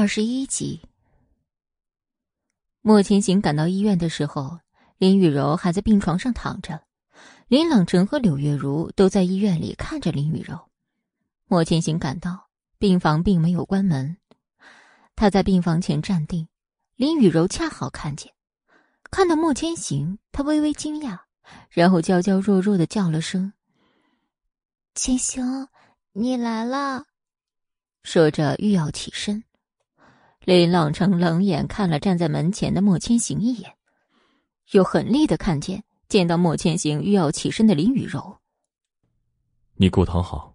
二十一集，莫千行赶到医院的时候，林雨柔还在病床上躺着，林朗成和柳月如都在医院里看着林雨柔。莫千行赶到病房，并没有关门，他在病房前站定。林雨柔恰好看见，看到莫千行，他微微惊讶，然后娇娇弱弱的叫了声：“千行，你来了。”说着欲要起身。林朗成冷眼看了站在门前的莫千行一眼，又狠厉的看见见到莫千行欲要起身的林雨柔。你给我躺好。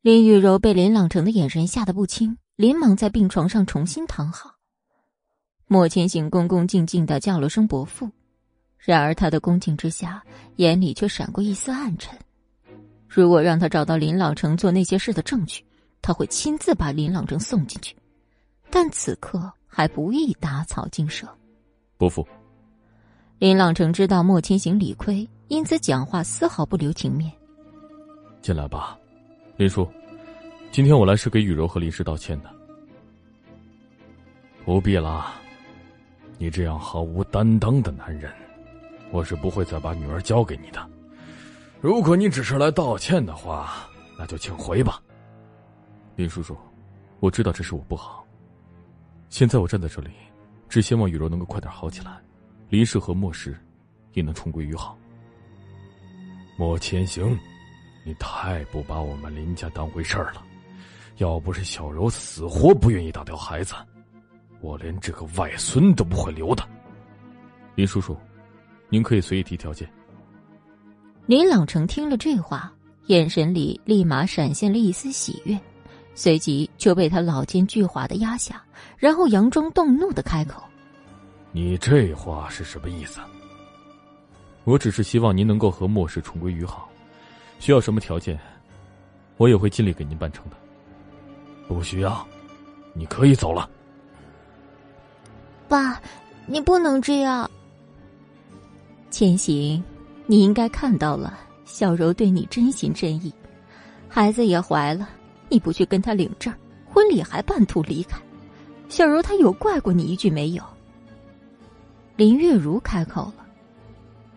林雨柔被林朗成的眼神吓得不轻，连忙在病床上重新躺好。莫千行恭恭敬敬的叫了声伯父，然而他的恭敬之下，眼里却闪过一丝暗沉。如果让他找到林朗成做那些事的证据，他会亲自把林朗成送进去。但此刻还不宜打草惊蛇。伯父，林朗成知道莫千行理亏，因此讲话丝毫不留情面。进来吧，林叔，今天我来是给雨柔和林氏道歉的。不必了，你这样毫无担当的男人，我是不会再把女儿交给你的。如果你只是来道歉的话，那就请回吧。林叔叔，我知道这是我不好。现在我站在这里，只希望雨柔能够快点好起来，林氏和莫氏也能重归于好。莫千行，你太不把我们林家当回事儿了。要不是小柔死活不愿意打掉孩子，我连这个外孙都不会留的。林叔叔，您可以随意提条件。林朗成听了这话，眼神里立马闪现了一丝喜悦。随即就被他老奸巨猾的压下，然后佯装动怒的开口：“你这话是什么意思？我只是希望您能够和莫氏重归于好，需要什么条件，我也会尽力给您办成的。不需要，你可以走了。”爸，你不能这样。千行，你应该看到了，小柔对你真心真意，孩子也怀了。你不去跟他领证，婚礼还半途离开，小柔她有怪过你一句没有？林月如开口了，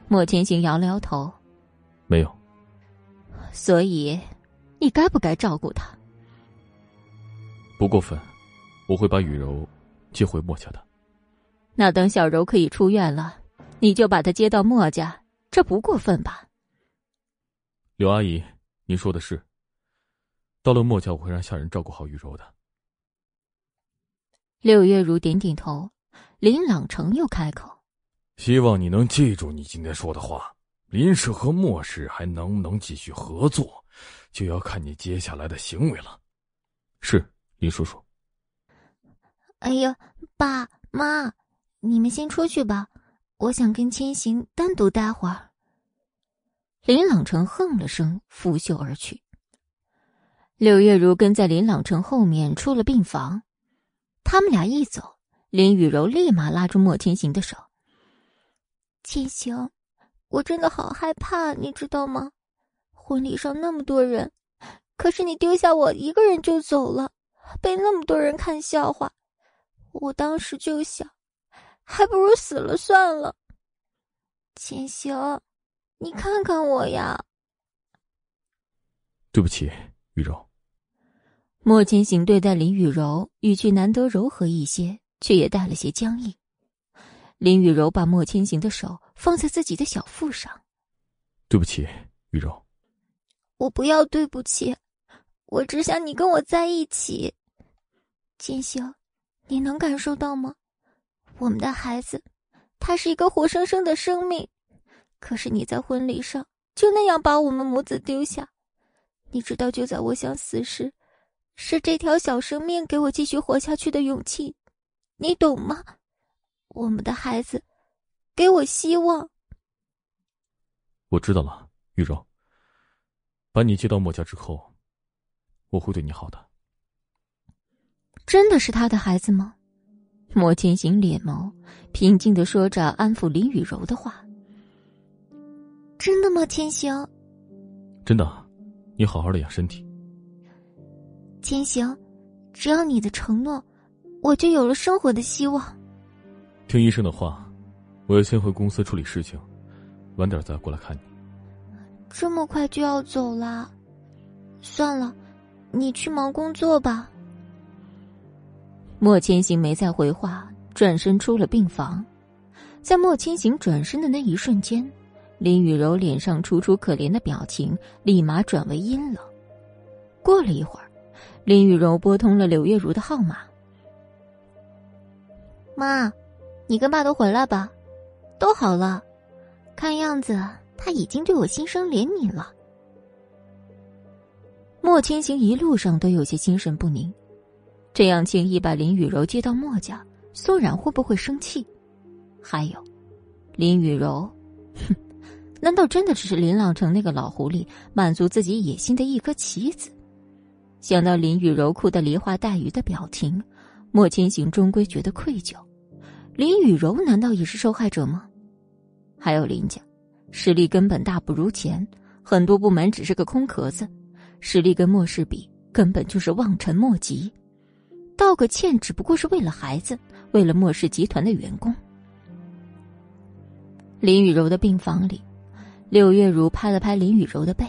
莫千行摇了摇头，没有。所以，你该不该照顾他？不过分，我会把雨柔接回莫家的。那等小柔可以出院了，你就把她接到莫家，这不过分吧？刘阿姨，您说的是。到了莫家，我会让下人照顾好雨柔的。柳月如点点头，林朗成又开口：“希望你能记住你今天说的话。林氏和莫氏还能不能继续合作，就要看你接下来的行为了。”是林叔叔。哎呀，爸妈，你们先出去吧，我想跟千行单独待会儿。林朗成哼了声，拂袖而去。柳月如跟在林朗成后面出了病房，他们俩一走，林雨柔立马拉住莫千行的手。千行，我真的好害怕，你知道吗？婚礼上那么多人，可是你丢下我一个人就走了，被那么多人看笑话。我当时就想，还不如死了算了。千行，你看看我呀。对不起。雨柔，莫千行对待林雨柔语气难得柔和一些，却也带了些僵硬。林雨柔把莫千行的手放在自己的小腹上。对不起，雨柔。我不要对不起，我只想你跟我在一起。千行，你能感受到吗？我们的孩子，他是一个活生生的生命，可是你在婚礼上就那样把我们母子丢下。你知道，就在我想死时，是这条小生命给我继续活下去的勇气，你懂吗？我们的孩子，给我希望。我知道了，玉柔。把你接到墨家之后，我会对你好的。真的是他的孩子吗？莫千行脸眸平静的说着，安抚林雨柔的话。真的吗，千行？真的。你好好的养身体，千行，只要你的承诺，我就有了生活的希望。听医生的话，我要先回公司处理事情，晚点再过来看你。这么快就要走了？算了，你去忙工作吧。莫千行没再回话，转身出了病房。在莫千行转身的那一瞬间，林雨柔脸上楚楚可怜的表情立马转为阴冷。过了一会儿，林雨柔拨通了柳月如的号码。妈，你跟爸都回来吧，都好了。看样子他已经对我心生怜悯了。莫千行一路上都有些心神不宁，这样轻易把林雨柔接到莫家，苏冉会不会生气？还有，林雨柔，哼，难道真的只是林朗城那个老狐狸满足自己野心的一颗棋子？想到林雨柔哭得梨花带雨的表情，莫千行终归觉得愧疚。林雨柔难道也是受害者吗？还有林家，实力根本大不如前，很多部门只是个空壳子，实力跟莫氏比，根本就是望尘莫及。道个歉只不过是为了孩子，为了莫氏集团的员工。林雨柔的病房里，柳月如拍了拍林雨柔的背。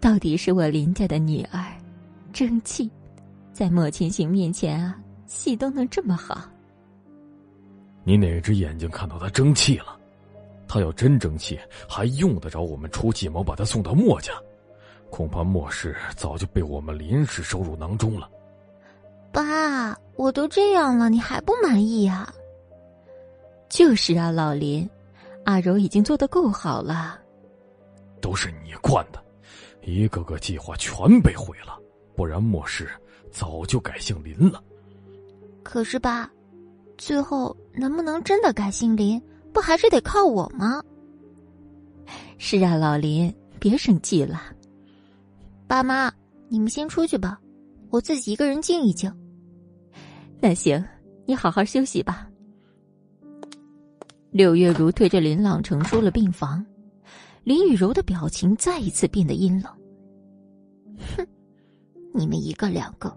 到底是我林家的女儿，争气，在莫千行面前啊，戏都能这么好。你哪只眼睛看到他争气了？他要真争气，还用得着我们出计谋把他送到莫家？恐怕莫氏早就被我们林氏收入囊中了。爸，我都这样了，你还不满意呀？就是啊，老林，阿柔已经做得够好了。都是你惯的，一个个计划全被毁了，不然莫氏早就改姓林了。可是爸。最后能不能真的改姓林，不还是得靠我吗？是啊，老林，别生气了。爸妈，你们先出去吧，我自己一个人静一静。那行，你好好休息吧。柳月如推着林朗成出了病房，林雨柔的表情再一次变得阴冷。哼，你们一个两个，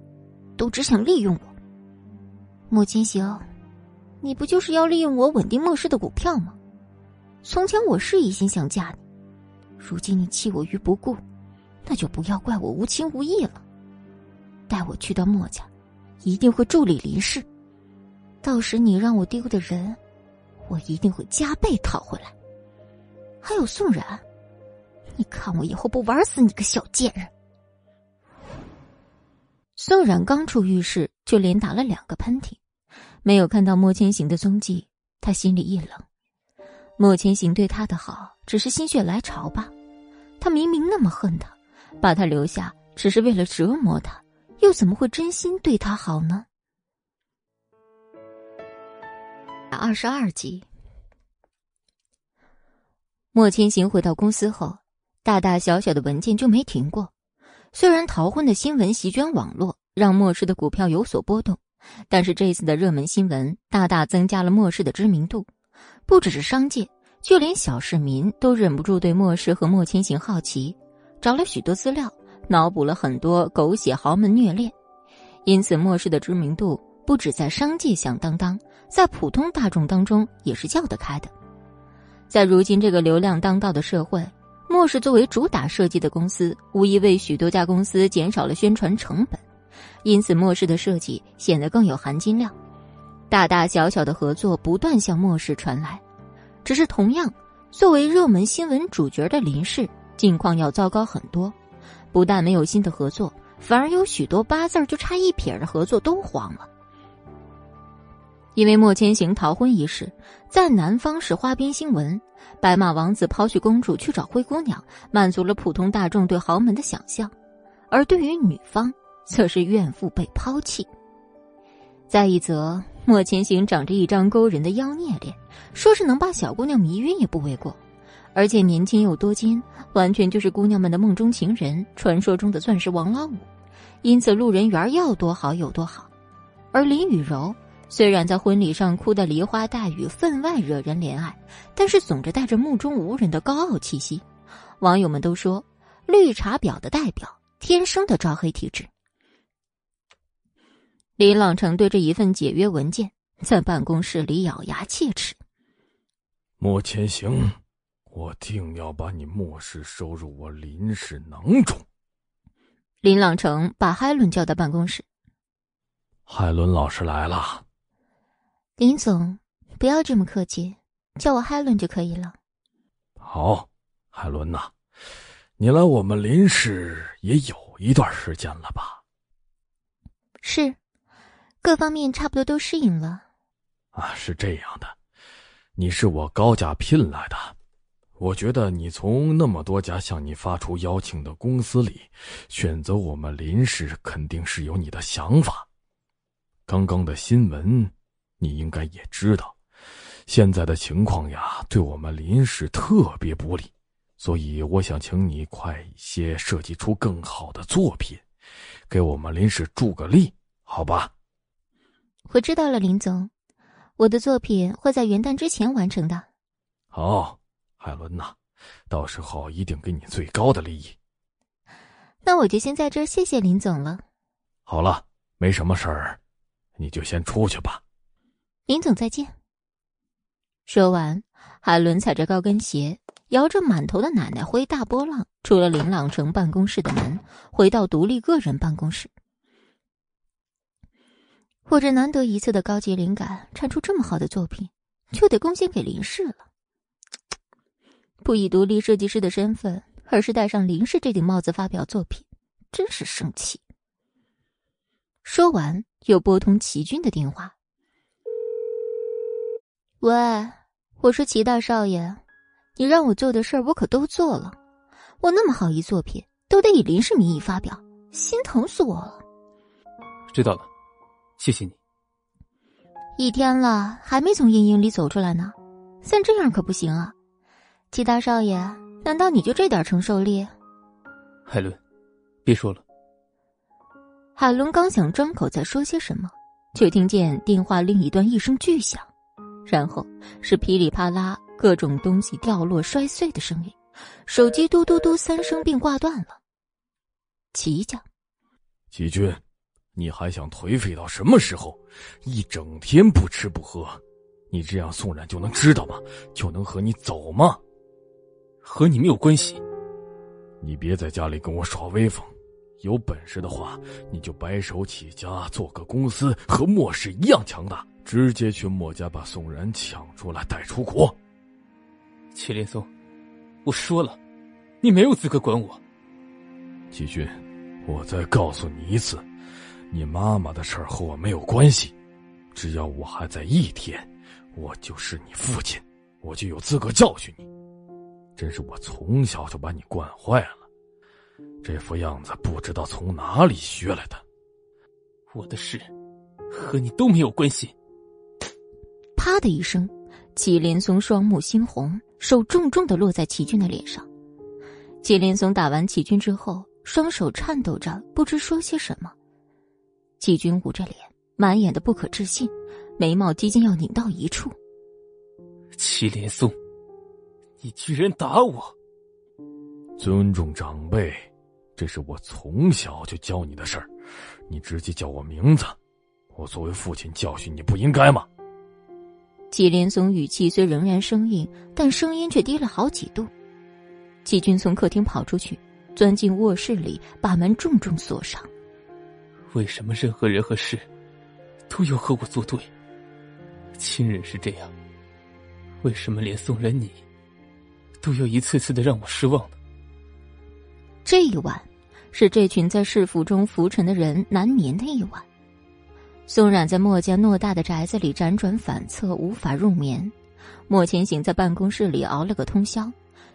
都只想利用我。莫千行。你不就是要利用我稳定莫氏的股票吗？从前我是一心想嫁你，如今你弃我于不顾，那就不要怪我无情无义了。带我去到莫家，一定会助理林氏。到时你让我丢的人，我一定会加倍讨回来。还有宋冉，你看我以后不玩死你个小贱人！宋冉刚出浴室，就连打了两个喷嚏。没有看到莫千行的踪迹，他心里一冷。莫千行对他的好，只是心血来潮吧？他明明那么恨他，把他留下只是为了折磨他，又怎么会真心对他好呢？二十二集，莫千行回到公司后，大大小小的文件就没停过。虽然逃婚的新闻席卷网络，让莫氏的股票有所波动。但是这次的热门新闻大大增加了莫氏的知名度，不只是商界，就连小市民都忍不住对莫氏和莫千行好奇，找了许多资料，脑补了很多狗血豪门虐恋，因此莫氏的知名度不止在商界响当当，在普通大众当中也是叫得开的。在如今这个流量当道的社会，莫氏作为主打设计的公司，无疑为许多家公司减少了宣传成本。因此，末世的设计显得更有含金量。大大小小的合作不断向末世传来，只是同样，作为热门新闻主角的林氏境况要糟糕很多。不但没有新的合作，反而有许多八字就差一撇的合作都黄了。因为莫千行逃婚一事，在南方是花边新闻，白马王子抛弃公主去找灰姑娘，满足了普通大众对豪门的想象；而对于女方，则是怨妇被抛弃。再一则，莫千行长着一张勾人的妖孽脸，说是能把小姑娘迷晕也不为过，而且年轻又多金，完全就是姑娘们的梦中情人，传说中的钻石王老五。因此，路人缘要多好有多好。而林雨柔虽然在婚礼上哭得梨花带雨，分外惹人怜爱，但是总着带着目中无人的高傲气息。网友们都说，绿茶婊的代表，天生的招黑体质。林朗成对着一份解约文件，在办公室里咬牙切齿。莫千行，我定要把你莫氏收入我林氏囊中。林朗成把海伦叫到办公室。海伦老师来了。林总，不要这么客气，叫我海伦就可以了。好，海伦呐，你来我们林氏也有一段时间了吧？是。各方面差不多都适应了，啊，是这样的，你是我高价聘来的，我觉得你从那么多家向你发出邀请的公司里，选择我们林氏肯定是有你的想法。刚刚的新闻，你应该也知道，现在的情况呀，对我们林氏特别不利，所以我想请你快一些设计出更好的作品，给我们林氏助个力，好吧？我知道了，林总，我的作品会在元旦之前完成的。好，海伦呐，到时候一定给你最高的利益。那我就先在这儿谢谢林总了。好了，没什么事儿，你就先出去吧。林总再见。说完，海伦踩着高跟鞋，摇着满头的奶奶灰大波浪，出了林朗城办公室的门，回到独立个人办公室。我这难得一次的高级灵感，产出这么好的作品，就得贡献给林氏了。不以独立设计师的身份，而是戴上林氏这顶帽子发表作品，真是生气。说完，又拨通齐军的电话：“喂，我说齐大少爷，你让我做的事儿，我可都做了。我那么好一作品，都得以林氏名义发表，心疼死我了。”知道了。谢谢你。一天了，还没从阴影里走出来呢，像这样可不行啊！齐大少爷，难道你就这点承受力？海伦，别说了。海伦刚想张口再说些什么，却听见电话另一端一声巨响，然后是噼里啪啦各种东西掉落摔碎的声音，手机嘟嘟嘟三声便挂断了。齐家，齐军。你还想颓废到什么时候？一整天不吃不喝，你这样宋冉就能知道吗？就能和你走吗？和你没有关系。你别在家里跟我耍威风，有本事的话，你就白手起家做个公司，和莫氏一样强大，直接去墨家把宋然抢出来带出国。祁连松，我说了，你没有资格管我。季军，我再告诉你一次。你妈妈的事儿和我没有关系，只要我还在一天，我就是你父亲，我就有资格教训你。真是我从小就把你惯坏了，这副样子不知道从哪里学来的。我的事和你都没有关系。啪的一声，祁连松双目猩红，手重重的落在齐军的脸上。祁连松打完齐军之后，双手颤抖着，不知说些什么。季军捂着脸，满眼的不可置信，眉毛几近要拧到一处。祁连松，你居然打我！尊重长辈，这是我从小就教你的事儿。你直接叫我名字，我作为父亲教训你不应该吗？祁连松语气虽仍然生硬，但声音却低了好几度。季军从客厅跑出去，钻进卧室里，把门重重锁上。为什么任何人和事都要和我作对？亲人是这样，为什么连宋然你都要一次次的让我失望呢？这一晚是这群在市府中浮沉的人难眠的一晚。宋冉在莫家偌大的宅子里辗转反侧，无法入眠。莫千行在办公室里熬了个通宵，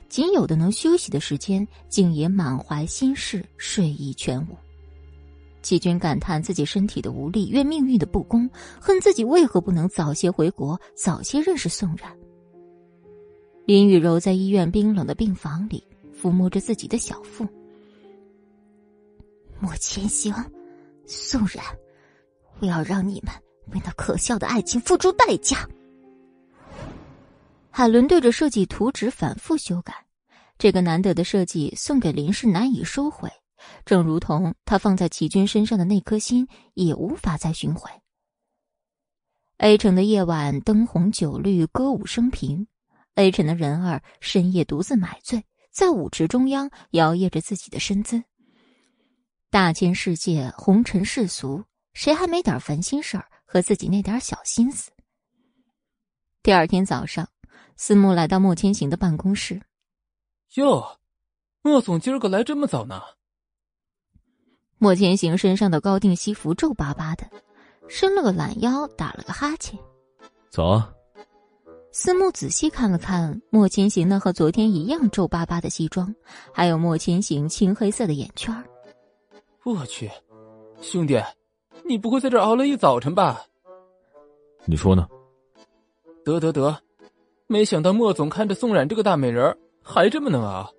仅有的能休息的时间，竟也满怀心事，睡意全无。齐军感叹自己身体的无力，怨命运的不公，恨自己为何不能早些回国，早些认识宋冉。林雨柔在医院冰冷的病房里抚摸着自己的小腹。莫千行，宋冉，我要让你们为那可笑的爱情付出代价。海伦对着设计图纸反复修改，这个难得的设计送给林氏难以收回。正如同他放在齐军身上的那颗心也无法再寻回。A 城的夜晚，灯红酒绿，歌舞升平。A 城的人儿深夜独自买醉，在舞池中央摇曳着自己的身姿。大千世界，红尘世俗，谁还没点烦心事儿和自己那点小心思？第二天早上，思慕来到莫千行的办公室。哟，莫总今儿个来这么早呢？莫千行身上的高定西服皱巴巴的。伸了个懒腰，打了个哈欠。早啊。思慕仔细看了看莫千行那和昨天一样皱巴巴的西装，还有莫千行青黑色的眼圈我去，兄弟，你不会在这熬了一早晨吧？你说呢？得得得，没想到莫总看着宋冉这个大美人还这么能熬。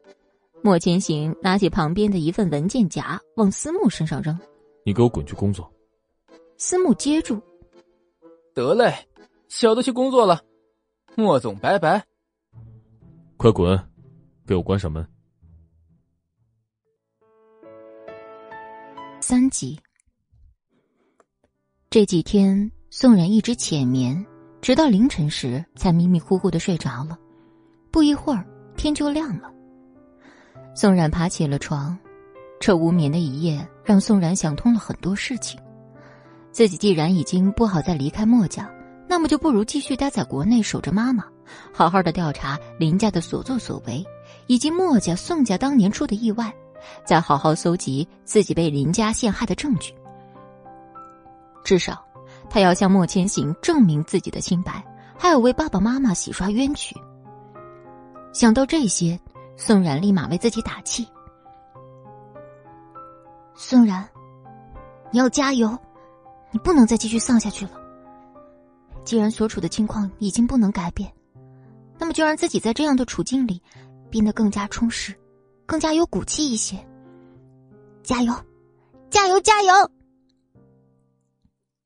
莫千行拿起旁边的一份文件夹，往思慕身上扔：“你给我滚去工作。”思慕接住，得嘞，小的去工作了。莫总，拜拜。快滚，给我关上门。三集。这几天，宋冉一直浅眠，直到凌晨时才迷迷糊糊的睡着了。不一会儿，天就亮了。宋冉爬起了床，这无眠的一夜让宋冉想通了很多事情。自己既然已经不好再离开墨家，那么就不如继续待在国内守着妈妈，好好的调查林家的所作所为，以及墨家、宋家当年出的意外，再好好搜集自己被林家陷害的证据。至少，他要向莫千行证明自己的清白，还要为爸爸妈妈洗刷冤屈。想到这些，宋冉立马为自己打气：“宋冉，你要加油！”你不能再继续丧下去了。既然所处的境况已经不能改变，那么就让自己在这样的处境里变得更加充实，更加有骨气一些。加油，加油，加油！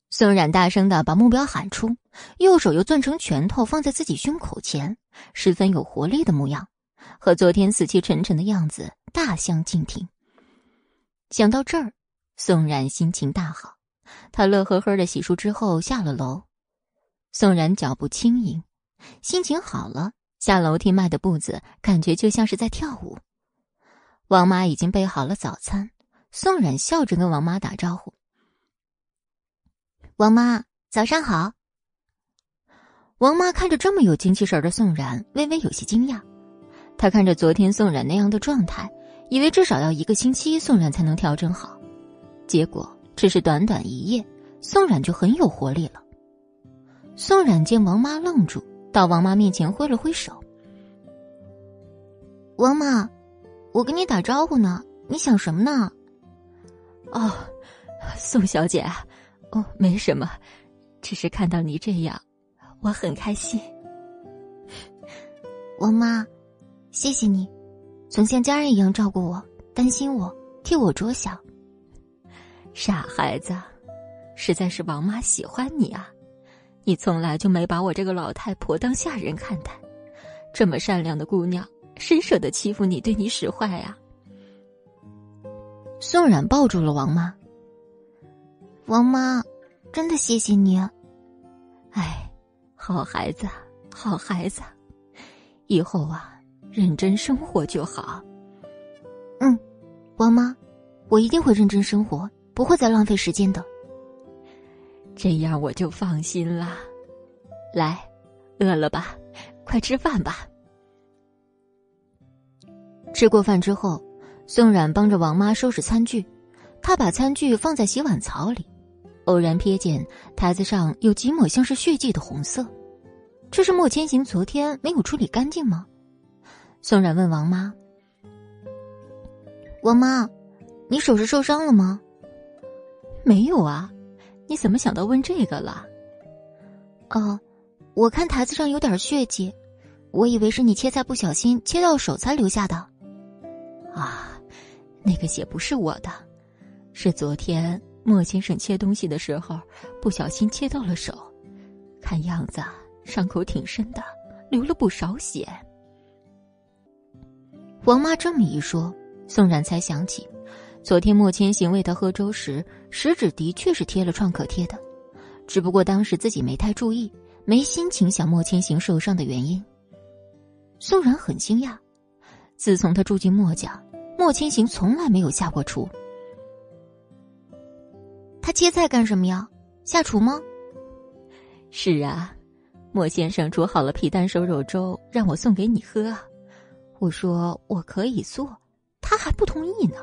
宋冉大声的把目标喊出，右手又攥成拳头放在自己胸口前，十分有活力的模样，和昨天死气沉沉的样子大相径庭。想到这儿，宋冉心情大好。他乐呵呵的洗漱之后下了楼，宋冉脚步轻盈，心情好了，下楼梯迈的步子感觉就像是在跳舞。王妈已经备好了早餐，宋冉笑着跟王妈打招呼：“王妈，早上好。”王妈看着这么有精气神的宋冉，微微有些惊讶。她看着昨天宋冉那样的状态，以为至少要一个星期宋冉才能调整好，结果。只是短短一夜，宋冉就很有活力了。宋冉见王妈愣住，到王妈面前挥了挥手：“王妈，我跟你打招呼呢，你想什么呢？”“哦，宋小姐，哦，没什么，只是看到你这样，我很开心。”王妈，谢谢你，总像家人一样照顾我，担心我，替我着想。傻孩子，实在是王妈喜欢你啊！你从来就没把我这个老太婆当下人看待，这么善良的姑娘，谁舍得欺负你，对你使坏啊？宋冉抱住了王妈。王妈，真的谢谢你。哎，好孩子，好孩子，以后啊，认真生活就好。嗯，王妈，我一定会认真生活。不会再浪费时间的，这样我就放心了。来，饿了吧？快吃饭吧。吃过饭之后，宋冉帮着王妈收拾餐具，她把餐具放在洗碗槽里，偶然瞥见台子上有几抹像是血迹的红色，这是莫千行昨天没有处理干净吗？宋冉问王妈：“王妈，你手是受伤了吗？”没有啊，你怎么想到问这个了？哦，我看台子上有点血迹，我以为是你切菜不小心切到手才留下的。啊，那个血不是我的，是昨天莫先生切东西的时候不小心切到了手，看样子伤口挺深的，流了不少血。王妈这么一说，宋冉才想起。昨天莫千行喂他喝粥时，食指的确是贴了创可贴的，只不过当时自己没太注意，没心情想莫千行受伤的原因。宋然很惊讶，自从他住进莫家，莫千行从来没有下过厨。他切菜干什么呀？下厨吗？是啊，莫先生煮好了皮蛋瘦肉粥，让我送给你喝啊。我说我可以做，他还不同意呢。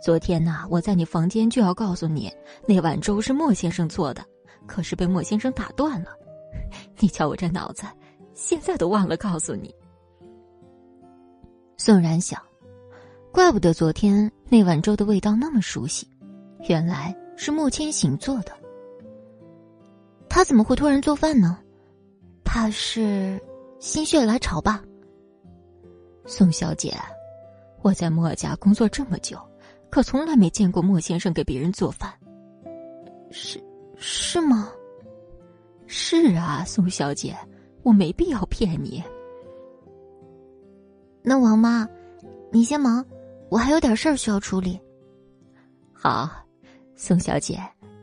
昨天呐，我在你房间就要告诉你，那碗粥是莫先生做的，可是被莫先生打断了。你瞧我这脑子，现在都忘了告诉你。宋然想，怪不得昨天那碗粥的味道那么熟悉，原来是莫千行做的。他怎么会突然做饭呢？怕是心血来潮吧。宋小姐，我在莫家工作这么久。可从来没见过莫先生给别人做饭，是是吗？是啊，宋小姐，我没必要骗你。那王妈，你先忙，我还有点事儿需要处理。好，宋小姐，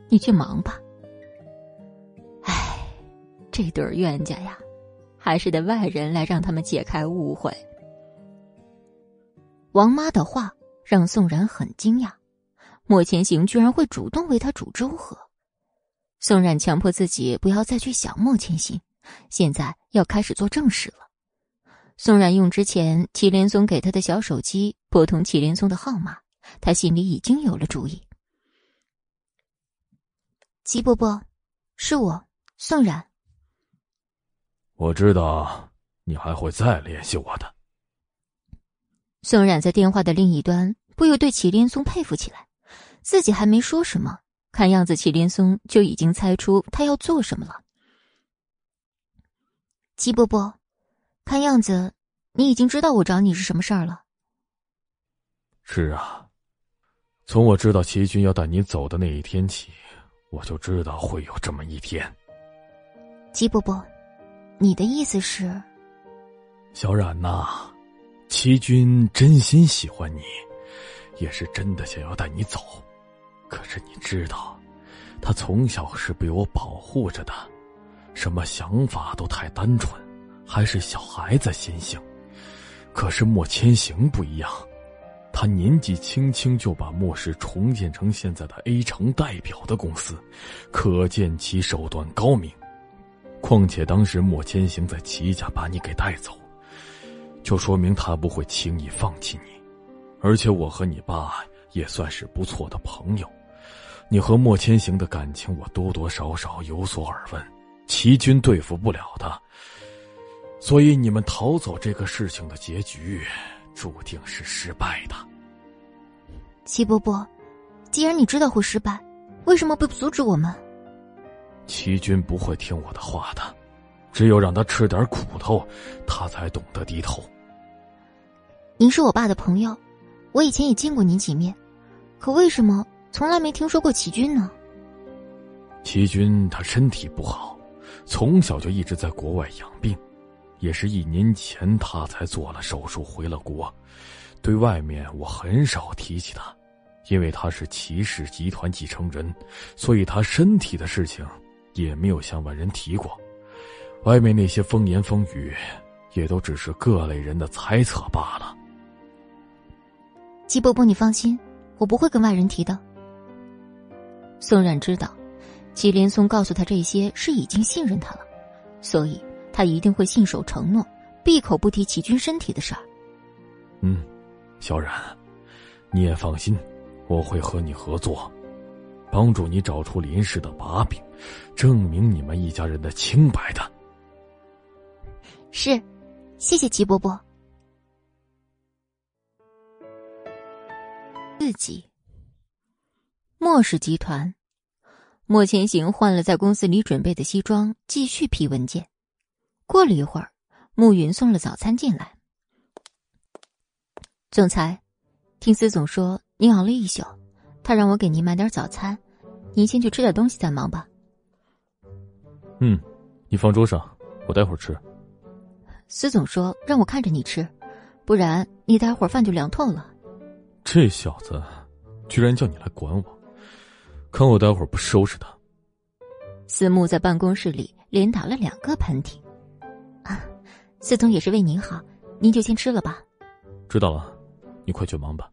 你去忙吧。唉，这对冤家呀，还是得外人来让他们解开误会。王妈的话。让宋然很惊讶，莫千行居然会主动为他煮粥喝。宋冉强迫自己不要再去想莫千行，现在要开始做正事了。宋冉用之前祁连松给他的小手机拨通祁连松的号码，他心里已经有了主意。齐伯伯，是我，宋冉。我知道你还会再联系我的。宋冉在电话的另一端不由对祁连松佩服起来，自己还没说什么，看样子祁连松就已经猜出他要做什么了。齐伯伯，看样子你已经知道我找你是什么事儿了。是啊，从我知道齐军要带你走的那一天起，我就知道会有这么一天。齐伯伯，你的意思是？小冉呐。齐军真心喜欢你，也是真的想要带你走。可是你知道，他从小是被我保护着的，什么想法都太单纯，还是小孩子心性。可是莫千行不一样，他年纪轻轻就把末世重建成现在的 A 城代表的公司，可见其手段高明。况且当时莫千行在齐家把你给带走。就说明他不会轻易放弃你，而且我和你爸也算是不错的朋友。你和莫千行的感情，我多多少少有所耳闻。齐军对付不了他，所以你们逃走这个事情的结局，注定是失败的。齐伯伯，既然你知道会失败，为什么不阻止我们？齐军不会听我的话的，只有让他吃点苦头，他才懂得低头。您是我爸的朋友，我以前也见过您几面，可为什么从来没听说过齐军呢？齐军他身体不好，从小就一直在国外养病，也是一年前他才做了手术回了国。对外面我很少提起他，因为他是齐氏集团继承人，所以他身体的事情也没有向外人提过。外面那些风言风语，也都只是各类人的猜测罢了。季伯伯，你放心，我不会跟外人提的。宋冉知道，季连松告诉他这些是已经信任他了，所以他一定会信守承诺，闭口不提齐军身体的事儿。嗯，小冉，你也放心，我会和你合作，帮助你找出林氏的把柄，证明你们一家人的清白的。是，谢谢齐伯伯。自己，莫氏集团，莫千行换了在公司里准备的西装，继续批文件。过了一会儿，慕云送了早餐进来。总裁，听司总说您熬了一宿，他让我给您买点早餐，您先去吃点东西再忙吧。嗯，你放桌上，我待会儿吃。司总说让我看着你吃，不然你待会儿饭就凉透了。这小子居然叫你来管我，看我待会儿不收拾他！司慕在办公室里连打了两个喷嚏。啊，司总也是为您好，您就先吃了吧。知道了，你快去忙吧。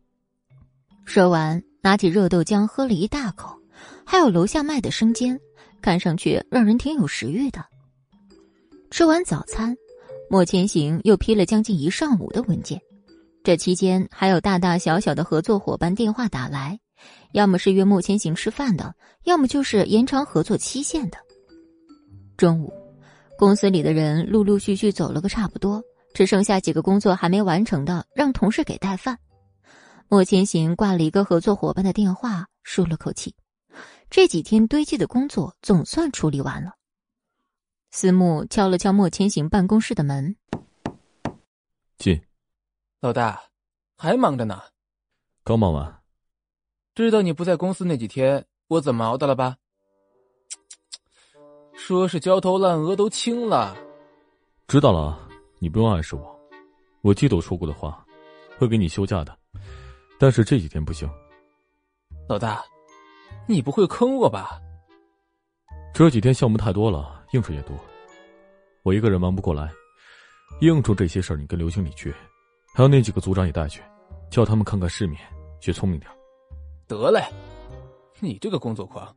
说完，拿起热豆浆喝了一大口，还有楼下卖的生煎，看上去让人挺有食欲的。吃完早餐，莫千行又批了将近一上午的文件。这期间还有大大小小的合作伙伴电话打来，要么是约莫千行吃饭的，要么就是延长合作期限的。中午，公司里的人陆陆续续走了个差不多，只剩下几个工作还没完成的，让同事给带饭。莫千行挂了一个合作伙伴的电话，舒了口气，这几天堆积的工作总算处理完了。思慕敲了敲莫千行办公室的门，进。老大，还忙着呢。刚忙完。知道你不在公司那几天，我怎么熬的了吧？说是焦头烂额都清了。知道了，你不用暗示我。我记得我说过的话，会给你休假的。但是这几天不行。老大，你不会坑我吧？这几天项目太多了，应酬也多，我一个人忙不过来。应酬这些事儿，你跟刘经理去。还有那几个组长也带去，叫他们看看世面，学聪明点。得嘞，你这个工作狂，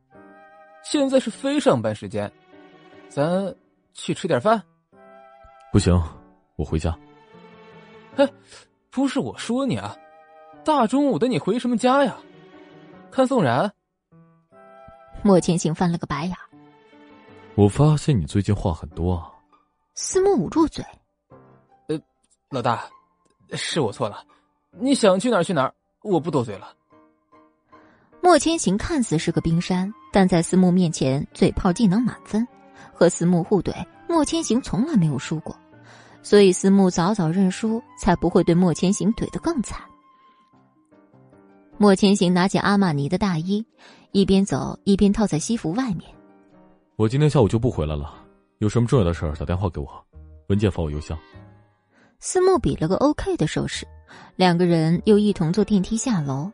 现在是非上班时间，咱去吃点饭。不行，我回家。哎，不是我说你啊，大中午的你回什么家呀？看宋然。莫千行翻了个白眼。我发现你最近话很多啊。司慕捂住嘴。呃，老大。是我错了，你想去哪儿去哪儿，我不多嘴了。莫千行看似是个冰山，但在司慕面前嘴炮技能满分，和司慕互怼，莫千行从来没有输过，所以司慕早早认输，才不会对莫千行怼得更惨。莫千行拿起阿玛尼的大衣，一边走一边套在西服外面。我今天下午就不回来了，有什么重要的事儿打电话给我，文件发我邮箱。司慕比了个 OK 的手势，两个人又一同坐电梯下楼。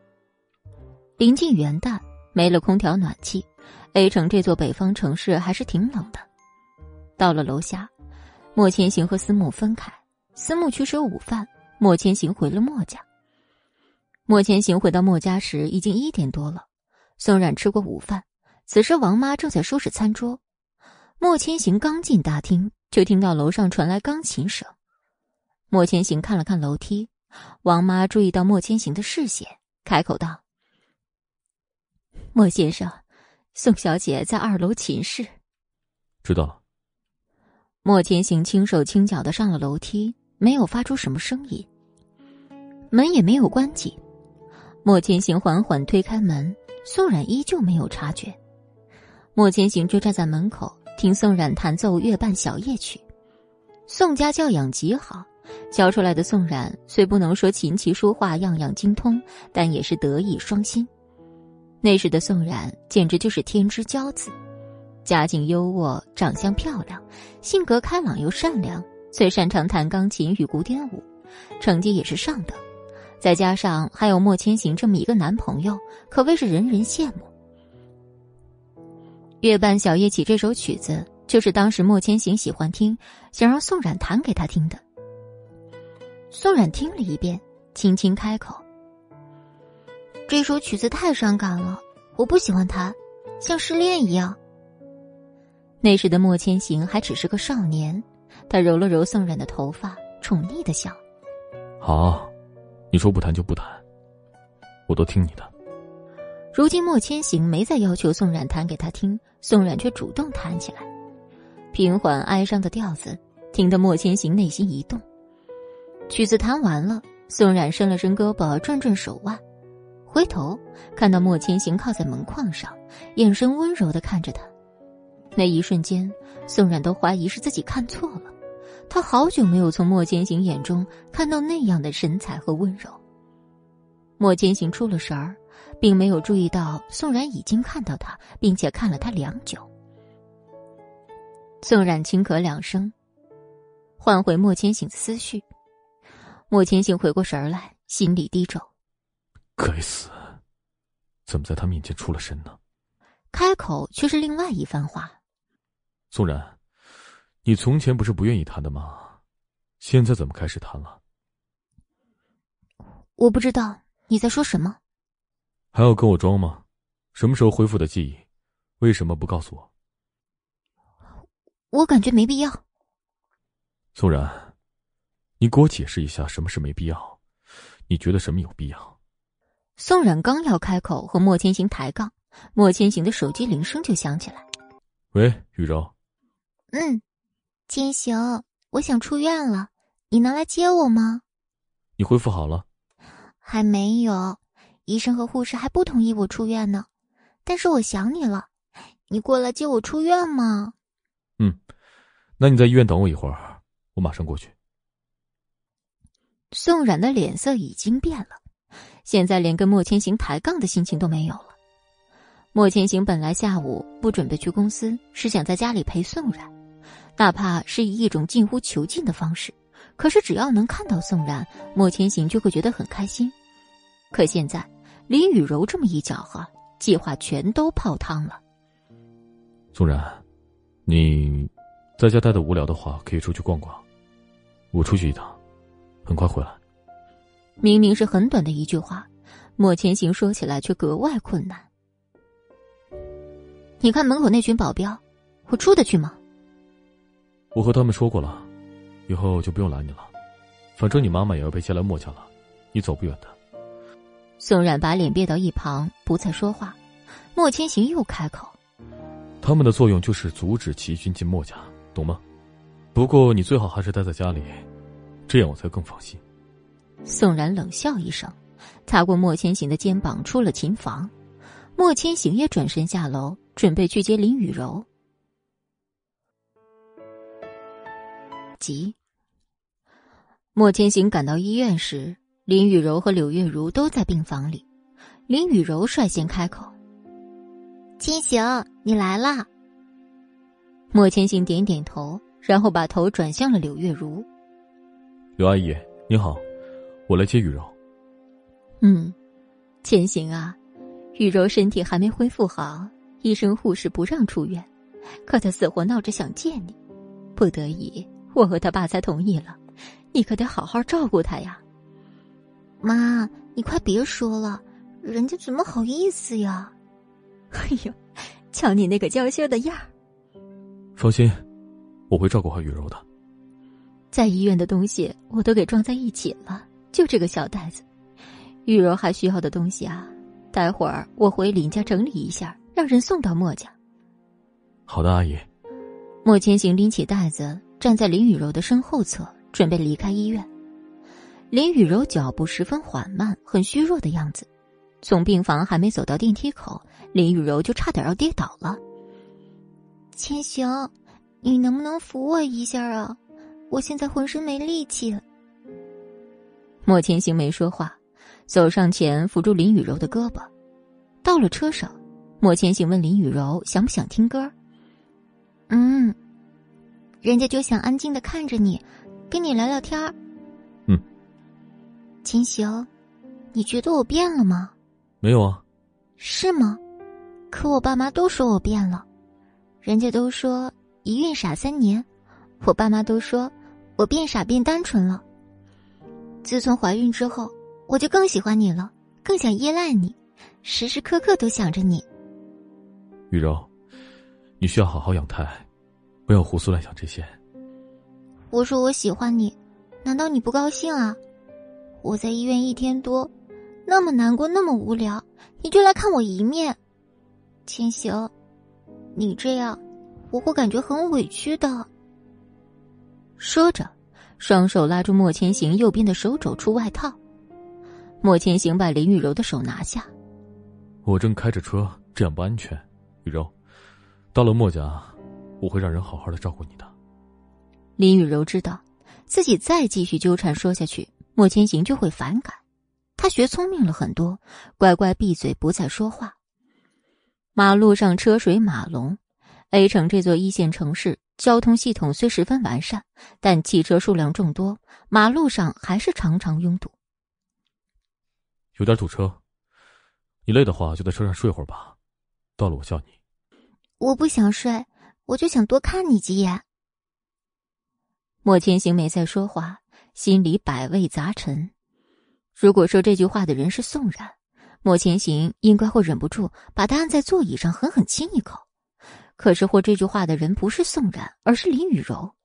临近元旦，没了空调暖气，A 城这座北方城市还是挺冷的。到了楼下，莫千行和思慕分开，思慕去吃午饭，莫千行回了莫家。莫千行回到莫家时已经一点多了，宋冉吃过午饭，此时王妈正在收拾餐桌。莫千行刚进大厅，就听到楼上传来钢琴声。莫千行看了看楼梯，王妈注意到莫千行的视线，开口道：“莫先生，宋小姐在二楼寝室。”知道了。莫千行轻手轻脚的上了楼梯，没有发出什么声音，门也没有关紧。莫千行缓缓推开门，宋冉依旧没有察觉。莫千行就站在门口听宋冉弹奏月半小夜曲，宋家教养极好。教出来的宋冉虽不能说琴棋书画样样精通，但也是德艺双馨。那时的宋冉简直就是天之骄子，家境优渥，长相漂亮，性格开朗又善良，最擅长弹钢琴与古典舞，成绩也是上等。再加上还有莫千行这么一个男朋友，可谓是人人羡慕。《月半小夜曲》这首曲子就是当时莫千行喜欢听，想让宋冉弹给他听的。宋冉听了一遍，轻轻开口：“这首曲子太伤感了，我不喜欢弹，像失恋一样。”那时的莫千行还只是个少年，他揉了揉宋冉的头发，宠溺的笑：“好，你说不谈就不谈，我都听你的。”如今莫千行没再要求宋冉弹给他听，宋冉却主动弹起来，平缓哀伤的调子，听得莫千行内心一动。曲子弹完了，宋冉伸了伸胳膊，转转手腕，回头看到莫千行靠在门框上，眼神温柔的看着他。那一瞬间，宋冉都怀疑是自己看错了。他好久没有从莫千行眼中看到那样的神采和温柔。莫千行出了神儿，并没有注意到宋冉已经看到他，并且看了他良久。宋冉轻咳两声，换回莫千行的思绪。莫千行回过神来，心里低咒：“该死，怎么在他面前出了神呢？开口却是另外一番话。宋然，你从前不是不愿意谈的吗？现在怎么开始谈了？我不知道你在说什么。还要跟我装吗？什么时候恢复的记忆？为什么不告诉我？我感觉没必要。宋然，你给我解释一下什么是没必要？你觉得什么有必要？宋冉刚要开口和莫千行抬杠，莫千行的手机铃声就响起来。喂，雨柔。嗯，千行，我想出院了，你能来接我吗？你恢复好了？还没有，医生和护士还不同意我出院呢。但是我想你了，你过来接我出院吗？嗯，那你在医院等我一会儿，我马上过去。宋冉的脸色已经变了，现在连跟莫千行抬杠的心情都没有了。莫千行本来下午不准备去公司，是想在家里陪宋冉，哪怕是以一种近乎囚禁的方式。可是只要能看到宋冉，莫千行就会觉得很开心。可现在林雨柔这么一搅和，计划全都泡汤了。宋冉。你在家待的无聊的话，可以出去逛逛。我出去一趟，很快回来。明明是很短的一句话，莫千行说起来却格外困难。你看门口那群保镖，我出得去吗？我和他们说过了，以后就不用拦你了。反正你妈妈也要被接来墨家了，你走不远的。宋冉把脸别到一旁，不再说话。莫千行又开口。他们的作用就是阻止齐军进墨家，懂吗？不过你最好还是待在家里，这样我才更放心。宋冉冷笑一声，擦过莫千行的肩膀，出了琴房。莫千行也转身下楼，准备去接林雨柔。急。莫千行赶到医院时，林雨柔和柳月如都在病房里。林雨柔率先开口。千行，你来了。莫千行点点头，然后把头转向了柳月如。刘阿姨，你好，我来接雨柔。嗯，千行啊，雨柔身体还没恢复好，医生护士不让出院，可她死活闹着想见你，不得已，我和他爸才同意了。你可得好好照顾他呀。妈，你快别说了，人家怎么好意思呀？哎呦，瞧你那个娇羞的样儿！放心，我会照顾好雨柔的。在医院的东西我都给装在一起了，就这个小袋子。雨柔还需要的东西啊，待会儿我回林家整理一下，让人送到莫家。好的，阿姨。莫千行拎起袋子，站在林雨柔的身后侧，准备离开医院。林雨柔脚步十分缓慢，很虚弱的样子。从病房还没走到电梯口，林雨柔就差点要跌倒了。千行，你能不能扶我一下啊？我现在浑身没力气。莫千行没说话，走上前扶住林雨柔的胳膊。到了车上，莫千行问林雨柔想不想听歌。嗯，人家就想安静的看着你，跟你聊聊天儿。嗯，秦行，你觉得我变了吗？没有啊，是吗？可我爸妈都说我变了，人家都说一孕傻三年，我爸妈都说我变傻变单纯了。自从怀孕之后，我就更喜欢你了，更想依赖你，时时刻刻都想着你。玉柔，你需要好好养胎，不要胡思乱想这些。我说我喜欢你，难道你不高兴啊？我在医院一天多。那么难过，那么无聊，你就来看我一面，千行，你这样，我会感觉很委屈的。说着，双手拉住莫千行右边的手肘处外套。莫千行把林雨柔的手拿下。我正开着车，这样不安全。雨柔，到了莫家，我会让人好好的照顾你的。林雨柔知道，自己再继续纠缠说下去，莫千行就会反感。他学聪明了很多，乖乖闭嘴，不再说话。马路上车水马龙，A 城这座一线城市交通系统虽十分完善，但汽车数量众多，马路上还是常常拥堵。有点堵车，你累的话，就在车上睡会儿吧。到了我叫你。我不想睡，我就想多看你几眼。莫千行没再说话，心里百味杂陈。如果说这句话的人是宋冉，莫千行应该会忍不住把他按在座椅上狠狠亲一口。可是，或这句话的人不是宋冉，而是林雨柔。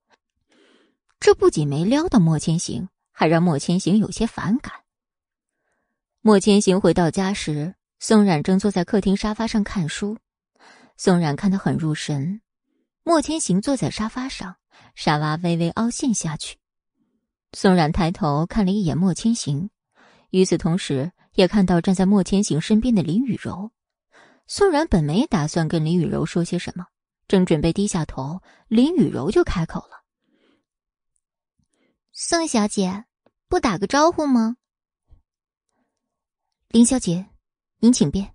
这不仅没撩到莫千行，还让莫千行有些反感。莫千行回到家时，宋冉正坐在客厅沙发上看书。宋冉看得很入神。莫千行坐在沙发上，沙发微微凹陷下去。宋冉抬头看了一眼莫千行，与此同时，也看到站在莫千行身边的林雨柔。宋冉本没打算跟林雨柔说些什么，正准备低下头，林雨柔就开口了：“宋小姐，不打个招呼吗？”林小姐，您请便。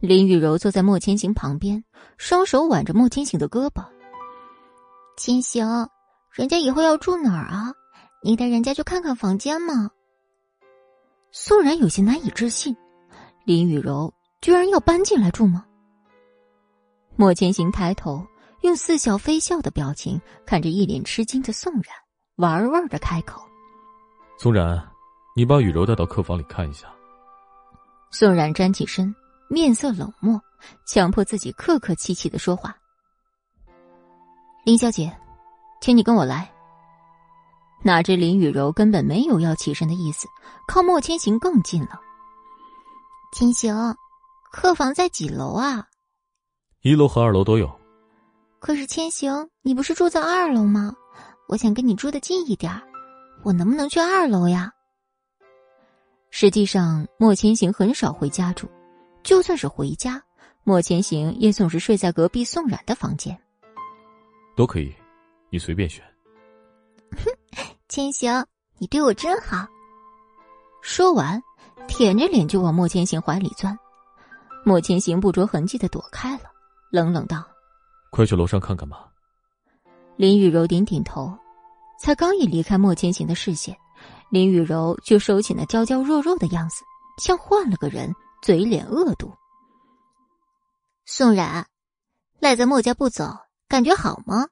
林雨柔坐在莫千行旁边，双手挽着莫千行的胳膊。千行，人家以后要住哪儿啊？你带人家去看看房间嘛。宋然有些难以置信，林雨柔居然要搬进来住吗？莫千行抬头，用似笑非笑的表情看着一脸吃惊的宋然，玩味的开口：“宋然，你把雨柔带到客房里看一下。”宋然站起身。面色冷漠，强迫自己客客气气的说话。林小姐，请你跟我来。哪知林雨柔根本没有要起身的意思，靠莫千行更近了。千行，客房在几楼啊？一楼和二楼都有。可是千行，你不是住在二楼吗？我想跟你住的近一点，我能不能去二楼呀？实际上，莫千行很少回家住。就算是回家，莫千行也总是睡在隔壁宋冉的房间。都可以，你随便选。哼，千行，你对我真好。说完，舔着脸就往莫千行怀里钻。莫千行不着痕迹的躲开了，冷冷道：“快去楼上看看吧。”林雨柔点点头，才刚一离开莫千行的视线，林雨柔就收起那娇娇弱弱的样子，像换了个人。嘴脸恶毒，宋冉赖在墨家不走，感觉好吗？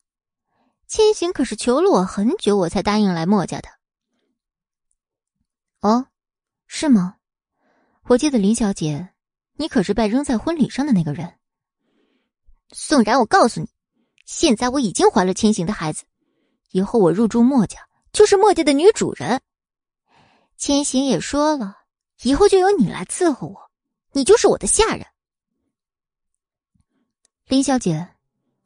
千行可是求了我很久，我才答应来墨家的。哦，是吗？我记得林小姐，你可是被扔在婚礼上的那个人。宋冉，我告诉你，现在我已经怀了千行的孩子，以后我入住墨家就是墨家的女主人。千行也说了，以后就由你来伺候我。你就是我的下人，林小姐，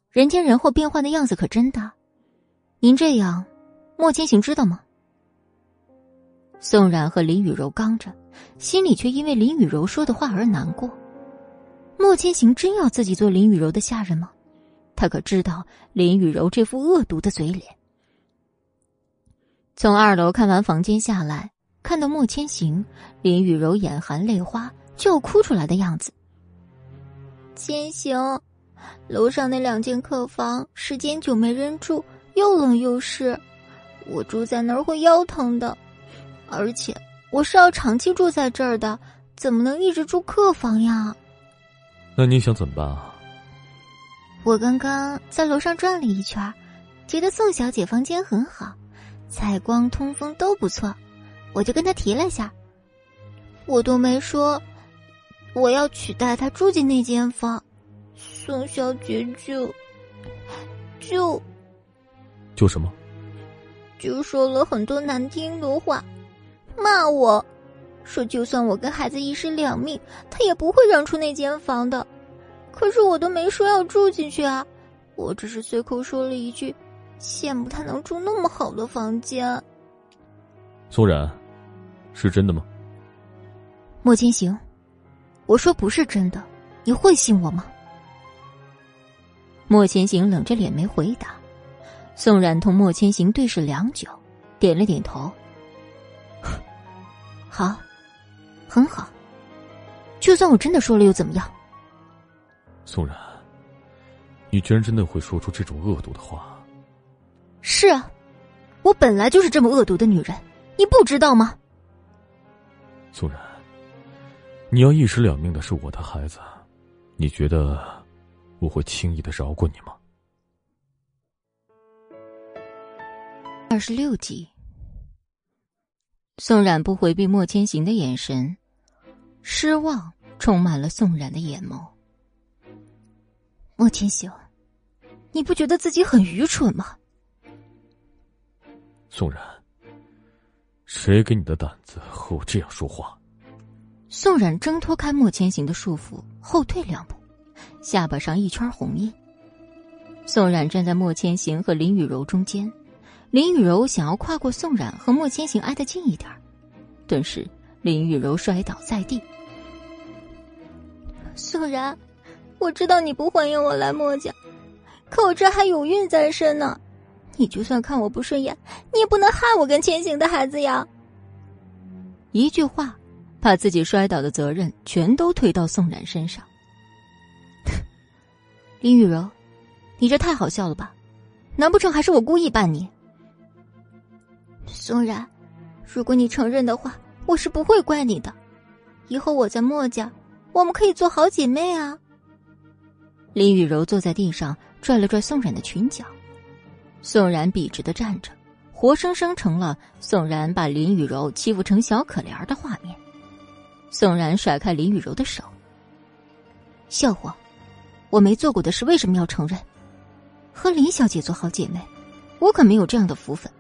人间人祸变幻的样子可真大。您这样，莫千行知道吗？宋冉和林雨柔刚着，心里却因为林雨柔说的话而难过。莫千行真要自己做林雨柔的下人吗？他可知道林雨柔这副恶毒的嘴脸。从二楼看完房间下来，看到莫千行，林雨柔眼含泪花。就要哭出来的样子。千行，楼上那两间客房时间久没人住，又冷又湿，我住在那儿会腰疼的。而且我是要长期住在这儿的，怎么能一直住客房呀？那你想怎么办啊？我刚刚在楼上转了一圈，觉得宋小姐房间很好，采光、通风都不错，我就跟她提了下。我都没说。我要取代他住进那间房，宋小姐就就就什么？就说了很多难听的话，骂我，说就算我跟孩子一尸两命，他也不会让出那间房的。可是我都没说要住进去啊，我只是随口说了一句，羡慕他能住那么好的房间。宋然，是真的吗？莫千行。我说不是真的，你会信我吗？莫千行冷着脸没回答。宋冉同莫千行对视良久，点了点头。好，很好。就算我真的说了又怎么样？宋冉，你居然真的会说出这种恶毒的话？是啊，我本来就是这么恶毒的女人，你不知道吗？宋冉。你要一尸两命的是我的孩子，你觉得我会轻易的饶过你吗？二十六集，宋冉不回避莫千行的眼神，失望充满了宋冉的眼眸。莫千行，你不觉得自己很愚蠢吗？宋冉，谁给你的胆子和我这样说话？宋冉挣脱开莫千行的束缚，后退两步，下巴上一圈红印。宋冉站在莫千行和林雨柔中间，林雨柔想要跨过宋冉和莫千行挨得近一点，顿时林雨柔摔倒在地。宋冉，我知道你不欢迎我来莫家，可我这还有孕在身呢，你就算看我不顺眼，你也不能害我跟千行的孩子呀。一句话。把自己摔倒的责任全都推到宋冉身上。林雨柔，你这太好笑了吧？难不成还是我故意绊你？宋冉，如果你承认的话，我是不会怪你的。以后我在墨家，我们可以做好姐妹啊。林雨柔坐在地上，拽了拽宋冉的裙角。宋冉笔直的站着，活生生成了宋冉把林雨柔欺负成小可怜的画面。宋然甩开林雨柔的手，笑话，我没做过的事为什么要承认？和林小姐做好姐妹，我可没有这样的福分，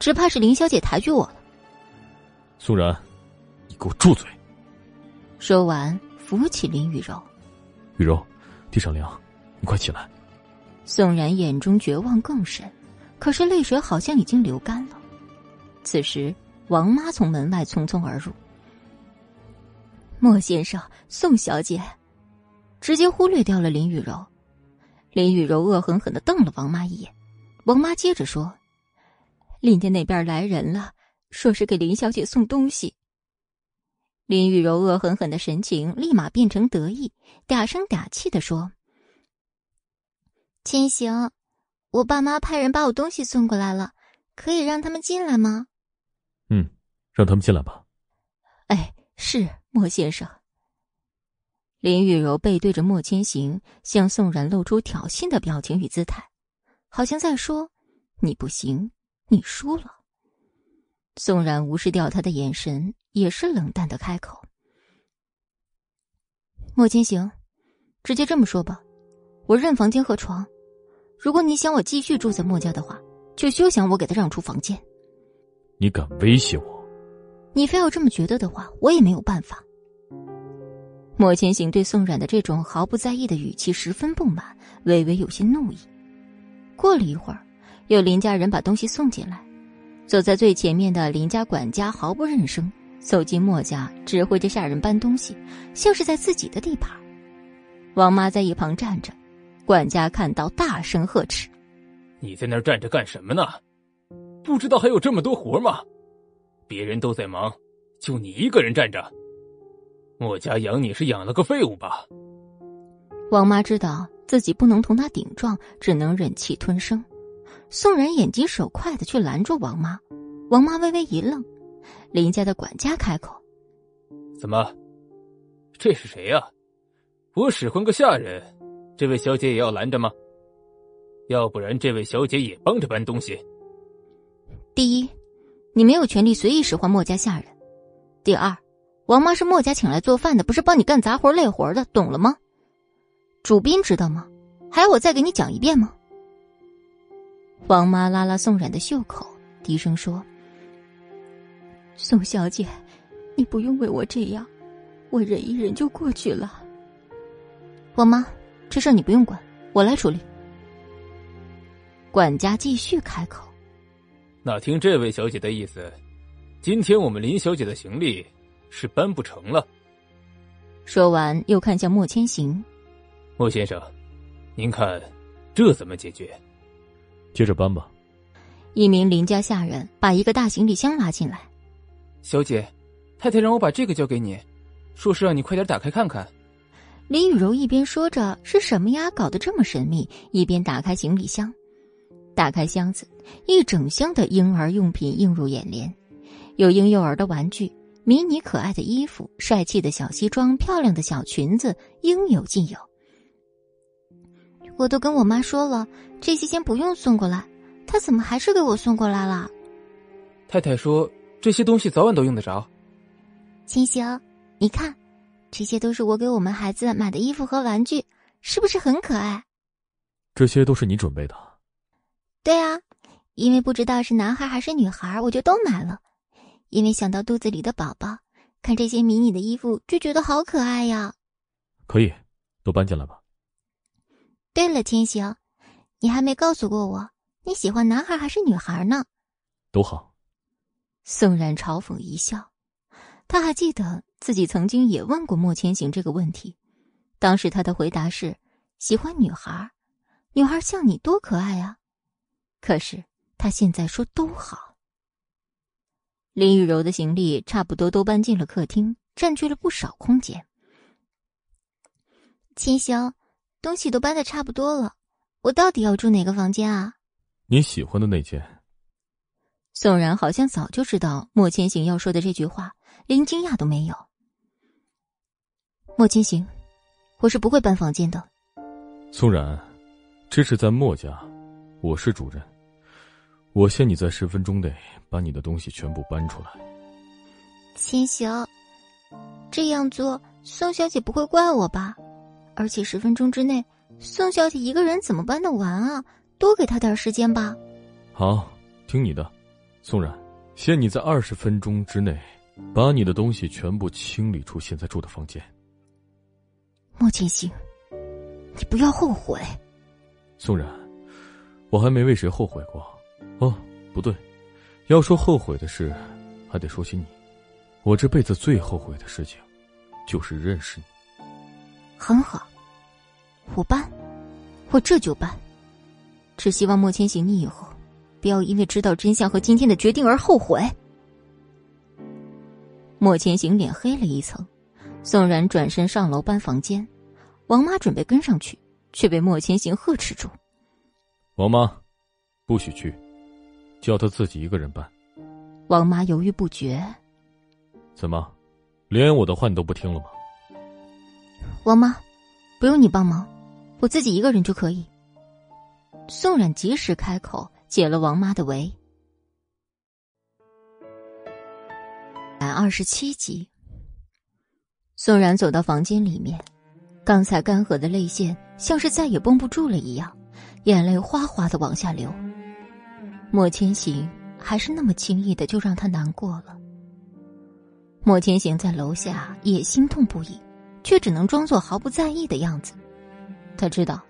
只怕是林小姐抬举我了。宋然，你给我住嘴！说完，扶起林雨柔。雨柔，地上凉，你快起来。宋然眼中绝望更深，可是泪水好像已经流干了。此时，王妈从门外匆匆而入。莫先生，宋小姐，直接忽略掉了林雨柔。林雨柔恶狠狠的瞪了王妈一眼。王妈接着说：“林家那边来人了，说是给林小姐送东西。”林雨柔恶狠狠的神情立马变成得意，嗲声嗲气的说：“千行，我爸妈派人把我东西送过来了，可以让他们进来吗？”“嗯，让他们进来吧。”“哎，是。”莫先生，林雨柔背对着莫千行，向宋然露出挑衅的表情与姿态，好像在说：“你不行，你输了。”宋然无视掉他的眼神，也是冷淡的开口：“莫千行，直接这么说吧，我认房间和床。如果你想我继续住在莫家的话，就休想我给他让出房间。”你敢威胁我？你非要这么觉得的话，我也没有办法。莫千行对宋冉的这种毫不在意的语气十分不满，微微有些怒意。过了一会儿，有林家人把东西送进来，走在最前面的林家管家毫不认生，走进莫家，指挥着下人搬东西，像是在自己的地盘。王妈在一旁站着，管家看到大声呵斥：“你在那儿站着干什么呢？不知道还有这么多活吗？”别人都在忙，就你一个人站着。我家养你是养了个废物吧？王妈知道自己不能同他顶撞，只能忍气吞声。宋然眼疾手快的去拦住王妈，王妈微微一愣。林家的管家开口：“怎么？这是谁呀？我使唤个下人，这位小姐也要拦着吗？要不然这位小姐也帮着搬东西。”第一。你没有权利随意使唤墨家下人。第二，王妈是墨家请来做饭的，不是帮你干杂活累活的，懂了吗？主宾知道吗？还要我再给你讲一遍吗？王妈拉拉宋冉的袖口，低声说：“宋小姐，你不用为我这样，我忍一忍就过去了。”王妈，这事你不用管，我来处理。管家继续开口。那听这位小姐的意思，今天我们林小姐的行李是搬不成了。说完，又看向莫千行，莫先生，您看这怎么解决？接着搬吧。一名林家下人把一个大行李箱拉进来。小姐，太太让我把这个交给你，说是让你快点打开看看。林雨柔一边说着“是什么呀，搞得这么神秘”，一边打开行李箱。打开箱子，一整箱的婴儿用品映入眼帘，有婴幼儿的玩具，迷你可爱的衣服、帅气的小西装、漂亮的小裙子，应有尽有。我都跟我妈说了，这些先不用送过来，她怎么还是给我送过来了？太太说这些东西早晚都用得着。青行，你看，这些都是我给我们孩子买的衣服和玩具，是不是很可爱？这些都是你准备的。对啊，因为不知道是男孩还是女孩，我就都买了。因为想到肚子里的宝宝，看这些迷你的衣服就觉得好可爱呀。可以，都搬进来吧。对了，千行，你还没告诉过我你喜欢男孩还是女孩呢？都好。宋然嘲讽一笑，他还记得自己曾经也问过莫千行这个问题，当时他的回答是喜欢女孩，女孩像你多可爱啊。可是他现在说都好。林雨柔的行李差不多都搬进了客厅，占据了不少空间。秦霄，东西都搬的差不多了，我到底要住哪个房间啊？你喜欢的那间。宋然好像早就知道莫千行要说的这句话，连惊讶都没有。莫千行，我是不会搬房间的。宋然，这是在莫家，我是主人。我限你在十分钟内把你的东西全部搬出来。千行，这样做宋小姐不会怪我吧？而且十分钟之内，宋小姐一个人怎么搬得完啊？多给她点时间吧。好，听你的，宋冉，限你在二十分钟之内把你的东西全部清理出现在住的房间。莫千行，你不要后悔。宋冉，我还没为谁后悔过。哦，不对，要说后悔的事，还得说起你。我这辈子最后悔的事情，就是认识你。很好，我搬，我这就搬。只希望莫千行，你以后不要因为知道真相和今天的决定而后悔。莫千行脸黑了一层，宋然转身上楼搬房间，王妈准备跟上去，却被莫千行呵斥住：“王妈，不许去。”叫他自己一个人办。王妈犹豫不决。怎么，连我的话你都不听了吗？王妈，不用你帮忙，我自己一个人就可以。宋冉及时开口，解了王妈的围。百二十七集。宋冉走到房间里面，刚才干涸的泪腺像是再也绷不住了一样，眼泪哗哗的往下流。莫千行还是那么轻易的就让他难过了。莫千行在楼下也心痛不已，却只能装作毫不在意的样子。他知道，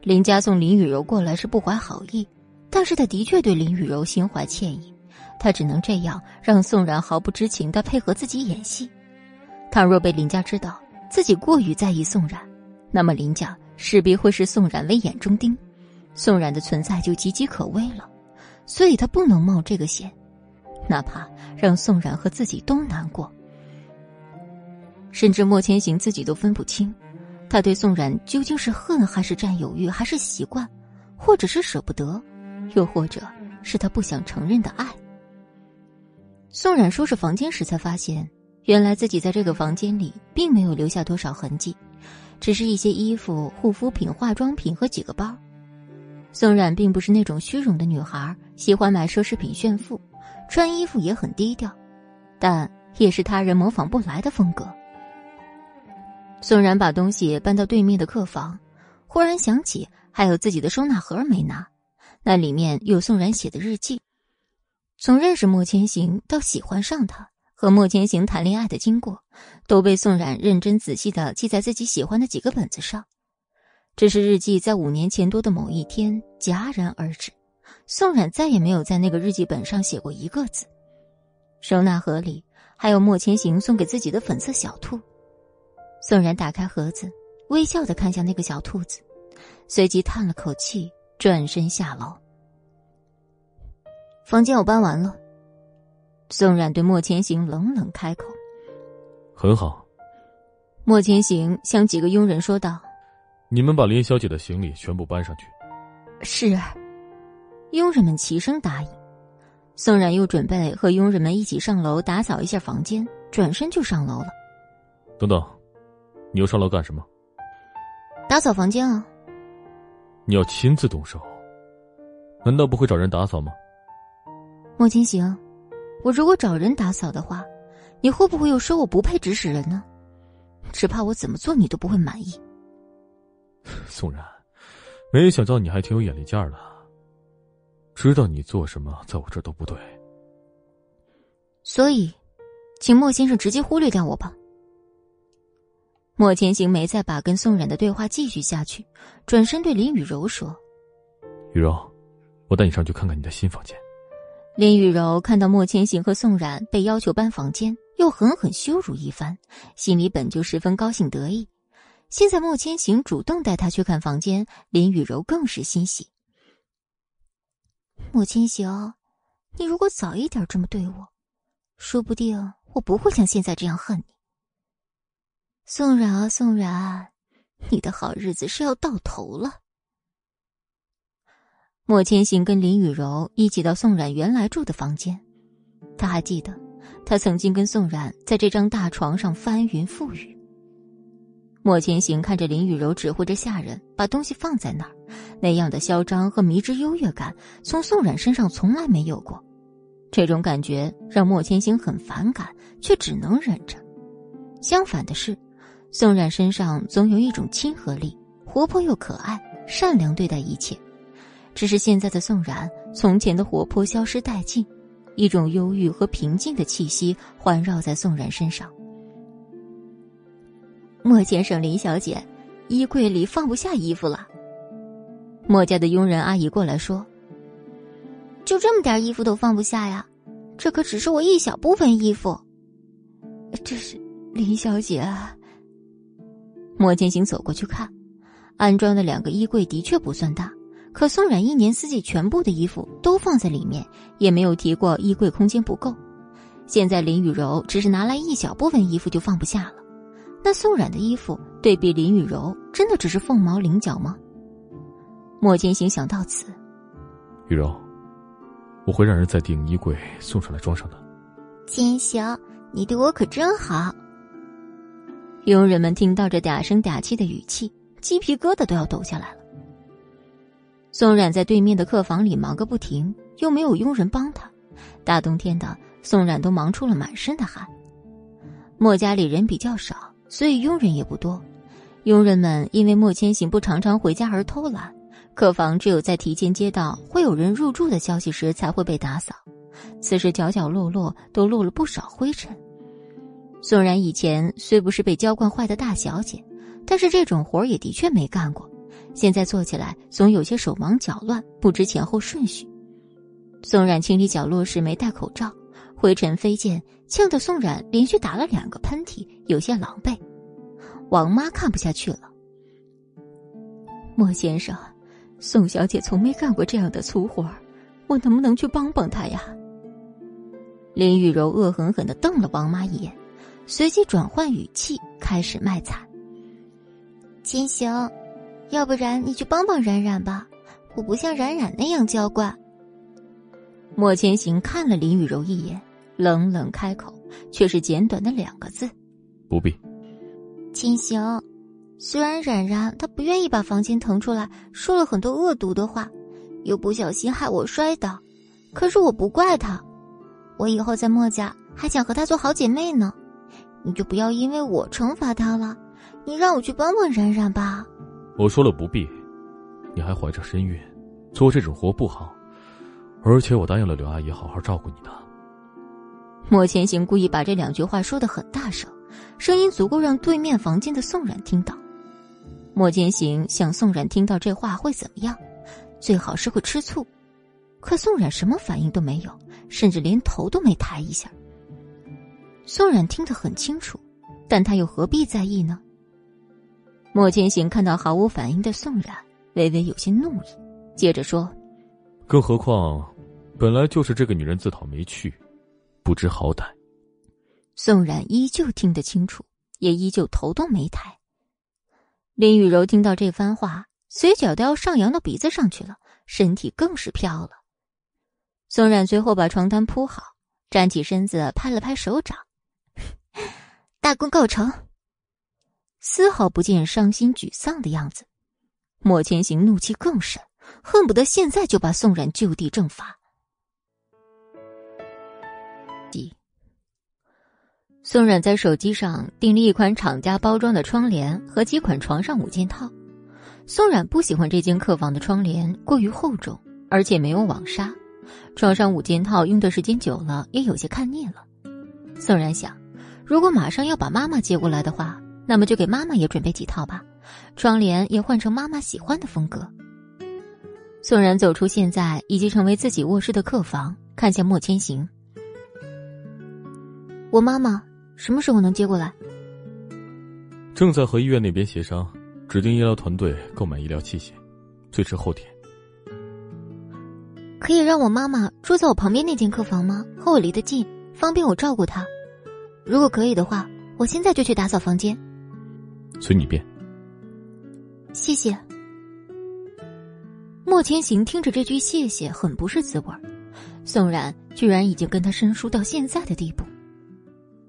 林家送林雨柔过来是不怀好意，但是他的确对林雨柔心怀歉意。他只能这样让宋然毫不知情的配合自己演戏。倘若被林家知道自己过于在意宋然，那么林家势必会视宋然为眼中钉，宋然的存在就岌岌可危了。所以他不能冒这个险，哪怕让宋冉和自己都难过。甚至莫千行自己都分不清，他对宋冉究竟是恨还是占有欲，还是习惯，或者是舍不得，又或者是他不想承认的爱。宋冉收拾房间时才发现，原来自己在这个房间里并没有留下多少痕迹，只是一些衣服、护肤品、化妆品和几个包。宋冉并不是那种虚荣的女孩，喜欢买奢侈品炫富，穿衣服也很低调，但也是他人模仿不来的风格。宋冉把东西搬到对面的客房，忽然想起还有自己的收纳盒没拿，那里面有宋冉写的日记，从认识莫千行到喜欢上他，和莫千行谈恋爱的经过，都被宋冉认真仔细的记在自己喜欢的几个本子上。这是日记在五年前多的某一天戛然而止，宋冉再也没有在那个日记本上写过一个字。收纳盒里还有莫千行送给自己的粉色小兔。宋冉打开盒子，微笑的看向那个小兔子，随即叹了口气，转身下楼。房间我搬完了。宋冉对莫千行冷冷开口：“很好。”莫千行向几个佣人说道。你们把林小姐的行李全部搬上去。是。佣人们齐声答应。宋冉又准备和佣人们一起上楼打扫一下房间，转身就上楼了。等等，你又上楼干什么？打扫房间啊。你要亲自动手？难道不会找人打扫吗？莫千行，我如果找人打扫的话，你会不会又说我不配指使人呢？只怕我怎么做你都不会满意。宋然，没想到你还挺有眼力见儿的，知道你做什么在我这都不对。所以，请莫先生直接忽略掉我吧。莫千行没再把跟宋冉的对话继续下去，转身对林雨柔说：“雨柔，我带你上去看看你的新房间。”林雨柔看到莫千行和宋冉被要求搬房间，又狠狠羞辱一番，心里本就十分高兴得意。现在莫千行主动带她去看房间，林雨柔更是欣喜。莫千行，你如果早一点这么对我，说不定我不会像现在这样恨你。宋冉啊，宋冉，你的好日子是要到头了。莫千行跟林雨柔一起到宋冉原来住的房间，他还记得，他曾经跟宋冉在这张大床上翻云覆雨。莫千行看着林雨柔指挥着下人把东西放在那儿，那样的嚣张和迷之优越感，从宋冉身上从来没有过。这种感觉让莫千行很反感，却只能忍着。相反的是。宋冉身上总有一种亲和力，活泼又可爱，善良对待一切。只是现在的宋冉，从前的活泼消失殆尽，一种忧郁和平静的气息环绕在宋冉身上。莫先生、林小姐，衣柜里放不下衣服了。莫家的佣人阿姨过来说：“就这么点衣服都放不下呀？这可只是我一小部分衣服。”这是林小姐。莫千行走过去看，安装的两个衣柜的确不算大，可宋冉一年四季全部的衣服都放在里面，也没有提过衣柜空间不够。现在林雨柔只是拿来一小部分衣服就放不下了，那宋冉的衣服对比林雨柔，真的只是凤毛麟角吗？莫千行想到此，雨柔，我会让人在顶衣柜送上来装上的。千行，你对我可真好。佣人们听到这嗲声嗲气的语气，鸡皮疙瘩都要抖下来了。宋冉在对面的客房里忙个不停，又没有佣人帮他，大冬天的，宋冉都忙出了满身的汗。莫家里人比较少，所以佣人也不多。佣人们因为莫千行不常常回家而偷懒，客房只有在提前接到会有人入住的消息时才会被打扫。此时角角落落都落了不少灰尘。宋然以前虽不是被娇惯坏的大小姐，但是这种活也的确没干过。现在做起来总有些手忙脚乱，不知前后顺序。宋冉清理角落时没戴口罩，灰尘飞溅，呛得宋冉连续打了两个喷嚏，有些狼狈。王妈看不下去了：“莫先生，宋小姐从没干过这样的粗活我能不能去帮帮她呀？”林雨柔恶狠狠的瞪了王妈一眼。随即转换语气，开始卖惨。千行，要不然你去帮帮冉冉吧，我不像冉冉那样娇惯。莫千行看了林雨柔一眼，冷冷开口，却是简短的两个字：“不必。”秦行，虽然冉冉她不愿意把房间腾出来，说了很多恶毒的话，又不小心害我摔倒，可是我不怪她，我以后在墨家还想和她做好姐妹呢。你就不要因为我惩罚她了，你让我去帮帮冉冉吧。我说了不必，你还怀着身孕，做这种活不好，而且我答应了刘阿姨好好照顾你的。莫千行故意把这两句话说的很大声，声音足够让对面房间的宋冉听到。莫千行想宋冉听到这话会怎么样，最好是会吃醋，可宋冉什么反应都没有，甚至连头都没抬一下。宋冉听得很清楚，但他又何必在意呢？莫千行看到毫无反应的宋冉，微微有些怒意，接着说：“更何况，本来就是这个女人自讨没趣，不知好歹。”宋冉依旧听得清楚，也依旧头都没抬。林雨柔听到这番话，嘴角都要上扬到鼻子上去了，身体更是飘了。宋冉最后把床单铺好，站起身子，拍了拍手掌。大功告成。丝毫不见伤心沮丧的样子，莫千行怒气更甚，恨不得现在就把宋冉就地正法。宋冉在手机上订了一款厂家包装的窗帘和几款床上五件套。宋冉不喜欢这间客房的窗帘过于厚重，而且没有网纱。床上五件套用的时间久了，也有些看腻了。宋冉想，如果马上要把妈妈接过来的话，那么就给妈妈也准备几套吧，窗帘也换成妈妈喜欢的风格。宋冉走出现在已经成为自己卧室的客房，看向莫千行：“我妈妈。”什么时候能接过来？正在和医院那边协商，指定医疗团队购买医疗器械，最迟后天。可以让我妈妈住在我旁边那间客房吗？和我离得近，方便我照顾她。如果可以的话，我现在就去打扫房间。随你便。谢谢。莫千行听着这句谢谢，很不是滋味宋冉居然已经跟他生疏到现在的地步。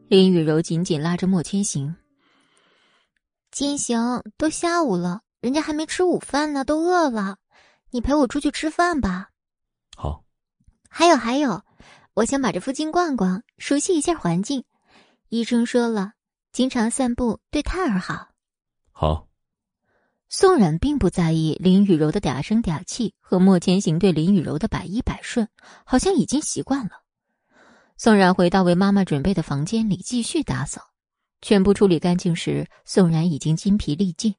林雨柔紧紧拉着莫千行。金行，都下午了，人家还没吃午饭呢，都饿了。你陪我出去吃饭吧。好。还有还有，我想把这附近逛逛，熟悉一下环境。医生说了，经常散步对胎儿好。好。宋冉并不在意林雨柔的嗲声嗲气和莫千行对林雨柔的百依百顺，好像已经习惯了。宋冉回到为妈妈准备的房间里，继续打扫。全部处理干净时，宋冉已经筋疲力尽。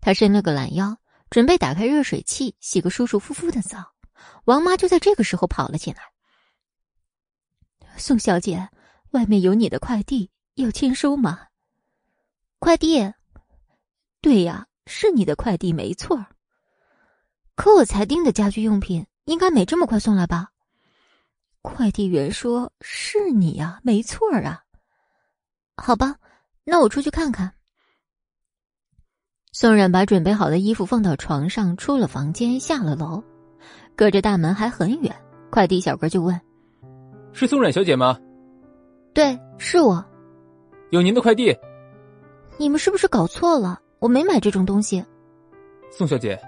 他伸了个懒腰，准备打开热水器洗个舒舒服服的澡。王妈就在这个时候跑了进来：“宋小姐，外面有你的快递，要签收吗？”“快递？对呀，是你的快递，没错。可我才订的家居用品，应该没这么快送来吧？”快递员说：“是你呀，没错啊。”好吧，那我出去看看。宋冉把准备好的衣服放到床上，出了房间，下了楼，隔着大门还很远。快递小哥就问：“是宋冉小姐吗？”“对，是我。”“有您的快递。”“你们是不是搞错了？我没买这种东西。”“宋小姐，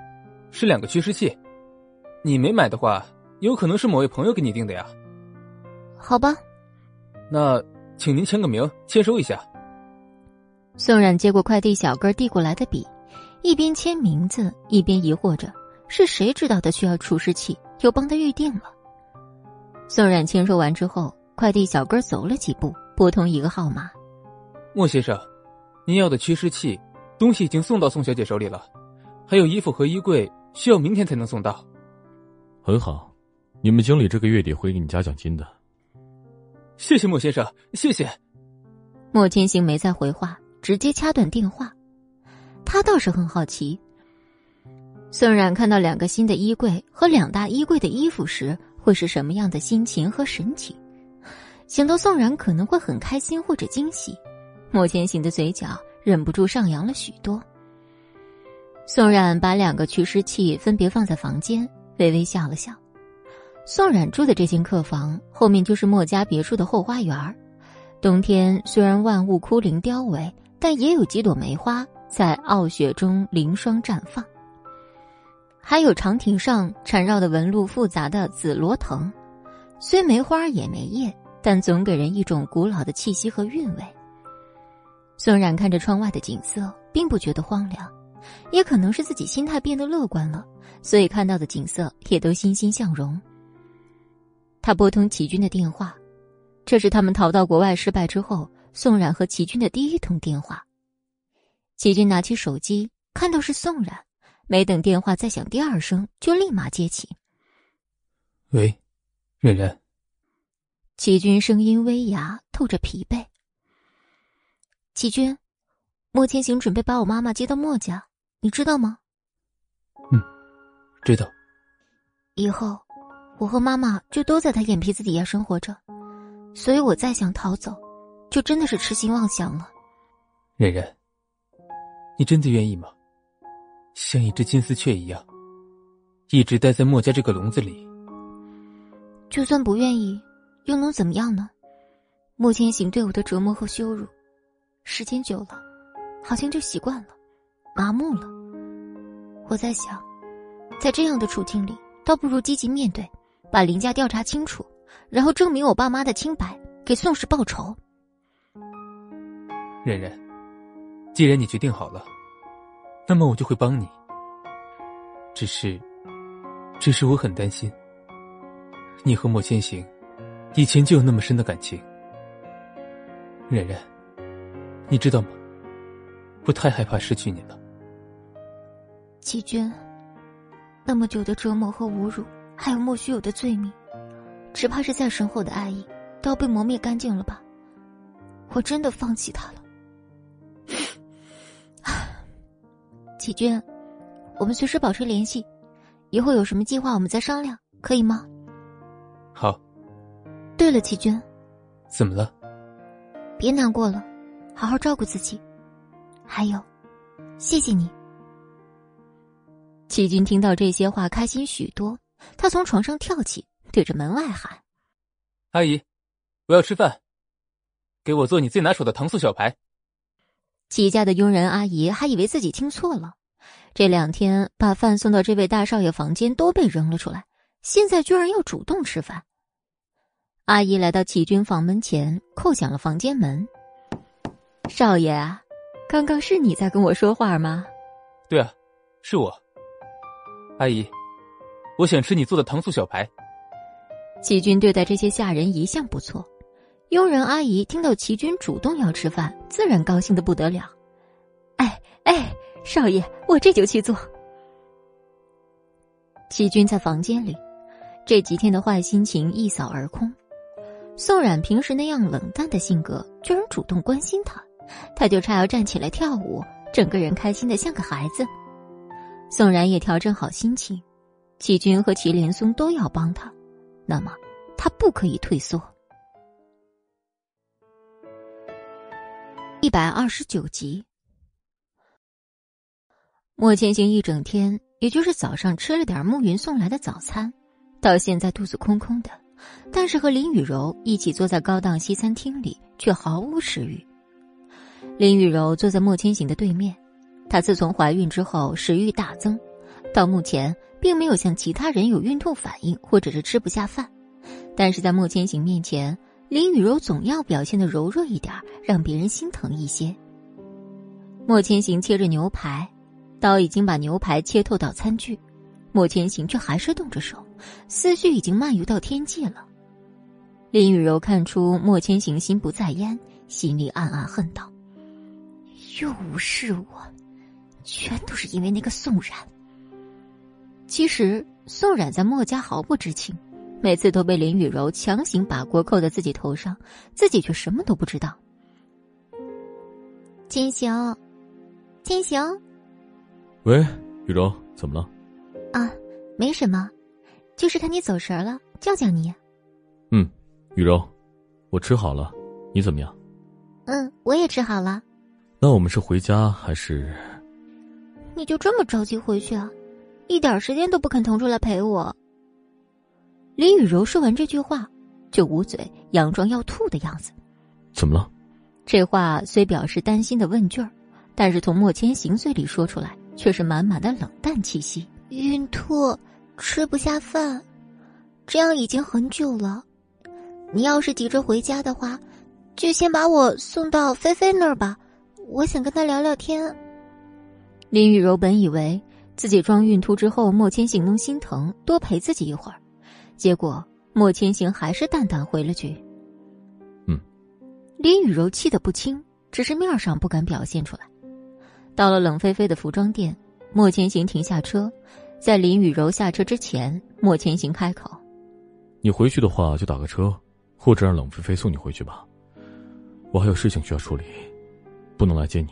是两个驱湿器，你没买的话，有可能是某位朋友给你订的呀。”好吧，那请您签个名，签收一下。宋冉接过快递小哥递过来的笔，一边签名字，一边疑惑着：是谁知道他需要除湿器，又帮他预定了？宋冉签收完之后，快递小哥走了几步，拨通一个号码：“莫先生，您要的驱湿器东西已经送到宋小姐手里了，还有衣服和衣柜需要明天才能送到。”很好，你们经理这个月底会给你加奖金的。谢谢莫先生，谢谢。莫千行没再回话，直接掐断电话。他倒是很好奇，宋冉看到两个新的衣柜和两大衣柜的衣服时，会是什么样的心情和神情？想到宋冉可能会很开心或者惊喜，莫千行的嘴角忍不住上扬了许多。宋冉把两个驱湿器分别放在房间，微微笑了笑。宋冉住的这间客房后面就是莫家别墅的后花园冬天虽然万物枯零凋萎，但也有几朵梅花在傲雪中凌霜绽放。还有长亭上缠绕的纹路复杂的紫罗藤，虽没花也没叶，但总给人一种古老的气息和韵味。宋冉看着窗外的景色，并不觉得荒凉，也可能是自己心态变得乐观了，所以看到的景色也都欣欣向荣。他拨通齐军的电话，这是他们逃到国外失败之后，宋冉和齐军的第一通电话。齐军拿起手机，看到是宋冉，没等电话再响第二声，就立马接起。喂，冉冉。齐军声音微哑，透着疲惫。齐军，莫千行准备把我妈妈接到莫家，你知道吗？嗯，知道。以后。我和妈妈就都在他眼皮子底下生活着，所以我再想逃走，就真的是痴心妄想了。冉冉，你真的愿意吗？像一只金丝雀一样，一直待在墨家这个笼子里？就算不愿意，又能怎么样呢？莫千行对我的折磨和羞辱，时间久了，好像就习惯了，麻木了。我在想，在这样的处境里，倒不如积极面对，把林家调查清楚，然后证明我爸妈的清白，给宋氏报仇。冉冉，既然你决定好了，那么我就会帮你。只是，只是我很担心，你和莫千行以前就有那么深的感情。冉冉，你知道吗？我太害怕失去你了。季娟，那么久的折磨和侮辱，还有莫须有的罪名，只怕是再深厚的爱意，都要被磨灭干净了吧？我真的放弃他了。启军，我们随时保持联系，以后有什么计划我们再商量，可以吗？好。对了，启军，怎么了？别难过了，好好照顾自己。还有，谢谢你。启军听到这些话，开心许多。他从床上跳起，对着门外喊：“阿姨，我要吃饭，给我做你最拿手的糖醋小排。”齐家的佣人阿姨还以为自己听错了，这两天把饭送到这位大少爷房间都被扔了出来，现在居然要主动吃饭。阿姨来到齐军房门前，叩响了房间门。少爷啊，刚刚是你在跟我说话吗？对啊，是我。阿姨，我想吃你做的糖醋小排。齐军对待这些下人一向不错。佣人阿姨听到齐军主动要吃饭，自然高兴的不得了。哎哎，少爷，我这就去做。齐军在房间里，这几天的坏心情一扫而空。宋冉平时那样冷淡的性格，居然主动关心他，他就差要站起来跳舞，整个人开心的像个孩子。宋冉也调整好心情，齐军和祁连松都要帮他，那么他不可以退缩。一百二十九集，莫千行一整天，也就是早上吃了点暮云送来的早餐，到现在肚子空空的，但是和林雨柔一起坐在高档西餐厅里，却毫无食欲。林雨柔坐在莫千行的对面，她自从怀孕之后食欲大增，到目前并没有像其他人有孕吐反应或者是吃不下饭，但是在莫千行面前。林雨柔总要表现的柔弱一点，让别人心疼一些。莫千行切着牛排，刀已经把牛排切透到餐具，莫千行却还是动着手，思绪已经漫游到天际了。林雨柔看出莫千行心不在焉，心里暗暗恨道：“又无视我，全都是因为那个宋冉。”其实宋冉在墨家毫不知情。每次都被林雨柔强行把锅扣在自己头上，自己却什么都不知道。金行，金行，喂，雨柔，怎么了？啊，没什么，就是看你走神了，叫叫你。嗯，雨柔，我吃好了，你怎么样？嗯，我也吃好了。那我们是回家还是？你就这么着急回去啊？一点时间都不肯腾出来陪我。林雨柔说完这句话，就捂嘴，佯装要吐的样子。怎么了？这话虽表示担心的问句儿，但是从莫千行嘴里说出来，却是满满的冷淡气息。孕吐，吃不下饭，这样已经很久了。你要是急着回家的话，就先把我送到菲菲那儿吧。我想跟她聊聊天。林雨柔本以为自己装孕吐之后，莫千行能心疼，多陪自己一会儿。结果莫千行还是淡淡回了句：“嗯。”林雨柔气得不轻，只是面上不敢表现出来。到了冷菲菲的服装店，莫千行停下车，在林雨柔下车之前，莫千行开口：“你回去的话就打个车，或者让冷菲菲送你回去吧。我还有事情需要处理，不能来接你，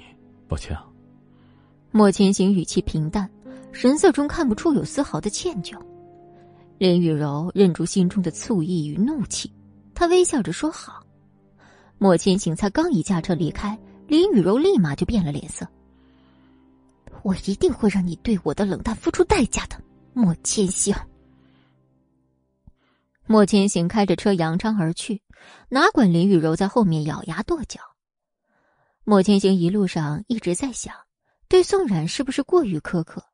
抱歉啊。”莫千行语气平淡，神色中看不出有丝毫的歉疚。林雨柔忍住心中的醋意与怒气，她微笑着说：“好。”莫千行才刚一驾车离开，林雨柔立马就变了脸色。我一定会让你对我的冷淡付出代价的，莫千行。莫千行开着车扬长而去，哪管林雨柔在后面咬牙跺脚。莫千行一路上一直在想，对宋冉是不是过于苛刻？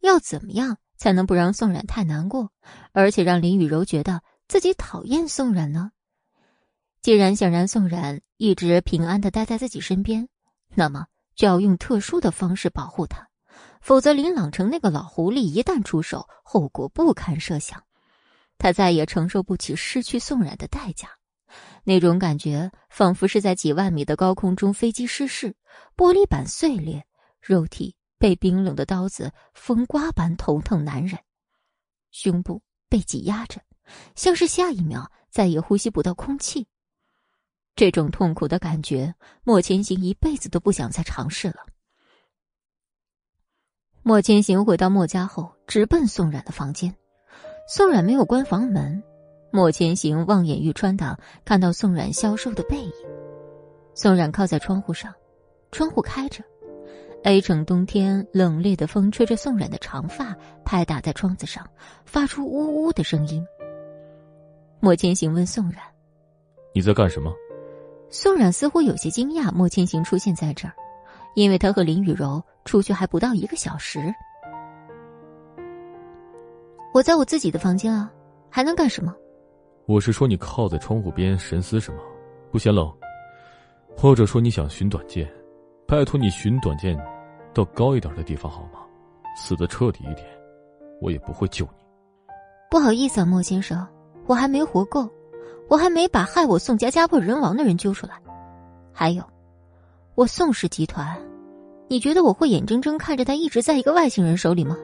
要怎么样才能不让宋冉太难过，而且让林雨柔觉得自己讨厌宋冉呢？既然想让宋冉一直平安的待在自己身边，那么就要用特殊的方式保护他，否则林朗成那个老狐狸一旦出手，后果不堪设想。他再也承受不起失去宋冉的代价，那种感觉仿佛是在几万米的高空中飞机失事，玻璃板碎裂，肉体被冰冷的刀子风刮般头疼难忍，胸部被挤压着，像是下一秒再也呼吸不到空气。这种痛苦的感觉，莫千行一辈子都不想再尝试了。莫千行回到莫家后，直奔宋冉的房间。宋冉没有关房门，莫千行望眼欲穿的看到宋冉消瘦的背影。宋冉靠在窗户上，窗户开着，A 城冬天冷冽的风吹着宋冉的长发，拍打在窗子上，发出呜呜的声音。莫千行问宋冉：“你在干什么？”宋冉似乎有些惊讶，莫千行出现在这儿，因为他和林雨柔出去还不到一个小时。我在我自己的房间啊，还能干什么？我是说你靠在窗户边神思什么？不嫌冷？或者说你想寻短见？拜托你寻短见，到高一点的地方好吗？死的彻底一点，我也不会救你。不好意思啊，莫先生，我还没活够，我还没把害我宋家家破人亡的人揪出来。还有，我宋氏集团，你觉得我会眼睁睁看着他一直在一个外星人手里吗？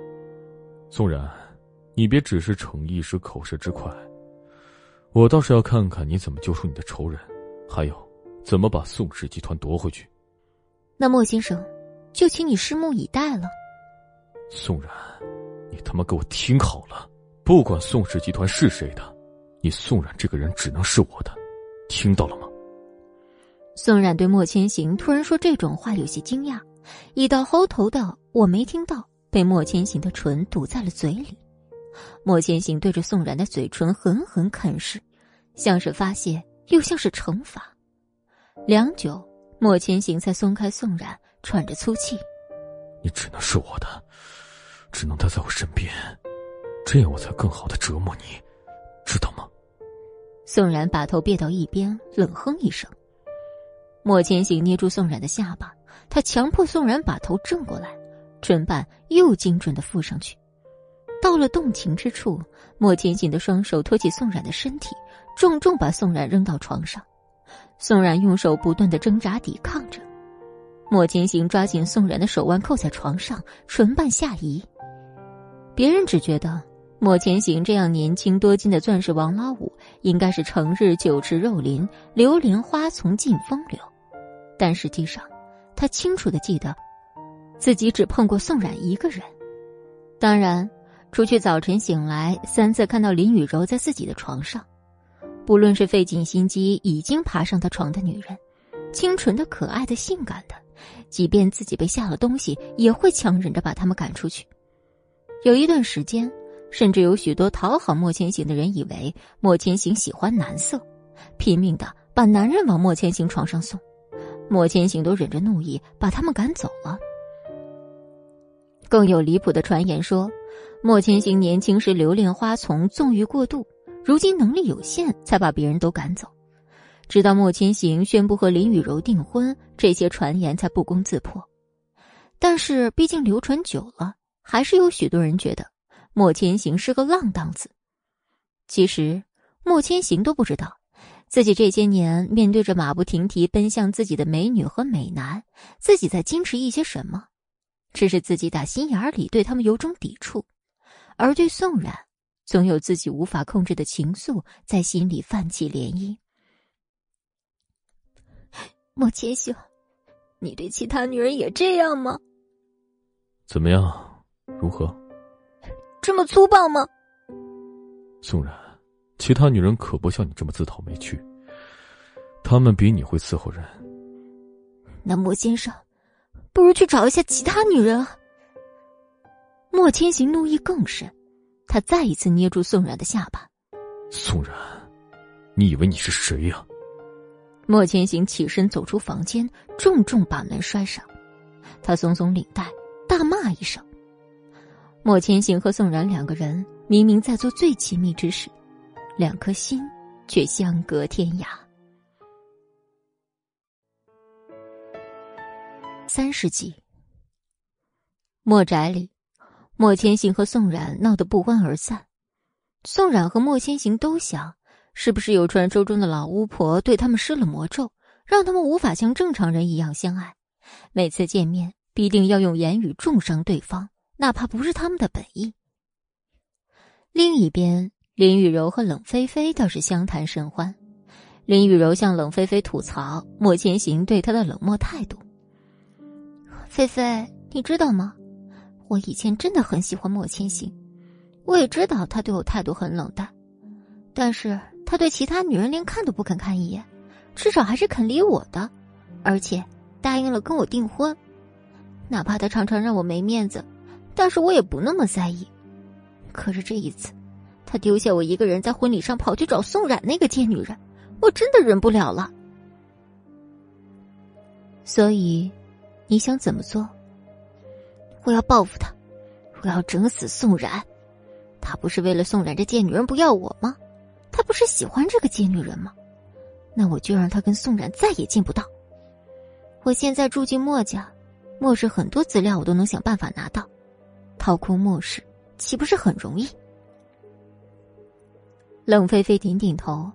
宋然。你别只是逞一时口舌之快，我倒是要看看你怎么救出你的仇人，还有怎么把宋氏集团夺回去。那莫先生，就请你拭目以待了。宋然，你他妈给我听好了，不管宋氏集团是谁的，你宋冉这个人只能是我的，听到了吗？宋冉对莫千行突然说这种话有些惊讶，已到喉头的我没听到，被莫千行的唇堵在了嘴里。莫千行对着宋冉的嘴唇狠狠啃噬，像是发泄，又像是惩罚。良久，莫千行才松开宋冉，喘着粗气：“你只能是我的，只能待在我身边，这样我才更好的折磨你，知道吗？”宋冉把头别到一边，冷哼一声。莫千行捏住宋冉的下巴，他强迫宋冉把头正过来，唇瓣又精准的附上去。到了动情之处，莫千行的双手托起宋冉的身体，重重把宋冉扔到床上。宋冉用手不断的挣扎抵抗着，莫千行抓紧宋冉的手腕扣在床上，唇瓣下移。别人只觉得莫千行这样年轻多金的钻石王老五应该是成日酒池肉林、流连花丛尽风流，但实际上，他清楚的记得，自己只碰过宋冉一个人。当然。除去早晨醒来三次看到林雨柔在自己的床上，不论是费尽心机已经爬上他床的女人，清纯的、可爱的、性感的，即便自己被下了东西，也会强忍着把他们赶出去。有一段时间，甚至有许多讨好莫千行的人以为莫千行喜欢男色，拼命的把男人往莫千行床上送，莫千行都忍着怒意把他们赶走了。更有离谱的传言说。莫千行年轻时留恋花丛，纵欲过度，如今能力有限，才把别人都赶走。直到莫千行宣布和林雨柔订婚，这些传言才不攻自破。但是，毕竟流传久了，还是有许多人觉得莫千行是个浪荡子。其实，莫千行都不知道，自己这些年面对着马不停蹄奔向自己的美女和美男，自己在矜持一些什么，只是自己打心眼里对他们有种抵触。而对宋冉，总有自己无法控制的情愫在心里泛起涟漪。莫千行，你对其他女人也这样吗？怎么样？如何？这么粗暴吗？宋然，其他女人可不像你这么自讨没趣，她们比你会伺候人。那莫先生，不如去找一下其他女人啊。莫千行怒意更深，他再一次捏住宋然的下巴。宋然，你以为你是谁呀？莫千行起身走出房间，重重把门摔上。他松松领带，大骂一声。莫千行和宋然两个人明明在做最亲密之事，两颗心却相隔天涯。三十集，莫宅里，莫千行和宋冉闹得不欢而散。宋冉和莫千行都想，是不是有传说中的老巫婆对他们施了魔咒，让他们无法像正常人一样相爱？每次见面必定要用言语重伤对方，哪怕不是他们的本意。另一边，林雨柔和冷菲菲倒是相谈甚欢。林雨柔向冷菲菲吐槽莫千行对她的冷漠态度。菲菲，你知道吗？我以前真的很喜欢莫千行，我也知道他对我态度很冷淡，但是他对其他女人连看都不肯看一眼，至少还是肯理我的，而且答应了跟我订婚。哪怕他常常让我没面子，但是我也不那么在意。可是这一次，他丢下我一个人在婚礼上跑去找宋冉那个贱女人，我真的忍不了了。所以。你想怎么做？我要报复他，我要整死宋冉。他不是为了宋冉这贱女人不要我吗？他不是喜欢这个贱女人吗？那我就让他跟宋冉再也见不到。我现在住进墨家，墨氏很多资料我都能想办法拿到，掏空墨氏岂不是很容易？冷菲菲点点头，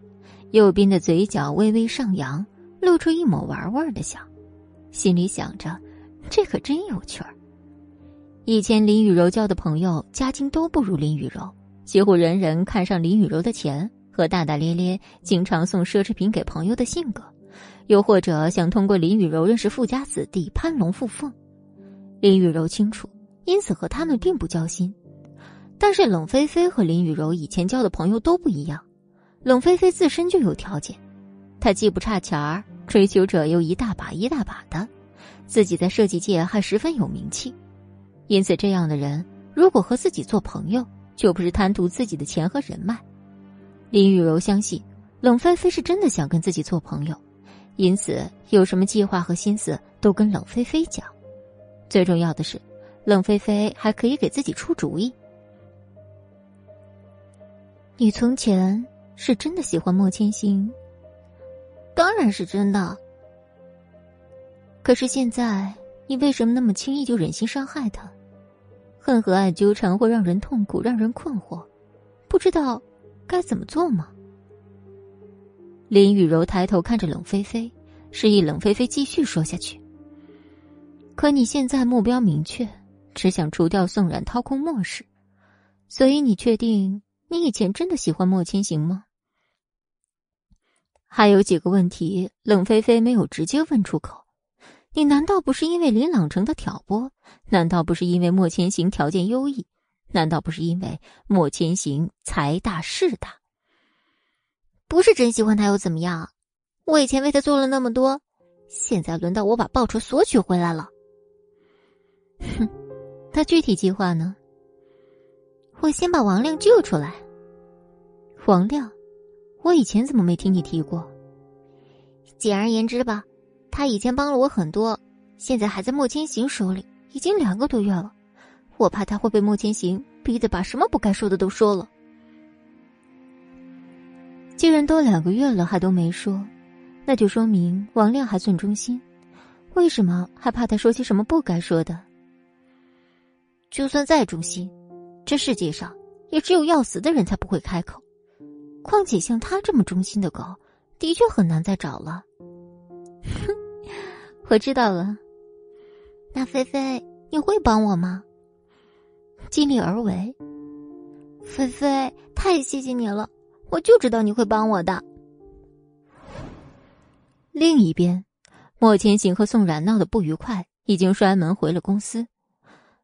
右边的嘴角微微上扬，露出一抹玩味的笑。心里想着，这可真有趣儿。以前林雨柔交的朋友家境都不如林雨柔，几乎人人看上林雨柔的钱和大大咧咧、经常送奢侈品给朋友的性格，又或者想通过林雨柔认识富家子弟攀龙附凤。林雨柔清楚，因此和他们并不交心。但是冷菲菲和林雨柔以前交的朋友都不一样，冷菲菲自身就有条件，她既不差钱儿。追求者又一大把一大把的，自己在设计界还十分有名气，因此这样的人如果和自己做朋友，就不是贪图自己的钱和人脉。林雨柔相信冷菲菲是真的想跟自己做朋友，因此有什么计划和心思都跟冷菲菲讲。最重要的是，冷菲菲还可以给自己出主意。你从前是真的喜欢莫千行？当然是真的。可是现在，你为什么那么轻易就忍心伤害他？恨和爱纠缠会让人痛苦，让人困惑，不知道该怎么做吗？林雨柔抬头看着冷菲菲，示意冷菲菲继续说下去。可你现在目标明确，只想除掉宋冉，掏空莫氏，所以你确定你以前真的喜欢莫千行吗？还有几个问题，冷菲菲没有直接问出口。你难道不是因为林朗成的挑拨？难道不是因为莫千行条件优异？难道不是因为莫千行财大势大？不是真喜欢他又怎么样？我以前为他做了那么多，现在轮到我把报酬索取回来了。哼，他具体计划呢？我先把王亮救出来。王亮。我以前怎么没听你提过？简而言之吧，他以前帮了我很多，现在还在莫千行手里，已经两个多月了。我怕他会被莫千行逼得把什么不该说的都说了。既然都两个月了还都没说，那就说明王亮还算忠心。为什么还怕他说些什么不该说的？就算再忠心，这世界上也只有要死的人才不会开口。况且像他这么忠心的狗，的确很难再找了。哼，我知道了。那菲菲，你会帮我吗？尽力而为。菲菲，太谢谢你了，我就知道你会帮我的。另一边，莫千行和宋冉闹得不愉快，已经摔门回了公司。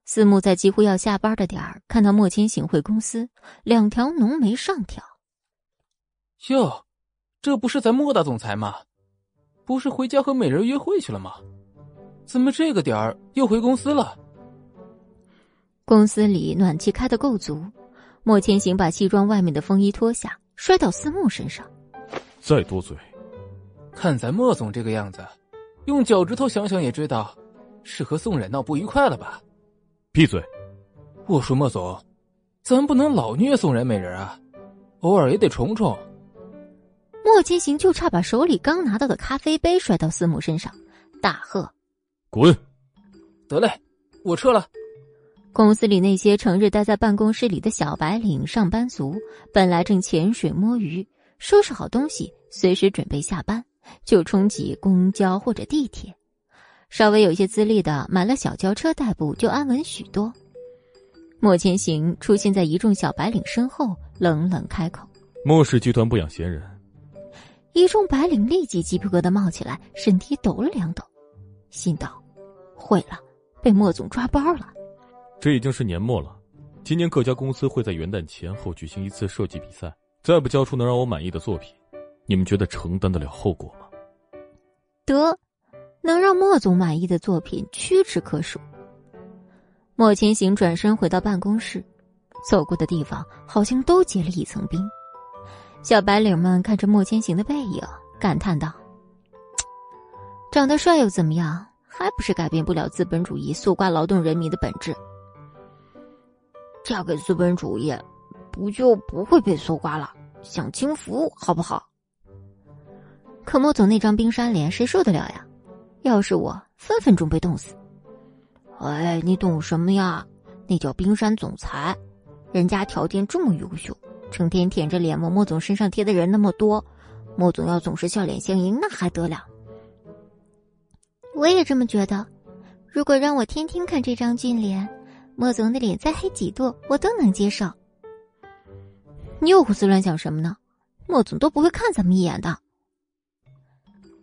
思慕在几乎要下班的点儿看到莫千行回公司，两条浓眉上挑。哟，这不是咱莫大总裁吗？不是回家和美人约会去了吗？怎么这个点儿又回公司了？公司里暖气开的够足，莫千行把西装外面的风衣脱下，摔到思慕身上。再多嘴，看咱莫总这个样子，用脚趾头想想也知道，是和宋冉闹不愉快了吧？闭嘴！我说莫总，咱不能老虐宋冉美人啊，偶尔也得宠宠。莫千行就差把手里刚拿到的咖啡杯摔到司慕身上，大喝：“滚！”得嘞，我撤了。公司里那些成日待在办公室里的小白领上班族，本来正潜水摸鱼，收拾好东西，随时准备下班，就冲挤公交或者地铁。稍微有些资历的，买了小轿车代步，就安稳许多。莫千行出现在一众小白领身后，冷冷开口：“莫氏集团不养闲人。”一众白领立即鸡皮疙瘩冒起来，身体抖了两抖，心道：“毁了，被莫总抓包了。”这已经是年末了，今年各家公司会在元旦前后举行一次设计比赛。再不交出能让我满意的作品，你们觉得承担得了后果吗？得，能让莫总满意的作品屈指可数。莫千行转身回到办公室，走过的地方好像都结了一层冰。小白领们看着莫千行的背影，感叹道：“长得帅又怎么样？还不是改变不了资本主义搜刮劳动人民的本质。”嫁给资本主义，不就不会被搜刮了？享清福好不好？可莫总那张冰山脸，谁受得了呀？要是我，分分钟被冻死。哎，你懂什么呀？那叫冰山总裁，人家条件这么优秀，成天舔着脸往莫总身上贴的人那么多，莫总要总是笑脸相迎，那还得了？我也这么觉得。如果让我天天看这张俊脸。莫总的脸再黑几度，我都能接受。你又胡思乱想什么呢？莫总都不会看咱们一眼的。